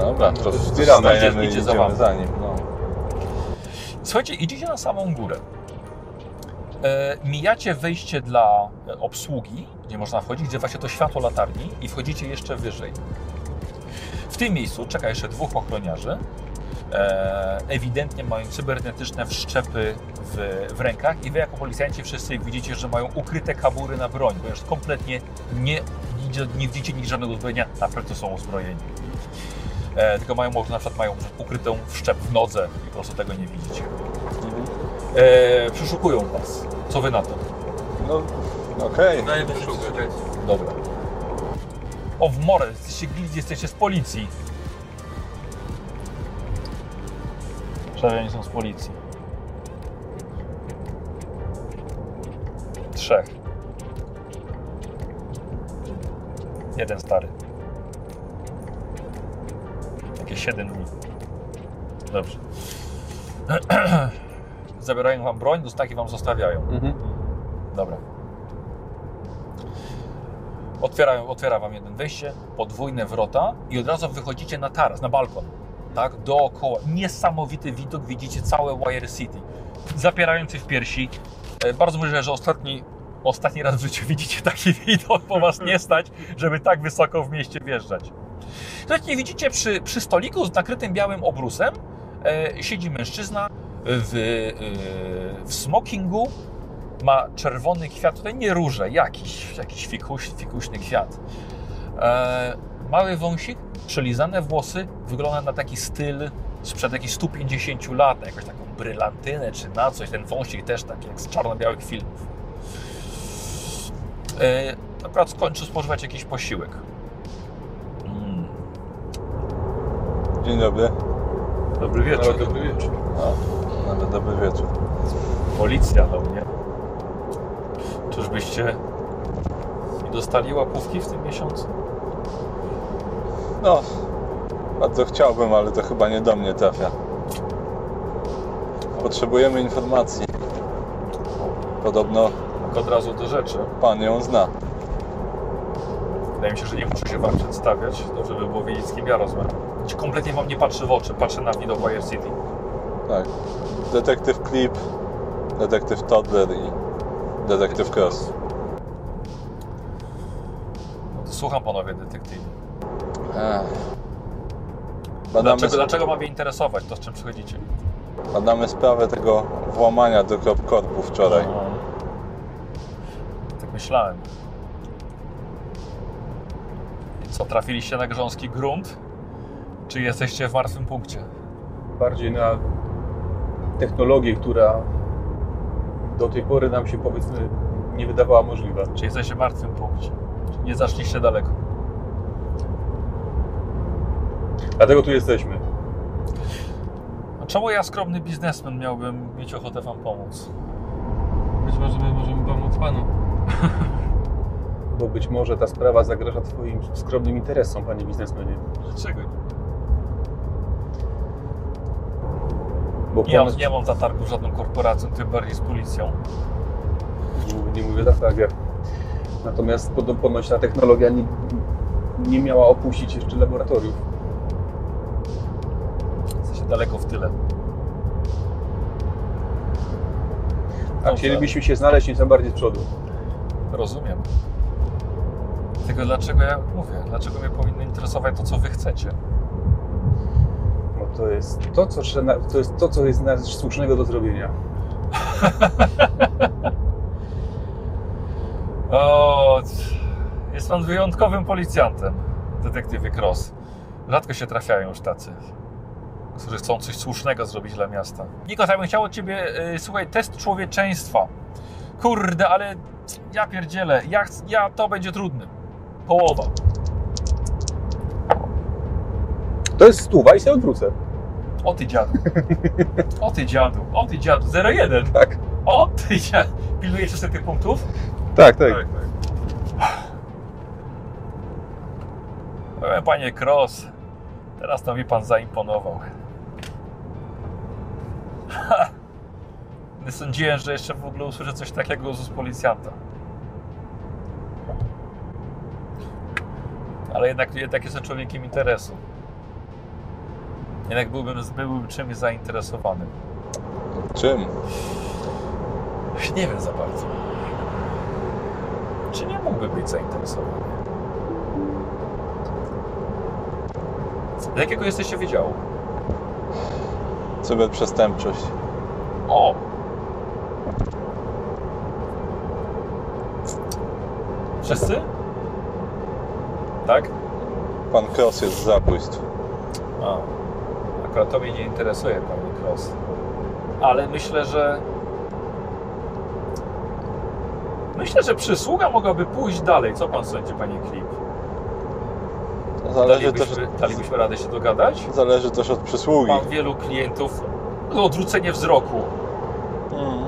Dobra, to zbieramy. wstajemy i Idzie- idzie za wami. za nim. No. Słuchajcie, idziecie na samą górę. E, mijacie wejście dla e, obsługi, gdzie można wchodzić, gdzie właśnie to światło latarni i wchodzicie jeszcze wyżej. W tym miejscu czeka jeszcze dwóch ochroniarzy. E, ewidentnie mają cybernetyczne wszczepy w, w rękach i wy jako policjanci wszyscy widzicie, że mają ukryte kabury na broń, ponieważ kompletnie nie, nie, nie widzicie nigdzie żadnego uzbrojenia, na pewno są uzbrojeni. E, tylko mają może na przykład mają ukrytą wszczep w nodze i po prostu tego nie widzicie. E, przeszukują was. Co wy na to? No, okej. Dajemy się przeszukać. Dobra. O, w morę, jesteście gildii, jesteście z policji. Przynajmniej są z policji. Trzech. Jeden stary. Jakieś 7 dni. Dobrze. Zabierają wam broń, dostaki wam zostawiają. Mhm. Dobra. Otwierają, otwiera wam jeden wejście, podwójne wrota i od razu wychodzicie na taras, na balkon. Tak, dookoła. Niesamowity widok, widzicie całe Wire City. Zapierający w piersi. E, Bardzo możliwe, że ostatni, ostatni raz w życiu widzicie taki widok, bo was nie stać, żeby tak wysoko w mieście wjeżdżać. Słuchajcie, widzicie przy, przy stoliku z nakrytym białym obrusem e, siedzi mężczyzna w, e, w smokingu, ma czerwony kwiat, tutaj nie róże, jakiś, jakiś fikuś, fikuśny kwiat. E, mały wąsik, przelizane włosy, wygląda na taki styl sprzed jakichś 150 lat, na jakąś taką brylantynę czy na coś. Ten wąsik też taki jak z czarno-białych filmów. E, akurat skończył spożywać jakiś posiłek. Mm, Dzień dobry. dobry wieczór. dobry wieczór. Nawet dobry wieczór. Policja do mnie. Czyżbyście dostali łapówki w tym miesiącu? No, bardzo chciałbym, ale to chyba nie do mnie trafia. Potrzebujemy informacji. Podobno Tak od razu do rzeczy. pan ją zna. Wydaje mi się, że nie muszę się Wam przedstawiać. Dobrze by było wiedzieć, z kim ja rozmawiam. Kompletnie Wam nie patrzy w oczy. Patrzę na widok Wire City. Tak. Detektyw Clip, detektyw Toddler i detektyw Cross. No to słucham Panowie detektywi. Badamy, Dlaczego, dlaczego ma mnie interesować to, z czym przychodzicie? badamy sprawę tego włamania do Korpu wczoraj. Aha. Tak myślałem. I co, trafiliście na grząski grunt? Czy jesteście w martwym punkcie? Bardziej na technologię, która do tej pory nam się powiedzmy nie wydawała możliwa. Czy jesteście w martwym punkcie? Czy nie zaszliście daleko? Dlatego tu jesteśmy. A czemu ja, skromny biznesmen, miałbym mieć ochotę Wam pomóc? Być może my możemy pomóc panu. Bo być może ta sprawa zagraża Twoim skromnym interesom, panie biznesmenie. Dlaczego? Bo Nie mam, ponoć, nie mam zatargu z żadną korporacją, tym bardziej z policją. nie mówię ja- Natomiast ponoć ta technologia nie, nie miała opuścić jeszcze laboratoriów. Jesteście daleko w tyle. A chcielibyśmy się znaleźć nieco bardziej z przodu. Rozumiem. Tylko dlaczego ja mówię? Dlaczego mnie powinno interesować to, co wy chcecie? To jest to, co, to jest to, co jest słusznego do zrobienia. O, jest pan wyjątkowym policjantem, detektywie Cross. Rzadko się trafiają już tacy, którzy chcą coś słusznego zrobić dla miasta. Nikos, ja bym chciał od ciebie, y, słuchaj, test człowieczeństwa. Kurde, ale ja pierdzielę, ja, ja to będzie trudny. Połowa. To jest stuwa i się odwrócę. O ty dziadu. O ty dziadu. O ty dziadu. 0-1. Tak. O ty dziadu. Pilnujesz jeszcze tych punktów? Tak, tak. Powiem, Panie Cross, teraz to mi pan zaimponował. Ha! Nie sądziłem, że jeszcze w ogóle usłyszę coś takiego z policjanta. Ale jednak, jednak jestem człowiekiem interesu. Jednak byłbym, byłbym czymś zainteresowany. Czym? Nie wiem za bardzo. Czy nie mógłby być zainteresowany? Z jakiego jesteście wydziału? Cyberprzestępczość. O! Wszyscy? Tak? Pan Cross jest z zabójstw. A, akurat to mnie nie interesuje, panie Cross. Ale myślę, że... Myślę, że przysługa mogłaby pójść dalej. Co pan sądzi, panie Klip? Zależy też, Dalibyśmy, dalibyśmy radę się dogadać? zależy też od przysługi. Mam wielu klientów odwrócenie wzroku. Mm.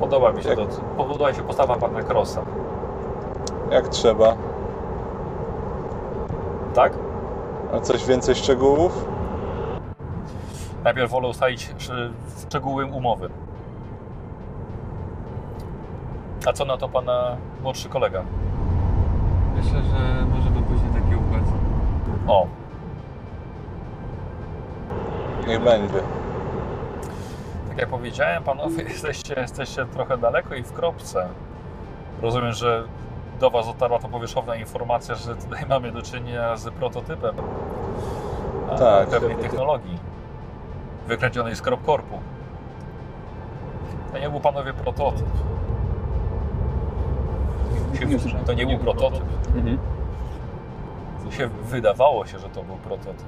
Podoba mi się Jak- to. Podoba mi się postawa pana Crossa. Jak trzeba. Tak? A coś więcej szczegółów? Najpierw wolę ustalić sz- szczegóły umowy. A co na to pana młodszy kolega? Myślę, że możemy później taki układ. O, Niech będzie. tak jak powiedziałem, panowie, jesteście, jesteście trochę daleko i w kropce. Rozumiem, że do was dotarła to powierzchowna informacja, że tutaj mamy do czynienia z prototypem a, Tak. pewnej technologii wykręconej z Kropkorpu. To nie był panowie prototyp. To nie był prototyp. Mhm. Się wydawało się, że to był prototyp.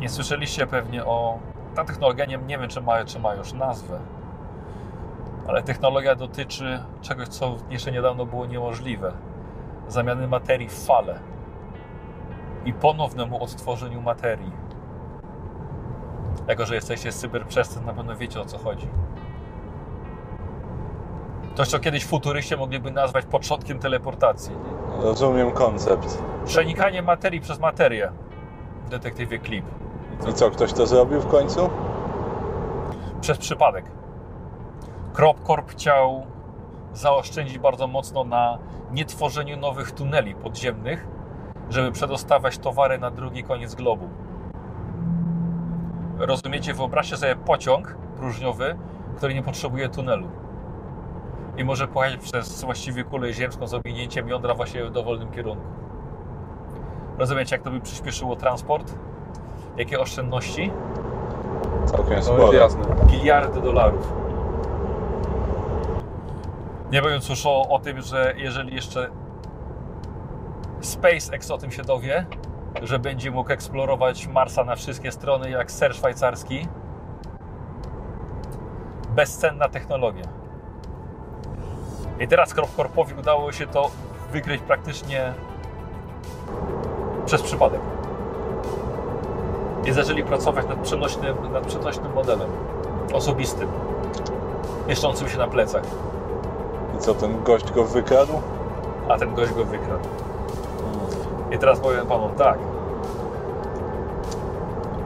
Nie słyszeliście pewnie o. Ta technologia nie, nie wiem, czy ma, czy ma już nazwę. Ale technologia dotyczy czegoś, co jeszcze niedawno było niemożliwe. Zamiany materii w fale. I ponownemu odtworzeniu materii. Jako, że jesteście z cyberprzestrzeń, na pewno wiecie o co chodzi. Coś, co kiedyś futuryście mogliby nazwać początkiem teleportacji. Rozumiem koncept. Przenikanie materii przez materię w detektywie Clip. I co, ktoś to zrobił w końcu? Przez przypadek. Kropkorp chciał zaoszczędzić bardzo mocno na nietworzeniu nowych tuneli podziemnych, żeby przedostawać towary na drugi koniec globu. Rozumiecie? Wyobraźcie sobie pociąg próżniowy, który nie potrzebuje tunelu. I może pojechać przez właściwie kulę ziemską z owinięciem jądra właśnie w dowolnym kierunku. Rozumiecie, jak to by przyspieszyło transport? Jakie oszczędności? Całkiem sporo. Miliardy dolarów. Nie mówiąc już o, o tym, że jeżeli jeszcze SpaceX o tym się dowie, że będzie mógł eksplorować Marsa na wszystkie strony jak ser szwajcarski, bezcenna technologia. I teraz Kropkorpowi udało się to wykryć praktycznie przez przypadek. I zaczęli pracować nad przenośnym, nad przenośnym modelem osobistym, mieszczącym się na plecach, co, ten gość go wykradł? a ten gość go wykradł. I teraz powiem panom tak.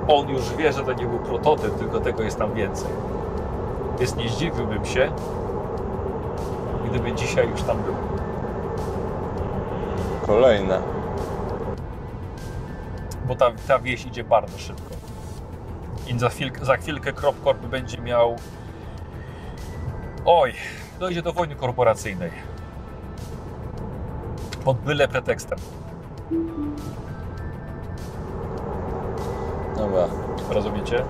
On już wie, że to nie był prototyp, tylko tego jest tam więcej. Więc nie zdziwiłbym się, gdyby dzisiaj już tam był. Kolejne. Bo ta, ta wieś idzie bardzo szybko. I za, chwilkę, za chwilkę Kropkorp będzie miał. Oj, dojdzie do wojny korporacyjnej. Pod byle pretekstem. Dobra, Rozumiecie?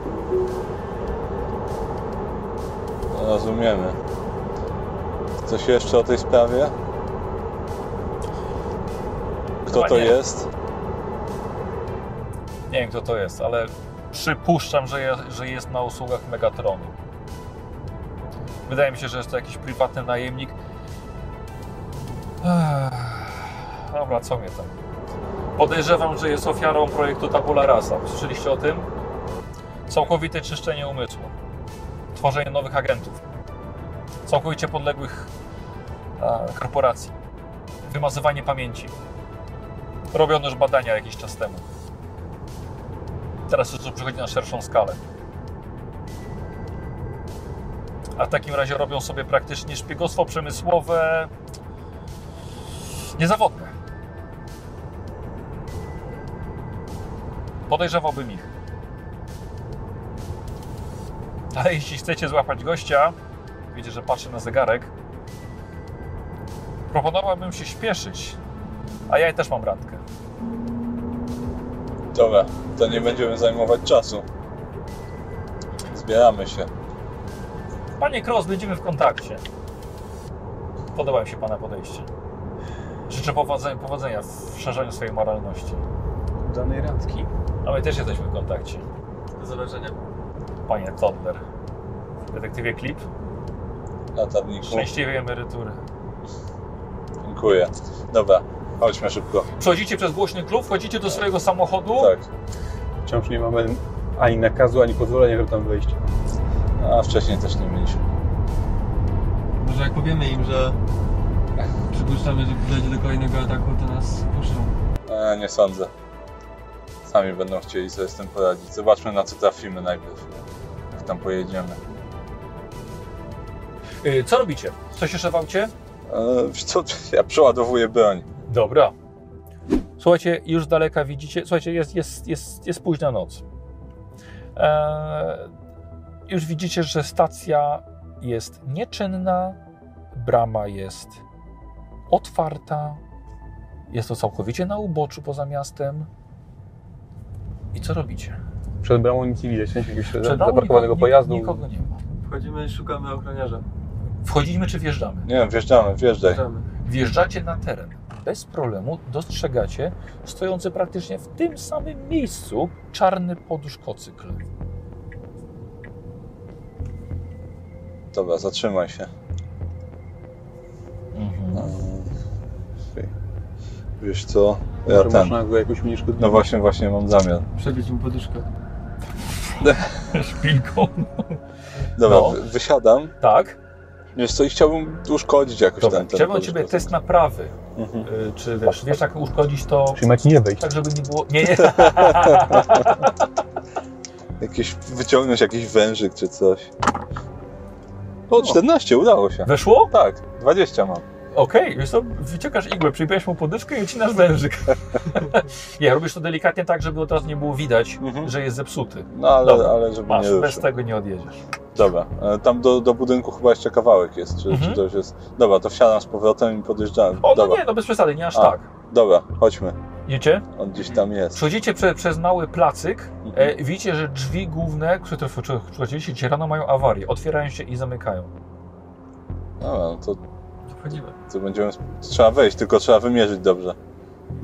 rozumiemy. Coś jeszcze o tej sprawie? Kto Chyba to nie. jest? Nie wiem kto to jest, ale przypuszczam, że że jest na usługach Megatronu. Wydaje mi się, że jest to jakiś prywatny najemnik. Ech, Dobra, co mnie tam? Podejrzewam, że jest ofiarą projektu Tabula Rasa. Słyszeliście o tym? Całkowite czyszczenie umysłu. Tworzenie nowych agentów. Całkowicie podległych a, korporacji. Wymazywanie pamięci. Robiono już badania jakiś czas temu. Teraz już to przychodzi na szerszą skalę. A w takim razie robią sobie praktycznie szpiegostwo przemysłowe niezawodne. Podejrzewałbym ich. Ale jeśli chcecie złapać gościa, widzę, że patrzy na zegarek, proponowałbym się śpieszyć. A ja też mam randkę. Dobra, to nie będziemy zajmować czasu. Zbieramy się. Panie Cross, będziemy w kontakcie. Podoba mi się Pana podejście. Życzę powodzenia, powodzenia w szerzeniu swojej moralności. Danej randki. A my też jesteśmy w kontakcie. Do zobaczenia. Panie Toddler. W detektywie Clip. Latarniku. Szczęśliwej emerytury. Dziękuję. Dobra, Chodźmy szybko. Przechodzicie przez głośny klub, wchodzicie do swojego samochodu. Tak. Wciąż nie mamy ani nakazu, ani pozwolenia, żeby tam wejść. A wcześniej też nie mieliśmy. Może jak powiemy im, że przypuszczamy, że dojdzie do kolejnego ataku, to nas puszczą. E, nie sądzę. Sami będą chcieli sobie z tym poradzić. Zobaczmy na co trafimy najpierw. Jak tam pojedziemy. Y, Co robicie? Coś jeszcze w aucie? E, wiesz co, ja przeładowuję broń. Dobra. Słuchajcie, już z daleka widzicie. Słuchajcie, jest, jest, jest, jest późna noc. Eee, już widzicie, że stacja jest nieczynna, brama jest otwarta, jest to całkowicie na uboczu poza miastem. I co robicie? Przed bramą nic nie widać, sensie jakiegoś zaparkowanego nikogo- pojazdu. Nikogo nie ma. Wchodzimy i szukamy ochroniarza. Wchodzimy czy wjeżdżamy? Nie wiem, wjeżdżamy, wjeżdżaj. Wjeżdżamy. Wjeżdżacie na teren. Bez problemu dostrzegacie stojący praktycznie w tym samym miejscu czarny poduszkocykl. Dobra, zatrzymaj się. Mhm. Wiesz co, ja Może ten. można go jakoś unieszkodliwić. No właśnie, właśnie mam zamiar. Przebić mu poduszkę. Szpilką. Dobra, No. wy- wysiadam. Tak. Wiesz co, i chciałbym uszkodzić jakoś Dobra, ten, ten chciałbym od Ciebie test naprawy. Mhm. Y, Czy wiesz, wiesz jak uszkodzić to Czyli nie wejść. tak, żeby nie było... Nie, nie. Jakieś, wyciągnąć jakiś wężyk czy coś. O, 14, udało się. Weszło? Tak, 20 mam. Okej, wiesz co, wyciągasz igłę, przyjmujesz mu poduszkę i ucinasz wężyk. nie, robisz to delikatnie tak, żeby od razu nie było widać, Mhm. że jest zepsuty. No ale, Dobra, ale żeby Masz, nie bez ruszył. tego nie odjedziesz. Dobra, e, tam do, do budynku chyba jeszcze kawałek jest, czy, Mhm. czy to już jest... Dobra, to wsiadam z powrotem i podjeżdżam. O, no Dobra, nie, no bez przesady, nie aż A. tak. dobra, chodźmy. Idziecie? On gdzieś tam jest. Przechodzicie prze, przez mały placyk, Mhm. e, widzicie, że drzwi główne, które przechodziliście dzisiaj rano, mają awarię. Otwierają się i zamykają. Dobra, no to, Wchodzimy. to będziemy... Trzeba wejść, tylko trzeba wymierzyć dobrze.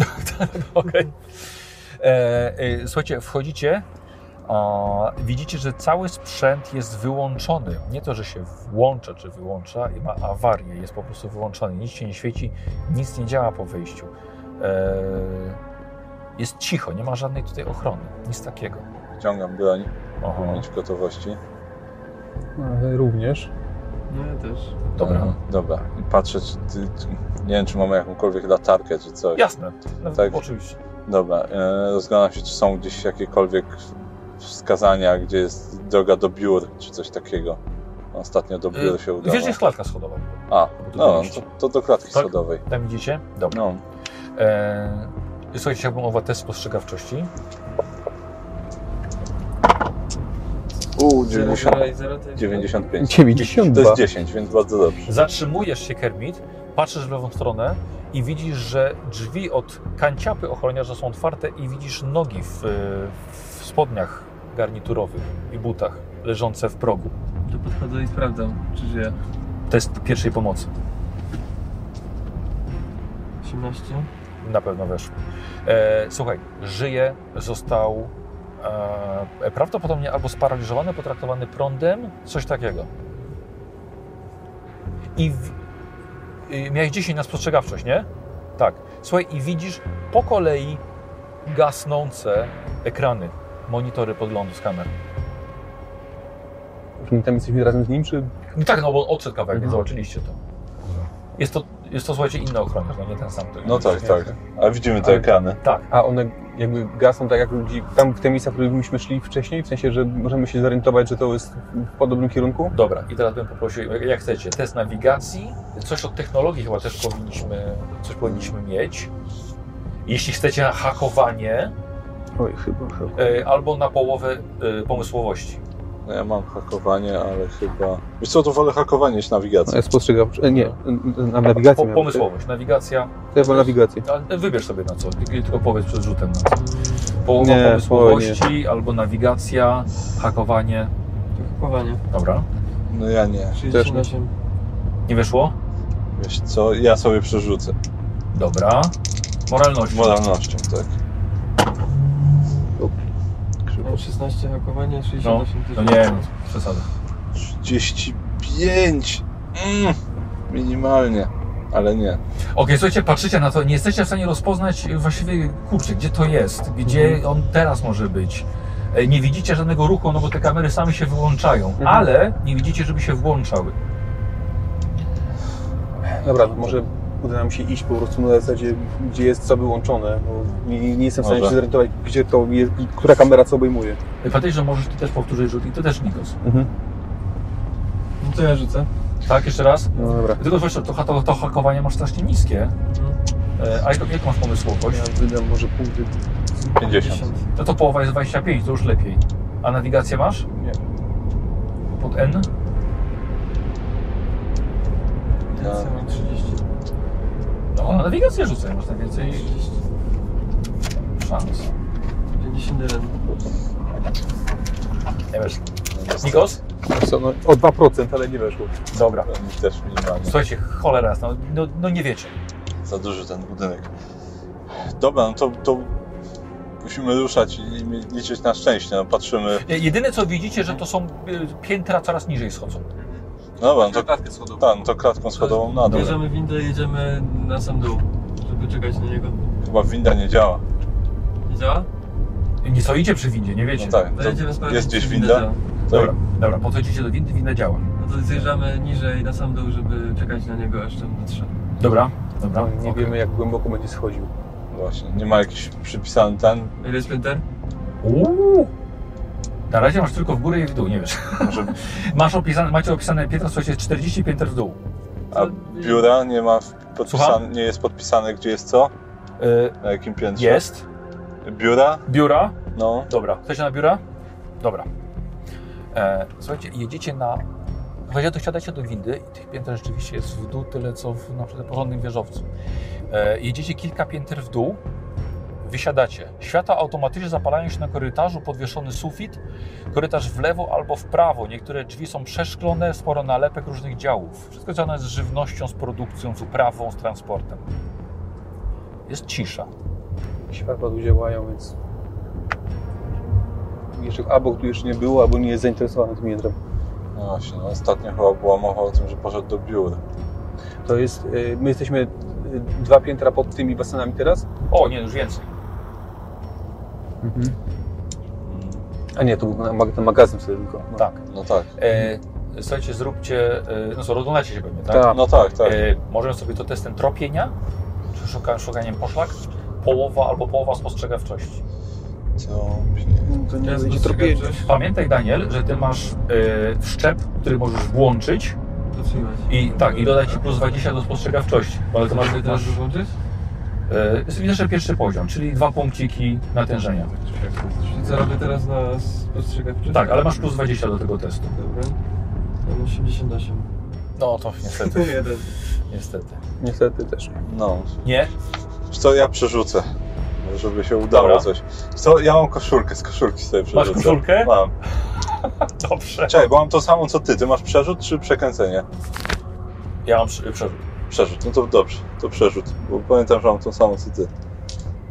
Okej. E, e, słuchajcie, wchodzicie, a, widzicie, że cały sprzęt jest wyłączony. Nie to, że się włącza czy wyłącza i ma awarię, jest po prostu wyłączony. Nic się nie świeci, nic nie działa po wyjściu. E, jest cicho, nie ma żadnej tutaj ochrony, nic takiego. Wciągam broń, Aha. mieć w gotowości. Ale również. No ja też. Dobra. E, Dobra, i patrzę, czy, ty, czy, nie wiem, czy mamy jakąkolwiek latarkę, czy coś. Jasne, no, Tak. oczywiście. Dobra, e, rozglądam się, czy są gdzieś jakiekolwiek wskazania, gdzie jest droga do biur, czy coś takiego. Ostatnio do biur się udało. Wiesz, gdzie jest klatka schodowa? A, no, to, to do klatki Tak? schodowej. Tam idziecie? Dobra. No, E, słuchajcie, chciałbym o test spostrzegawczości. u, 0, 90, 0 i 0 to jest 95. 92. To jest 10, więc bardzo dobrze. Zatrzymujesz się, Kermit, patrzysz w lewą stronę i widzisz, że drzwi od kanciapy ochroniarza są otwarte i widzisz nogi w, w spodniach garniturowych i butach leżące w progu. To podchodzę i sprawdzam, czy żyje. Test pierwszej pomocy. 18. Na pewno weszło. E, słuchaj, żyje, został e, prawdopodobnie albo sparaliżowany, potraktowany prądem, coś takiego. I w, y, miałeś 10 na spostrzegawczość, nie? Tak. Słuchaj, i widzisz po kolei gasnące ekrany, monitory podglądu z kamer. Czy my tam jesteśmy razem z nim, czy... No tak, no bo odszedł kawałek, więc Mhm. zobaczyliście to. Jest to, jest to słuchajcie, inny ochroniarz, no nie ten sam. który No tak, tak. A widzimy te Ale- ekrany. Tak. A one jakby gasną tak jak ludzi tam w te miejsca, w których myśmy szli wcześniej? W sensie, że możemy się zorientować, że to jest w podobnym kierunku? Dobra, i teraz bym poprosił, jak chcecie, test nawigacji, coś od technologii chyba też powinniśmy, coś powinniśmy mieć. Jeśli chcecie hakowanie, Oj, chyba, chyba. e, albo na połowę e, pomysłowości. No ja mam hakowanie, ale chyba... Wiesz co, to wolę hakowanie niż nawigację. No, e, Nie, na nawigację Po, pomysłowość, nawigacja, To ja wolę nawigację. ale wybierz sobie na co, tylko- powiedz przed rzutem na co. Połowa Nie, pomysłowości, albo nawigacja, hakowanie. Hakowanie. Dobra, No ja nie. 68. nie wyszło? Wiesz co, ja sobie przerzucę. Dobra. Moralność. Moralnością, tak. Mam 16 hakowanie, No, 68 no nie, no, przesada. 35! Mm, minimalnie. ale nie. Okej, słuchajcie, patrzycie na to, nie jesteście w stanie rozpoznać właściwie, kurczę, gdzie to jest, gdzie on teraz może być. E, Nie widzicie żadnego ruchu, no bo te kamery same się wyłączają, ale nie widzicie, żeby się włączały. Dobra, może uda nam się iść po prostu na zasadzie, gdzie jest co wyłączone, bo nie, nie jestem w stanie Może. się zorientować, gdzie to jest, która kamera co obejmuje. Pamiętaj, że możesz ty też powtórzyć rzut i ty też, Nikos. Mhm. No to ja rzucę. Tak, jeszcze raz? No dobra. Tylko wiesz, to, to, to hakowanie masz strasznie niskie. E, A jak, jak masz pomysłowość? Ja wydam może punkty. 50. No to połowa jest 25, to już lepiej. A nawigację masz? Nie. Pod N? Ja mam 30. No, na nawigację rzucaj, masz najwięcej szans. 51. Nie wiesz. Nikos? Co, no, o 2%, ale nie weszło. Dobra. Oni też minimalnie. Słuchajcie, cholera jasna, no, no, no nie wiecie. Za duży ten budynek. Dobra, no to, to musimy ruszać i mi- liczyć na szczęście. No, patrzymy. Jedyne co widzicie, że to są e, piętra coraz niżej schodzą. Dobra, no to, Klatkę schodową. tak, no to klatką schodową na dół. Bierzemy windę i jedziemy na sam dół, żeby czekać na niego. Chyba winda nie działa. Nie działa? Nie stoicie przy windzie, nie wiecie. No tak, To jest gdzieś winda? Dobra, dobra, podchodzicie do windy, winda działa. No to zjeżdżamy niżej na sam dół, żeby czekać na niego aż tam dotrze. Dobra, dobra. No, nie okej. wiemy jak głęboko będzie schodził. Właśnie, nie ma jakiś przypisany ten. Ile jest pięter? Uuu. Na razie masz tylko w górę i w dół, nie wiesz. Może, Masz opisane, macie opisane piętra, słuchajcie, 40 pięter w dół. a biura nie ma podpisane, nie jest podpisane gdzie jest co? E, Na jakim piętrze? jest. Biura? Biura. No. Dobra. Chcecie na biura? Dobra. E, słuchajcie, jedziecie na... Słuchajcie, to wsiadacie do windy i tych pięter rzeczywiście jest w dół tyle, co w na przykład porządnym wieżowcu. E, jedziecie kilka pięter w dół, wysiadacie. Światła automatycznie zapalają się na korytarzu, podwieszony sufit, korytarz w lewo albo w prawo. Niektóre drzwi są przeszklone, sporo nalepek różnych działów. Wszystko związane z żywnością, z produkcją, z uprawą, z transportem. Jest cisza. Światła tu działają, więc... Jeszcze, albo tu jeszcze nie było, albo nie jest zainteresowany tym jędrem. No właśnie, no ostatnio chyba była mowa o tym, że poszedł do biura. To jest... y, My jesteśmy y, dwa piętra pod tymi basenami teraz? O, nie, już więcej. Mm, A nie, to był ten magazyn wtedy tylko. No. Tak. No tak. E, słuchajcie, zróbcie. E, no co, rozglądacie się pewnie, tak? Tak. No tak, tak. E, możemy sobie to testem tropienia, czy szuka, szukaniem poszlak. Połowa albo połowa spostrzegawczości. Co? To nie będzie tropienie. Pamiętaj, Daniel, że ty masz e, wszczep, który możesz włączyć i tak, i dodać ci plus 20 do spostrzegawczości. Ale to masz, masz? E, jest jeszcze pierwszy poziom, czyli dwa punkciki natężenia. Czyli co robię teraz na spostrzegawczy? Tak, ale masz plus 20 do tego testu. Dobra. Mam 88. No to niestety, jeden. niestety. Niestety też. No. Nie? Wiesz Co ja przerzucę? Żeby się udało Dobra. coś. Wiesz Co, ja mam koszulkę, z koszulki sobie przerzucę. koszulkę? Mam. Dobrze. Czekaj, bo mam to samo co ty. Ty masz przerzut czy przekręcenie? Ja mam przerzut. Przerzut, no to dobrze, to przerzut. Bo pamiętam, że mam to samo co ty.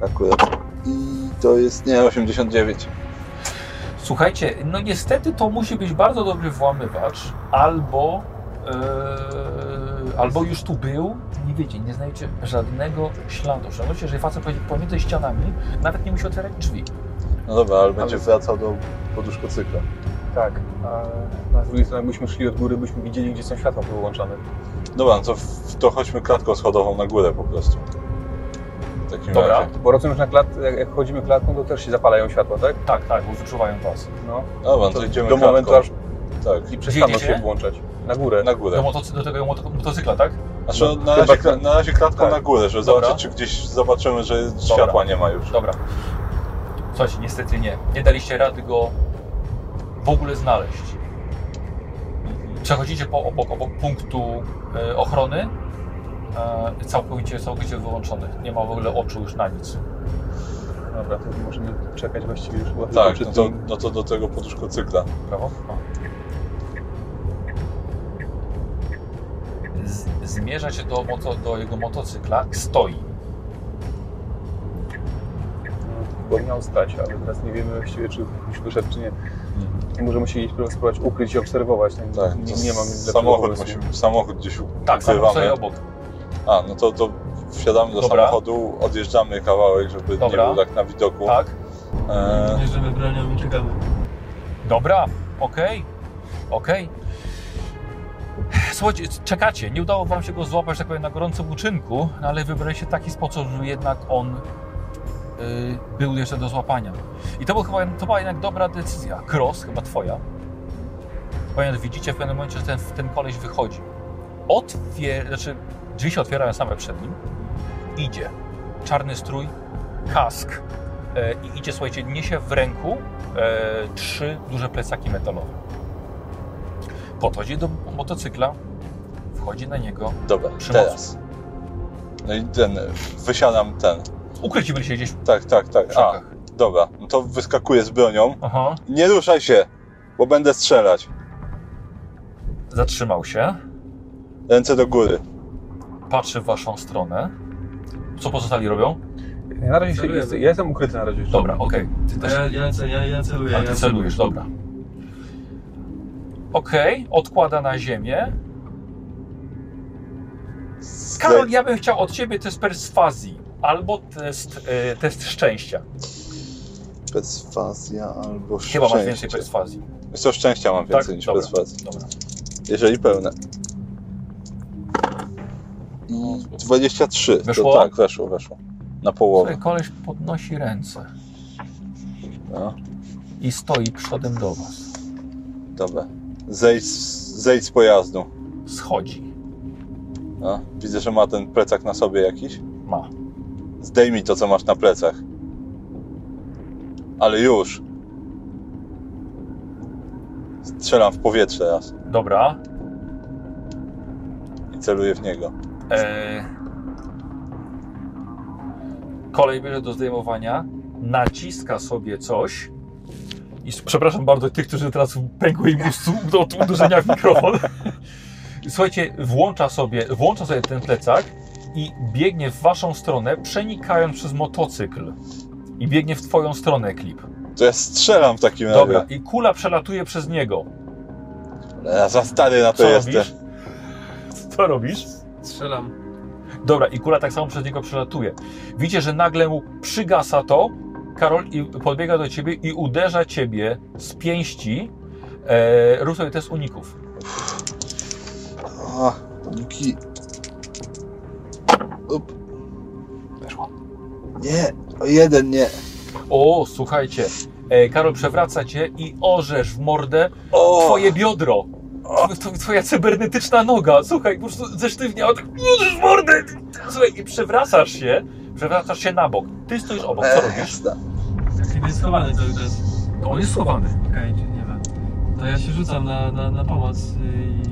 Akurat. I to jest, nie, 89. Słuchajcie, no niestety to musi być bardzo dobry włamywacz, albo, e, albo już tu był, nie wiecie, nie znajdziecie żadnego śladu. Szczególności, jeżeli facet pojedzie pomiędzy ścianami, nawet nie musi otwierać drzwi. No dobra, ale będzie wracał do poduszkocykla. Tak. A na drugiej stronie, jakbyśmy szli od góry, byśmy widzieli, gdzie są światła wyłączane. Dobra, no to, to chodźmy klatką schodową na górę po prostu. W takim Dobra. razie. Bo rozumiem, że na klat, jak, jak chodzimy klatką, to też się zapalają światła, tak? Tak, tak, bo wyczuwają was. No. Dobra, no to idziemy do klatką. momentu, aż Tak, i przestaną się włączać. Na górę. na górę. Do, motocy- do tego moto, motocykla, tak? Znaczy, no, na, Chyba razie, na razie klatką Tak. na górę, żeby Dobra. zobaczyć, czy gdzieś zobaczymy, że światła nie ma już. Dobra. Słuchajcie, niestety nie. Nie daliście rady go w ogóle znaleźć. Przechodzicie po, obok, obok punktu e, ochrony, e, całkowicie, całkowicie wyłączony. Nie ma w ogóle oczu już na nic. Dobra, to możemy czekać właściwie już chyba Tak, no to, no to do tego poduszkocykla. Prawo? O. Z, zmierza się do, moto, do jego motocykla, stoi. Bo miał stać, ale teraz nie wiemy właściwie, czy już wyszedł, czy nie. Możemy się gdzieś spróbować ukryć i obserwować. Tak, nie, to nie mam samochód, musimy, samochód gdzieś Tak, ukrywamy. stoi obok. A, no to, to wsiadamy do Dobra. samochodu, odjeżdżamy kawałek, żeby Dobra. nie był tak na widoku. Tak? E, Bierzemy bronią i czekamy. Dobra, okej, okej. Słuchajcie, czekacie, nie udało wam się go złapać, tak powiem, na gorącym uczynku, no ale wybraliście taki sposób, że jednak on był jeszcze do złapania. I to, był chyba, to była jednak dobra decyzja. Cross, chyba twoja. Ponieważ widzicie w pewnym momencie, że ten, ten koleś wychodzi. Otwier... Znaczy, drzwi się otwierają same przed nim. Idzie. Czarny strój, kask. E, I idzie, słuchajcie, niesie w ręku e, trzy duże plecaki metalowe. Podchodzi do motocykla, wchodzi na niego. dobra, Przymoc. teraz. No i ten, wysiadam ten. Ukryci byli się gdzieś Tak, tak, tak. A, dobra, no to wyskakuję z bronią. Aha. Nie ruszaj się, bo będę strzelać. Zatrzymał się, Ręce do góry. patrzy w waszą stronę. Co pozostali robią? Ja na razie jest, ja jestem ukryty na razie. Dobra, okej. Ty też. Ja, ja, ja, ja celuję. A ja ty celujesz, dobra. Okej, odkłada na ziemię. Karol, ja bym chciał od ciebie test perswazji albo test, e, test szczęścia. Perswazja albo szczęście. Chyba masz więcej perswazji. Jest to szczęścia mam więcej Tak? niż Dobra. perswazji. Dobra. Jeżeli pełne. I 23. Weszło? To tak, weszło, weszło. Na połowę. Słuchaj, koleś podnosi ręce No, i stoi przodem do was. dobra. Zejdź, z- zejdź z pojazdu. Schodzi. No, widzę, że ma ten plecak na sobie jakiś. Ma. Zdejmij to, co masz na plecach. Ale już. Strzelam w powietrze raz Dobra. i celuję w niego. E... Kolej bierze do zdejmowania, naciska sobie coś. I przepraszam bardzo tych, którzy teraz pękły im od uderzenia w mikrofon. Słuchajcie, włącza sobie, włącza sobie ten plecak i biegnie w waszą stronę, przenikając przez motocykl. I biegnie w twoją stronę, klip. To ja strzelam w takim razie. Dobra, i kula przelatuje przez niego. Ja za stary na to Co jestem. robisz? Co robisz? Strzelam. Dobra, i kula tak samo przez niego przelatuje. Widzicie, że nagle mu przygasa to, Karol i podbiega do ciebie i uderza ciebie z pięści. E, rób sobie test uników. O, uniki. Up. Weszło. Nie, o jeden nie. O, słuchajcie. E, Karol przewraca cię i orzesz w mordę O, twoje biodro. Tw- tw- Twoja cybernetyczna noga. Słuchaj, po prostu zesztywniała. Tak, w mordę. Słuchaj, i przewracasz się. Przewracasz się na bok. Ty stoisz obok. Co e, robisz? jasne. Kiedy jest schowany to już jest. On jest schowany. Okej, czyli nie wiem. To ja się rzucam na, na, na pomoc i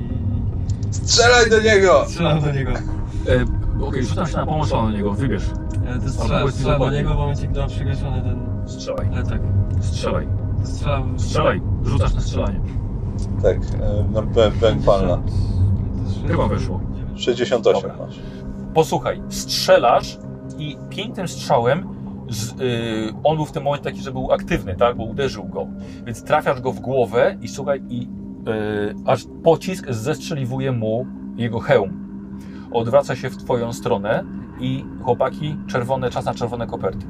Strzelaj do niego! strzelam do niego. E, Okej, rzucam się na pomoc do niego. Wybierz. Ja to Albo strzelam, strzelam do niego w momencie, gdy mam przygaszony ten Strzelaj. plecak. Strzelaj. Strzelam. Strzelaj. Rzucasz na strzelanie. Tak, e, no ben, ben palna. Chyba weszło. 68 Dobra. masz. Posłuchaj, strzelasz i pięknym strzałem z, y, on był w tym momencie taki, że był aktywny, tak? Bo uderzył go. Więc trafiasz go w głowę i słuchaj, i y, aż pocisk zestrzeliwuje mu jego hełm. Odwraca się w twoją stronę i chłopaki, czerwone, czas na czerwone koperty.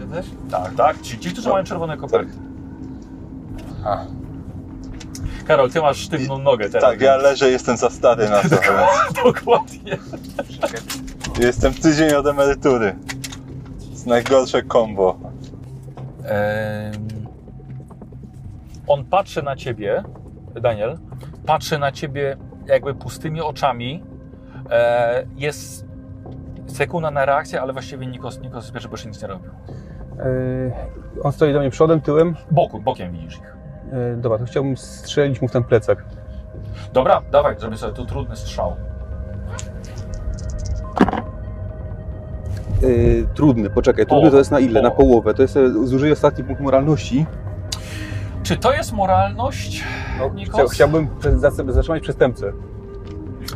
Ja też? Tak, tak. Ci, ci którzy mają czerwone koperty. A. Karol, ty masz sztywną nogę teraz. Tak, ja leżę, jestem za stary na to. Dokładnie. Jestem tydzień od emerytury. To jest najgorsze kombo. On patrzy na ciebie, Daniel, patrzy na ciebie jakby pustymi oczami. E, Jest sekunda na reakcję, ale właściwie Nikos, Nikos bierze, bo nic nie robił. Yy, on stoi do mnie przodem, tyłem. Boku, bokiem widzisz ich. Yy, dobra, to chciałbym strzelić mu w ten plecak. Dobra, dawaj, zrobię sobie tu trudny strzał. Yy, trudny, poczekaj, trudny to jest na ile? Na połowę. To jest, e, zużyję ostatni punkt moralności. Czy to jest moralność, No, Nikos? chcia, chciałbym zatrzymać przestępcę.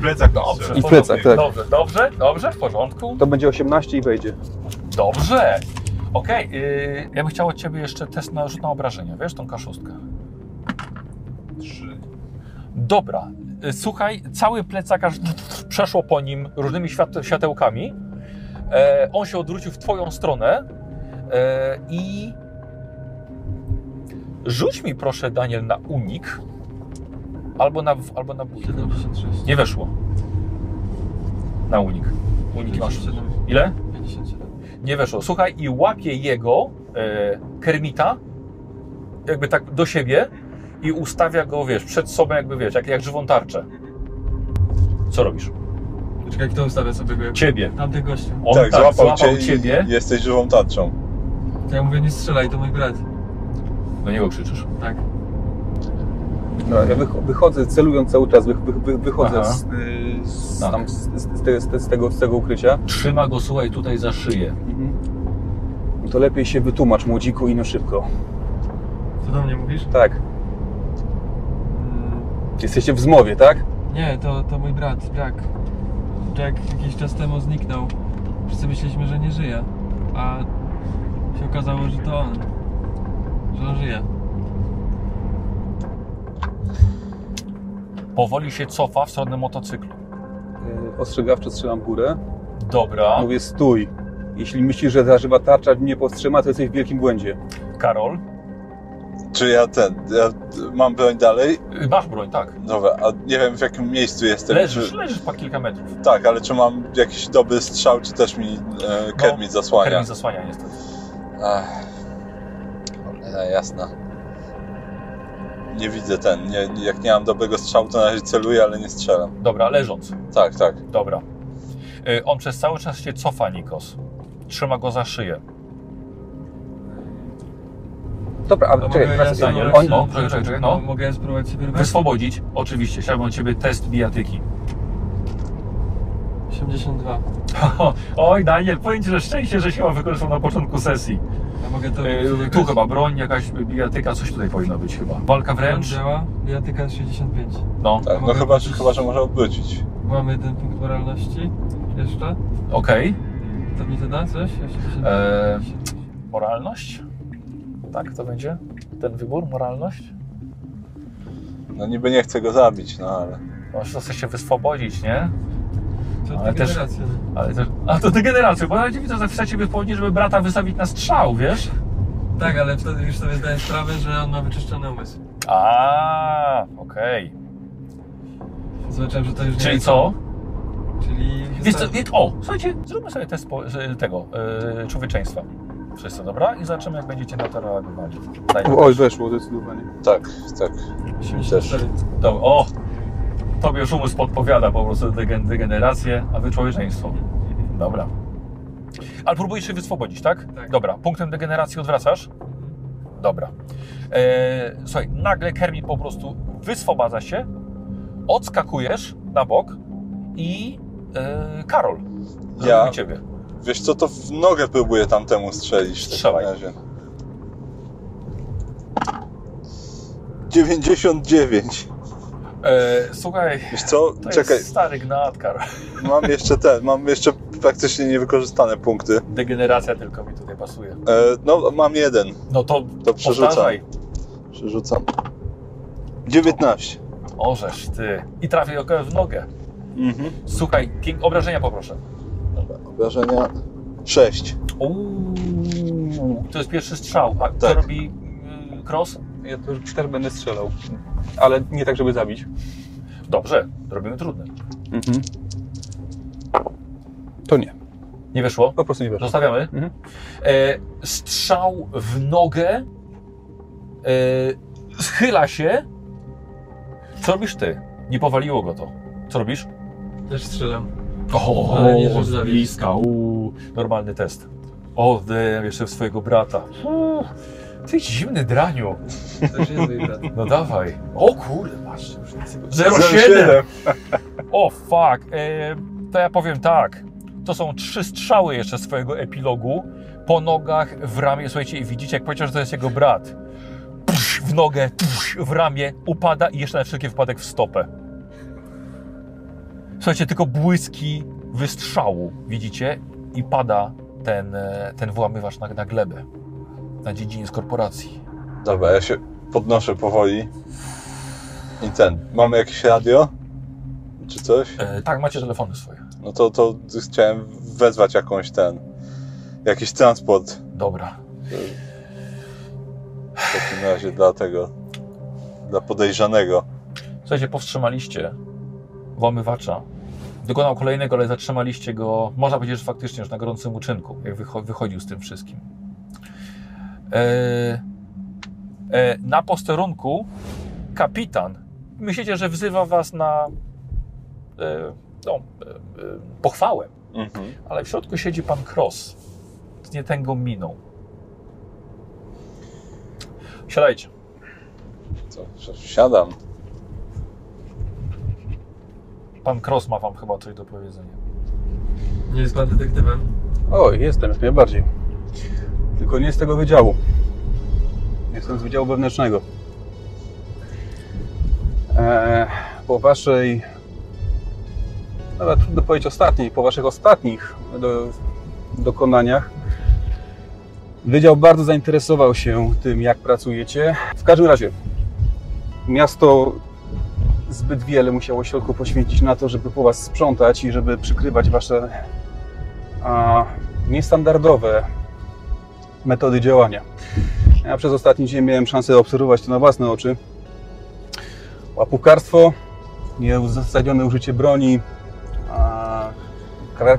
Plecach Dobrze, I w porządku. plecach, tak. Dobrze, dobrze, dobrze, w porządku. To będzie 18 i wejdzie. Dobrze. Okej, yy, ja bym chciał od Ciebie jeszcze test na rzut na obrażenia, wiesz, tą kaszustkę. Trzy. Dobra. y, słuchaj, cały plecak aż przeszło po nim różnymi świat- światełkami. E, on się odwrócił w twoją stronę e, i rzuć mi proszę Daniel na unik albo na, albo na bój. 76. Nie weszło. Na unik. Unik masz. 57. Ile? 57. Nie weszło. Słuchaj, i łapie jego, e, Kermita, jakby tak do siebie i ustawia go, wiesz, przed sobą, jakby wiesz, jak, jak żywą tarczę. Co robisz? Czekaj, kto ustawia sobie go? Ciebie. Tamten gościu. On tak, tak, złapał, złapał cię ciebie. i jesteś żywą tarczą. To ja mówię, nie strzelaj, to mój brat. Do niego krzyczysz. Tak. Dobra, ja wych- wychodzę celując cały czas, wych- wych- wychodzę z, z, Tak. tam, z, z, z, tego, z, tego, z tego ukrycia. Trzyma go, słuchaj, tutaj za szyję. To lepiej się wytłumacz młodziku i no szybko. Co do mnie mówisz? Tak. Mm, Jesteście w zmowie, tak? Nie, to, to mój brat, Jack. Jack jakiś czas temu zniknął. Wszyscy myśleliśmy, że nie żyje. A się okazało, że to on. Że on żyje. Powoli się cofa w stronę motocyklu. Y, Ostrzegawczo strzelam w górę. Dobra. Mówię stój. Jeśli myślisz, że ta żywa tarcza mnie powstrzyma, to jesteś w wielkim błędzie. Karol. Czy ja ten, ja mam broń dalej? Y, Masz broń, tak. Dobra, a nie wiem w jakim miejscu jestem. Leżysz, Czy, leżysz po kilka metrów. tak, ale czy mam jakiś dobry strzał, czy też mi e, Kermit zasłania? Kermit zasłania niestety. Ach, cholera jasna. Nie widzę ten, nie, jak nie mam dobrego strzału, to na razie celuję, ale nie strzelam. Dobra, leżąc. Tak, tak. Dobra. Y, On przez cały czas się cofa, Nikos. Trzyma go za szyję. Dobra, A czekaj, mogę teraz, ja Daniel, spróbować- no, czekaj, czekaj, czekaj, no. Mogę ja spróbować sobie? Wyswobodzić, oczywiście. Chciałbym od Ciebie test bijatyki. 82. Oj, Daniel, powiem Ci, że szczęście, że siła wykorzystał na początku sesji. A mogę to Y, jakoś- Tu chyba broń, jakaś bijatyka, coś tutaj powinno być chyba. Walka wręcz. działa. Bijatyka 65. No, tak. No mogę chyba, że, chyba, że może obrócić. Mam jeden punkt moralności. Jeszcze. okej. To mi to da coś? 85. Eee, Moralność? Tak, to będzie ten wybór, moralność? No niby nie chcę go zabić, no ale... Możesz to chce się wyswobodzić, nie? To ale też- degeneracja. Ale też... A to degeneracja, bo nawet widzę, że chcecie wyswobodzić, żeby brata wystawić na strzał, wiesz? Tak, ale wtedy już sobie zdaję sprawę, że on ma wyczyszczony umysł. A, okej. Zobaczyłem, że to już nie Czyli jest co? Czyli... Wiesz co, wie- o, słuchajcie, zróbmy sobie test po, że- tego, yy, człowieczeństwa. Wszyscy, dobra? I zobaczymy, jak będziecie na to reagowali. Daj Oj, weszło zdecydowanie. Tak, tak. 84. Dobra, o! Tobie już umysł podpowiada po prostu degen- degenerację, a wy człowieczeństwo. Dobra. Ale próbujesz się wyswobodzić, tak? Tak. Dobra. Punktem degeneracji odwracasz? Dobra. E, słuchaj, nagle Kermit po prostu wyswobadza się, odskakujesz na bok i e, Karol. Ja- ciebie. Wiesz co, to w nogę próbuję tamtemu strzelić. w takim Strzelaj. razie. 99. E, słuchaj, Wiesz co, to czekaj, jest stary gnat, Karol. mam jeszcze te, mam jeszcze praktycznie niewykorzystane punkty. Degeneracja tylko mi tutaj pasuje. E, no, mam jeden. No to, To przerzucam. powtarzaj. Przerzucam. 19. Orzesz ty. I trafię około w nogę. Mhm. Słuchaj, obrażenia poproszę. Dobra, obrażenia 6. Uuu, to jest pierwszy strzał. A co Tak. robi yy, Cross? Ja to już też będę strzelał. Ale nie tak, żeby zabić. Dobrze, robimy trudne. Mhm. To nie. Nie wyszło? Po prostu nie weszło. Zostawiamy. Mhm. E, strzał w nogę. E, schyla się. Co robisz ty? Nie powaliło go to. Co robisz? Też strzelam. O, Ale nie z zabić. bliska. Uuu, normalny test. O, jeszcze w swojego brata. Uuu, ty zimny draniu. Jest. No dawaj. O kurde, masz. 07. O fuck. E, to ja powiem tak. To są trzy strzały jeszcze swojego epilogu. Po nogach, w ramię. Słuchajcie, i widzicie, jak powiedział, że to jest jego brat. Psz, w nogę, psz, w ramię, upada i jeszcze na wszelki wypadek w stopę. Słuchajcie, tylko błyski wystrzału, widzicie? I pada ten, e, ten włamywacz na, na glebę. Na dziedziniec korporacji. Dobra, ja się podnoszę powoli. I ten. Mamy jakieś radio? czy coś? E, tak, macie telefony swoje. No to, to chciałem wezwać jakąś ten, jakiś transport Dobra. w takim razie dla tego, dla podejrzanego. Słuchajcie, powstrzymaliście włamywacza. Dokonał kolejnego, ale zatrzymaliście go, można powiedzieć, że faktycznie już na gorącym uczynku, jak wycho- wychodził z tym wszystkim. E, e, na posterunku kapitan, myślicie, że wzywa was na e, no, pochwałę, Mhm. ale w środku siedzi pan Cross z nietęgą miną. Siadajcie. Co, siadam. Pan Cross ma wam chyba coś do powiedzenia. Nie jest pan detektywem? O, jestem, jak najbardziej. Tylko nie z tego wydziału. Jestem z wydziału wewnętrznego. Eee, po waszej, nawet trudno powiedzieć ostatniej, po waszych ostatnich do, dokonaniach, wydział bardzo zainteresował się tym, jak pracujecie. W każdym razie, miasto zbyt wiele musiało środków poświęcić na to, żeby po was sprzątać i żeby przykrywać wasze a, niestandardowe metody działania. Ja przez ostatni dzień miałem szansę obserwować to na własne oczy. Łapówkarstwo, nieuzasadnione użycie broni,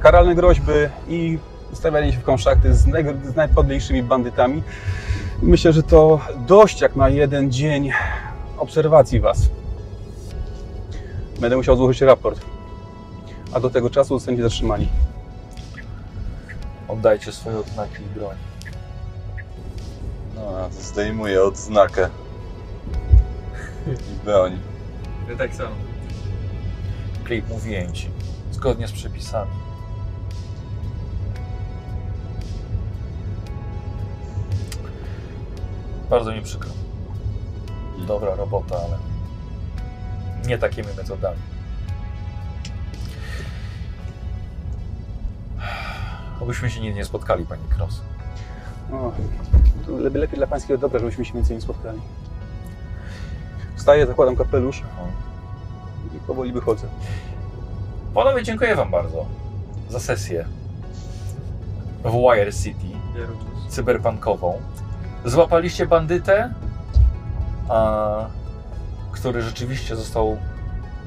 karalne groźby i stawianie się w konszachty z, neg- z najpodlejszymi bandytami. Myślę, że to dość jak na jeden dzień obserwacji Was. Będę musiał złożyć raport, a do tego czasu zostaniecie zatrzymani. Oddajcie swoje odznaki i broń. No, ja to zdejmuję odznakę i broń. Ja tak samo. Klip mówiłem ci. Zgodnie z przepisami. Bardzo mi przykro. Dobra robota, ale nie takimi metodami. Obyśmy się nigdy nie spotkali, pani. O, to lepiej, lepiej dla Pańskiego dobra, żebyśmy się więcej nie spotkali. Wstaję, zakładam kapelusz i powoli wychodzę. Panowie, dziękuję Wam bardzo za sesję w Wire City. Cyberpunkową. Złapaliście bandytę, a, który rzeczywiście został,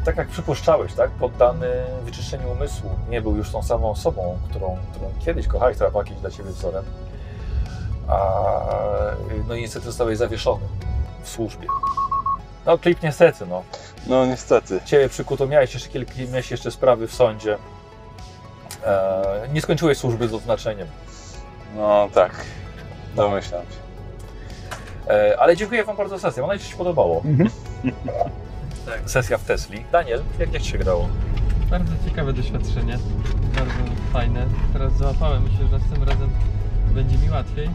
tak jak przypuszczałeś, tak, poddany wyczyszczeniu umysłu. Nie był już tą samą osobą, którą, którą kiedyś kochałeś, która była dla Ciebie wzorem. A, no i niestety zostałeś zawieszony w służbie. No klip niestety, no. No niestety. Ciebie przykuto, miałeś jeszcze kilka, miałeś jeszcze sprawy w sądzie. E, nie skończyłeś służby z odznaczeniem. No tak. Domyślam się. E, ale dziękuję Wam bardzo za sesję. Mam nadzieję, że się podobało. Tak. Sesja w Tesli. Daniel, jak, jak Ci się grało? Bardzo ciekawe doświadczenie. Bardzo fajne. Teraz załapałem. Myślę, że następnym razem będzie mi łatwiej.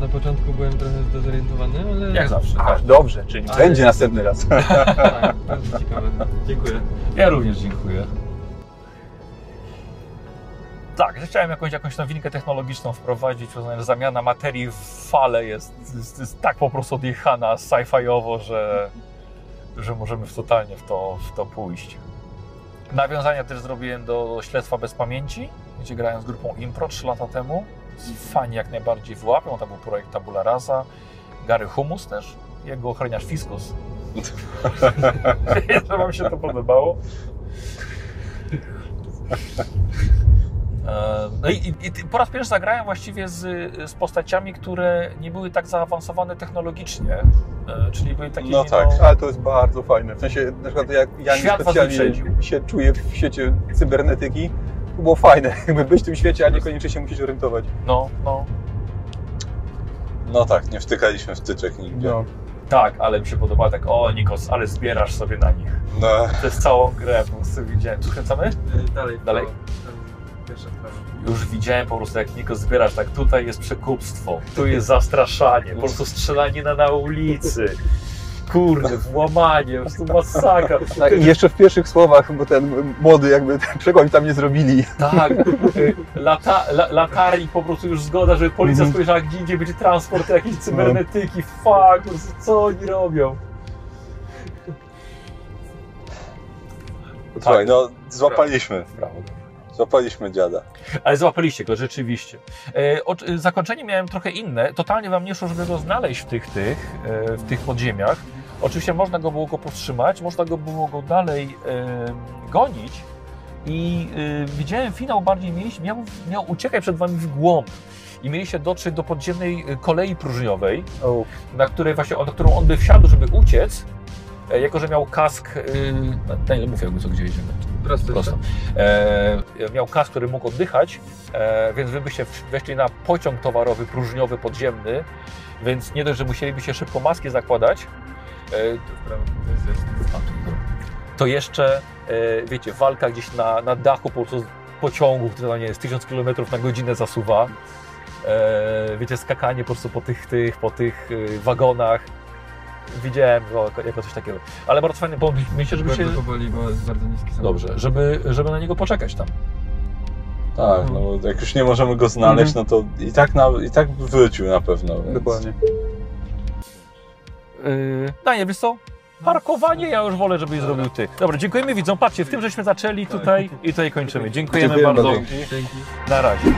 Na początku byłem trochę zdezorientowany, ale... Jak zawsze. Ach, Tak. dobrze, czyli Ale- będzie następny raz. Tak, bardzo ciekawe. Dziękuję. Ja również dziękuję. Tak, chciałem jakąś, jakąś nowinkę technologiczną wprowadzić, że zamiana materii w fale jest, jest, jest tak po prostu odjechana sci-fiowo, że, że możemy w totalnie w to, w to pójść. Nawiązania też zrobiłem do Śledztwa bez pamięci, gdzie grałem z grupą Impro 3 lata temu. Fani jak najbardziej wyłapią, to był projekt Tabula Rasa. Gary Humus też, jego ochroniarz Fiskus. że Wam się to podobało. E, No i, i, po raz pierwszy zagrałem właściwie z, z postaciami, które nie były tak zaawansowane technologicznie, e, czyli były takie No tak. Ale to jest bardzo fajne. W sensie, na przykład jak ja was specjalnie się czuję w świecie cybernetyki, to było fajne, jakby być w tym świecie, a niekoniecznie się musisz orientować. No, no. No tak, nie wtykaliśmy wtyczek nigdzie. No. Tak, ale mi się podoba tak, o Nikos, ale zbierasz sobie na nich. No, To jest całą grę, po prostu widziałem. Tu skręcamy? Y, Dalej. Dalej? Już widziałem po prostu jak Nikos zbierasz, tak tutaj jest przekupstwo, tu jest zastraszanie, po prostu strzelanina na ulicy. Kurde, włamanie, po prostu masakra. Tak, I jeszcze w pierwszych słowach, bo ten młody jakby ten przekład tam nie zrobili. Tak, y, lata, la, latarni po prostu już zgoda, żeby policja Mhm. spojrzała, gdzie indziej będzie transport jakiejś cybernetyki, fuck, co oni robią? Słuchaj, no złapaliśmy, Brawo. złapaliśmy dziada. Ale złapaliście go, rzeczywiście. E, o, zakończenie miałem trochę inne. Totalnie wam nie szło, żeby go znaleźć w tych, tych, e, w tych podziemiach. Oczywiście można go było go powstrzymać, można go było go dalej gonić i widziałem finał bardziej mieliście, miał, miał uciekać przed wami w głąb i mieliście dotrzeć do podziemnej e, kolei próżniowej, O, na, której właśnie, na którą on by wsiadł, żeby uciec, e, jako że miał kask, e, na ile mówię, jakby co gdzie jedziemy. prosto. Prosto. E, miał kask, który mógł oddychać, e, więc wy byście weszli na pociąg towarowy, próżniowy, podziemny, więc nie dość, że musielibyście szybko maski zakładać, e, to jeszcze, e, wiecie, walka gdzieś na, na dachu po prostu pociągu, który tam nie jest 1000 km na godzinę zasuwa. E, wiecie, skakanie po prostu po tych, tych, po tych wagonach. Widziałem go jako, jako coś takiego. Ale bardzo fajny pomysł. Myślę, żeby się... Powoli, bo jest bardzo niski samochód. Dobrze, żeby, żeby na niego poczekać tam. Tak, no bo jak już nie możemy go znaleźć, no to i tak, na, i tak by wrócił na pewno. Więc... Dokładnie. Yy, Daniel, wiesz co? Parkowanie ja już wolę, żebyś zrobił ty. Dobra, dziękujemy widzom. Patrzcie, w tym żeśmy zaczęli tutaj i tutaj kończymy. Dziękujemy Dziękujemy bardzo. bardzo. Dzięki. Na razie.